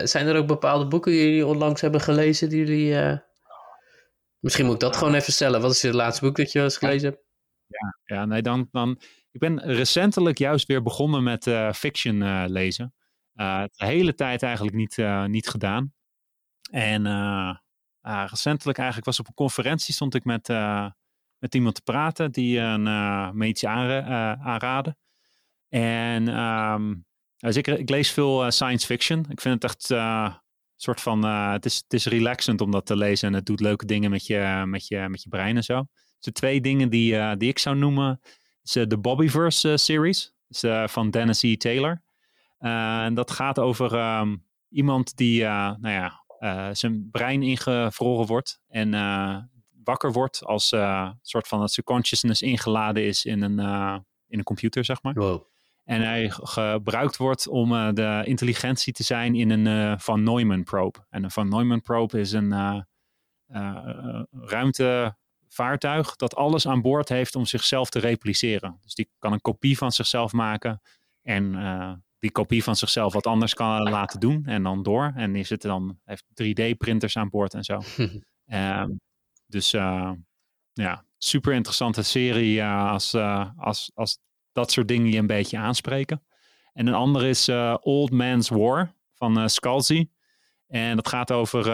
zijn er ook bepaalde boeken die jullie onlangs hebben gelezen, die jullie... Misschien moet ik dat gewoon even stellen. Wat is het laatste boek dat je eens gelezen hebt? Ja, ja nee, dan, dan ik ben recentelijk juist weer begonnen met fiction lezen. De hele tijd eigenlijk niet, niet gedaan. En recentelijk eigenlijk was op een conferentie stond ik met, met iemand te praten die een me iets aanra aanraadde. En um, ik, lees veel science fiction. Ik vind het echt soort van, het, is, het is relaxend om dat te lezen en het doet leuke dingen met je, met je, met je brein en zo. Dus de twee dingen die, die ik zou noemen is uh, de Bobbyverse uh, series. Uh, van Dennis E. Taylor. en dat gaat over um, iemand die nou ja, zijn brein ingevroren wordt. En wakker wordt als een soort van dat zijn consciousness ingeladen is in een, in een computer, zeg maar. Wow. En hij gebruikt wordt om uh, de intelligentie te zijn in een Van Neumann probe. En een Van Neumann probe is een uh, ruimte vaartuig dat alles aan boord heeft om zichzelf te repliceren. Dus die kan een kopie van zichzelf maken en die kopie van zichzelf wat anders kan laten doen en dan door. En die zitten dan, heeft 3D-printers aan boord en zo. um, dus uh, ja, super interessante serie uh, als, als, als dat soort dingen je een beetje aanspreken. En een andere is Old Man's War van Scalzi. En dat gaat over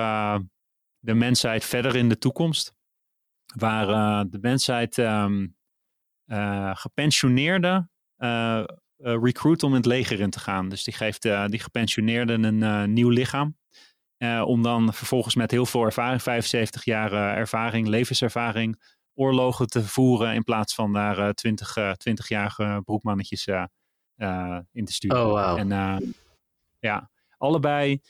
de mensheid verder in de toekomst waar de mensheid um, uh, gepensioneerde uh, recruit om in het leger in te gaan. Dus die geeft die gepensioneerden een nieuw lichaam. Om dan vervolgens met heel veel ervaring, 75 jaar ervaring, levenservaring, oorlogen te voeren. In plaats van daar 20, 20-jarige broekmannetjes in te sturen. Oh, wow. En ja, allebei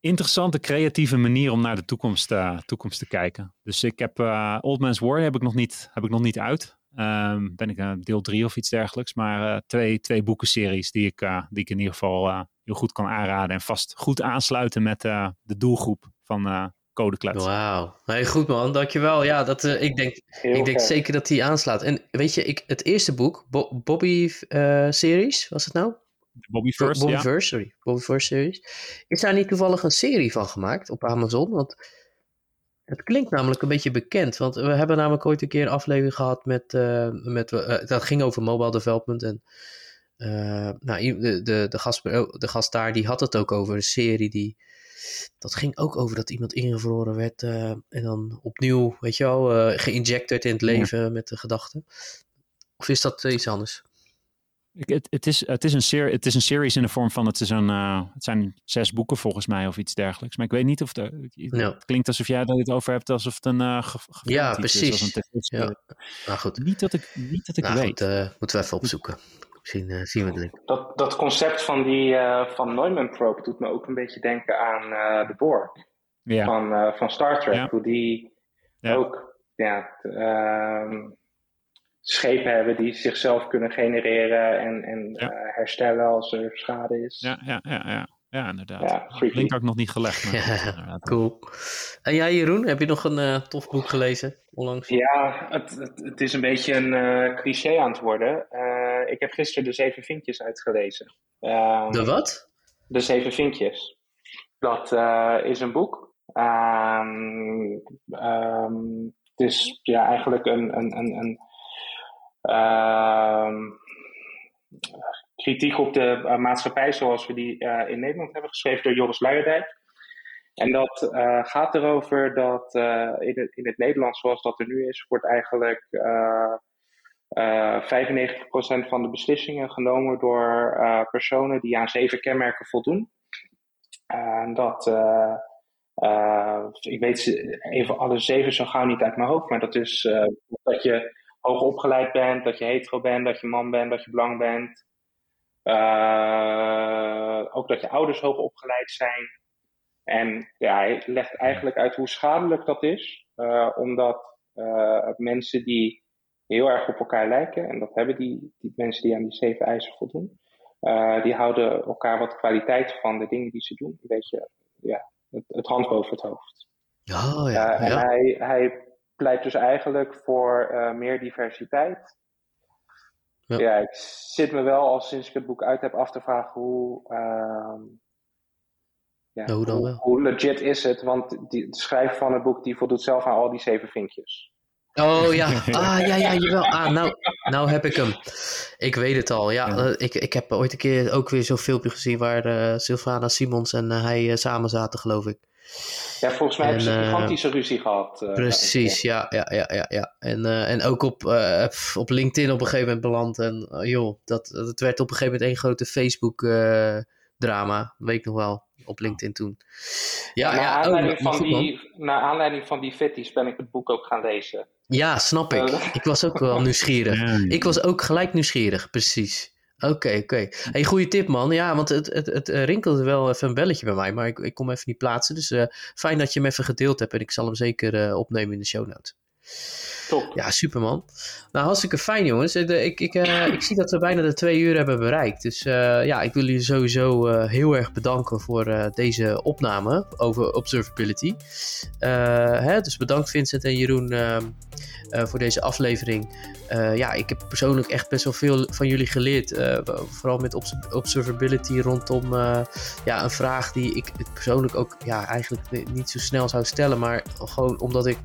interessante, creatieve manier om naar de toekomst, toekomst te kijken. Dus ik heb Old Man's War heb ik nog niet, heb ik nog niet uit. Um, ben ik uh, deel drie of iets dergelijks. Maar twee, twee boekenseries die ik, die ik in ieder geval heel goed kan aanraden. En vast goed aansluiten met de doelgroep van Codeklets. Wauw. Hey, goed man, dankjewel. Ja, dat, ik denk, ik denk zeker dat die aanslaat. En weet je, ik, het eerste boek, Bo Bobby-series, was het nou? Bobby First, Bobby ja. First, sorry. Bobby First series. Is daar niet toevallig een serie van gemaakt op Amazon? Want het klinkt namelijk een beetje bekend. Want we hebben namelijk ooit een keer een aflevering gehad met... Uh, met uh, dat ging over mobile development. En uh, nou, de, de, de, gast, de gast daar, die had het ook over een serie die... Dat ging ook over dat iemand ingevroren werd en dan opnieuw, weet je wel, geïnjecteerd in het leven ja. met de gedachten. Of is dat iets anders? Het, het, is, het, is een serie, het is een series in de vorm van, het, is een, uh, het zijn zes boeken volgens mij of iets dergelijks. Maar ik weet niet of de, het ja. klinkt alsof jij het over hebt alsof het een uh, ge, Ja, precies. Is, ja. Nou, goed. Niet dat ik, niet dat ik nou, weet. Goed, uh, moeten we even opzoeken. Misschien zien we het link. Dat, dat concept van die van Neumann Probe doet me ook een beetje denken aan de Borg. Ja. Van, van Star Trek. Ja. Hoe die Ja. ook ja, ehm, schepen hebben die zichzelf kunnen genereren en, en Ja. eh, herstellen als er schade is. Ja, ja, ja, ja. ja inderdaad. Ja. Link had ik nog niet gelegd. Maar, Ja, inderdaad. Cool. En jij Jeroen, heb je nog een eh, tof boek gelezen onlangs? Ja, het, het, het is een beetje een eh, cliché aan het worden. Ik heb gisteren de Zeven Vinkjes uitgelezen. Ehm, De wat? De Zeven Vinkjes. Dat eh, is een boek. Ehm, ehm, het is ja, eigenlijk een, een, een, een kritiek op de eh, maatschappij zoals we die eh, in Nederland hebben geschreven door Joris Luijendijk. En dat gaat erover dat in, het, in het Nederlands zoals dat er nu is, wordt eigenlijk 95% van de beslissingen genomen door eh, personen die aan zeven kenmerken voldoen. En dat, eh, eh, ik weet even alle zeven zo gauw niet uit mijn hoofd, maar dat is eh, dat je hoog opgeleid bent, dat je hetero bent, dat je man bent, dat je blank bent. Eh, ook dat je ouders hoog opgeleid zijn. En ja, hij legt eigenlijk uit hoe schadelijk dat is, eh, omdat eh, mensen die heel erg op elkaar lijken, en dat hebben die, die mensen die aan die zeven eisen voldoen, eh, die houden elkaar wat kwaliteit van de dingen die ze doen, een beetje ja, het, het hand boven het hoofd. Oh ja. Eh, en ja. hij, hij pleit dus eigenlijk voor eh, meer diversiteit. Ja. Ja. ik zit me wel al sinds ik het boek uit heb af te vragen hoe, ehm, ja, Ja, hoe dan hoe, wel? hoe legit is het, want die, de schrijver van het boek die voldoet zelf aan al die zeven vinkjes. Oh ja, ah ja, ja, jawel. Ah, nou, nou heb ik hem. Ik weet het al. Ja, Ja. eh, ik, ik heb ooit een keer ook weer zo'n filmpje gezien waar eh Sylvana Simons en eh, hij samen zaten, geloof ik. Ja, volgens mij hebben ze En, een gigantische ruzie gehad. eh, Precies, ja, ja, ja, ja, ja. En, eh, en ook op, eh, op LinkedIn op een gegeven moment beland. En joh, dat, dat werd op een gegeven moment één grote Facebook-drama. weet ik nog wel, op LinkedIn toen. Ja, naar, ja, oh, aanleiding maar van die, naar aanleiding van die fitties ben ik het boek ook gaan lezen. Ja, snap ik. Eh. Ik was ook wel nieuwsgierig. Ja. Ik was ook gelijk nieuwsgierig, precies. Oké, oké. Hey, goede tip, man. Ja, want het, het, het eh, rinkelde wel even een belletje bij mij, maar ik, ik kom even niet plaatsen. Dus eh, fijn dat je hem even gedeeld hebt en ik zal hem zeker eh, opnemen in de show notes. Top. Ja, super man. Nou, hartstikke fijn jongens. Ik, ik, ik, eh, ik zie dat we bijna de twee uur hebben bereikt. Dus eh, ja, ik wil jullie sowieso eh, heel erg bedanken voor eh, deze opname over observability. Eh, hè, dus bedankt Vincent en Jeroen ehm, eh, voor deze aflevering. Eh, ja, ik heb persoonlijk echt best wel veel van jullie geleerd. eh, vooral met obs- observability rondom eh, ja, een vraag die ik persoonlijk ook ja, eigenlijk ni- niet zo snel zou stellen. Maar gewoon omdat ik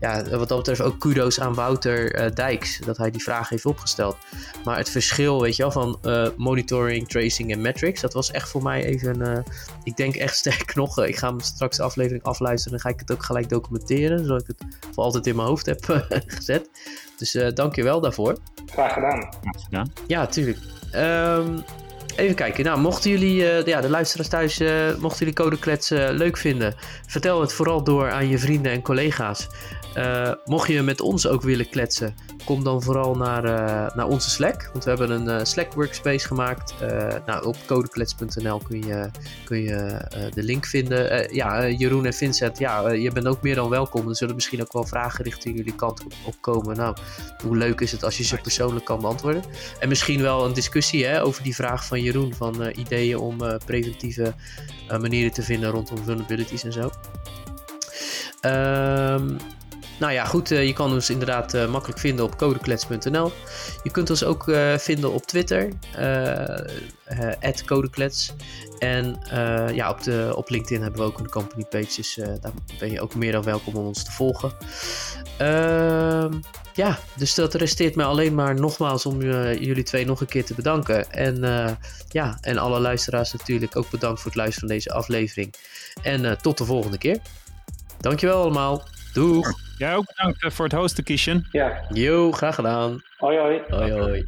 ja, wat dat betreft ook kudo's aan Wouter eh, Dijks dat hij die vraag heeft opgesteld. Maar het verschil, weet je wel, van eh, monitoring, tracing en metrics, dat was echt voor mij even, eh, ik denk echt sterk nog. ik ga hem straks de aflevering afluisteren en dan ga ik het ook gelijk documenteren, zodat ik het voor altijd in mijn hoofd heb gezet. Dus eh dank je wel daarvoor. Graag gedaan. Graag gedaan. Ja, tuurlijk. Ehm, even kijken. Nou, mochten jullie, ja, de luisteraars thuis, mochten jullie Codeklets leuk vinden, vertel het vooral door aan je vrienden en collega's. Mocht je met ons ook willen kletsen, kom dan vooral naar, uh, naar onze Slack. Want we hebben een uh, Slack workspace gemaakt. Nou, op codeklets.nl kun je, kun je de link vinden. ja, Jeroen en Vincent, ja, je bent ook meer dan welkom. Er zullen misschien ook wel vragen richting jullie kant op, komen. Nou, hoe leuk is het als je ze persoonlijk kan beantwoorden? En misschien wel een discussie hè, over die vraag van Jeroen. Van ideeën om preventieve manieren te vinden rondom vulnerabilities en zo. Ehm nou ja, goed, uh, je kan ons inderdaad uh, makkelijk vinden op codeklets.nl. Je kunt ons ook uh, vinden op Twitter, @codeklets. En ja, op, de, op LinkedIn hebben we ook een company page, dus daar ben je ook meer dan welkom om ons te volgen. Ehm, ja, dus dat resteert mij alleen maar nogmaals om jullie twee nog een keer te bedanken. En ja, en alle luisteraars natuurlijk ook bedankt voor het luisteren van deze aflevering. En tot de volgende keer. Dankjewel allemaal. Doeg! Jij ook bedankt eh, voor het hosten, Kishen. Ja. Jo, graag gedaan. Hoi, hoi. Hoi, hoi.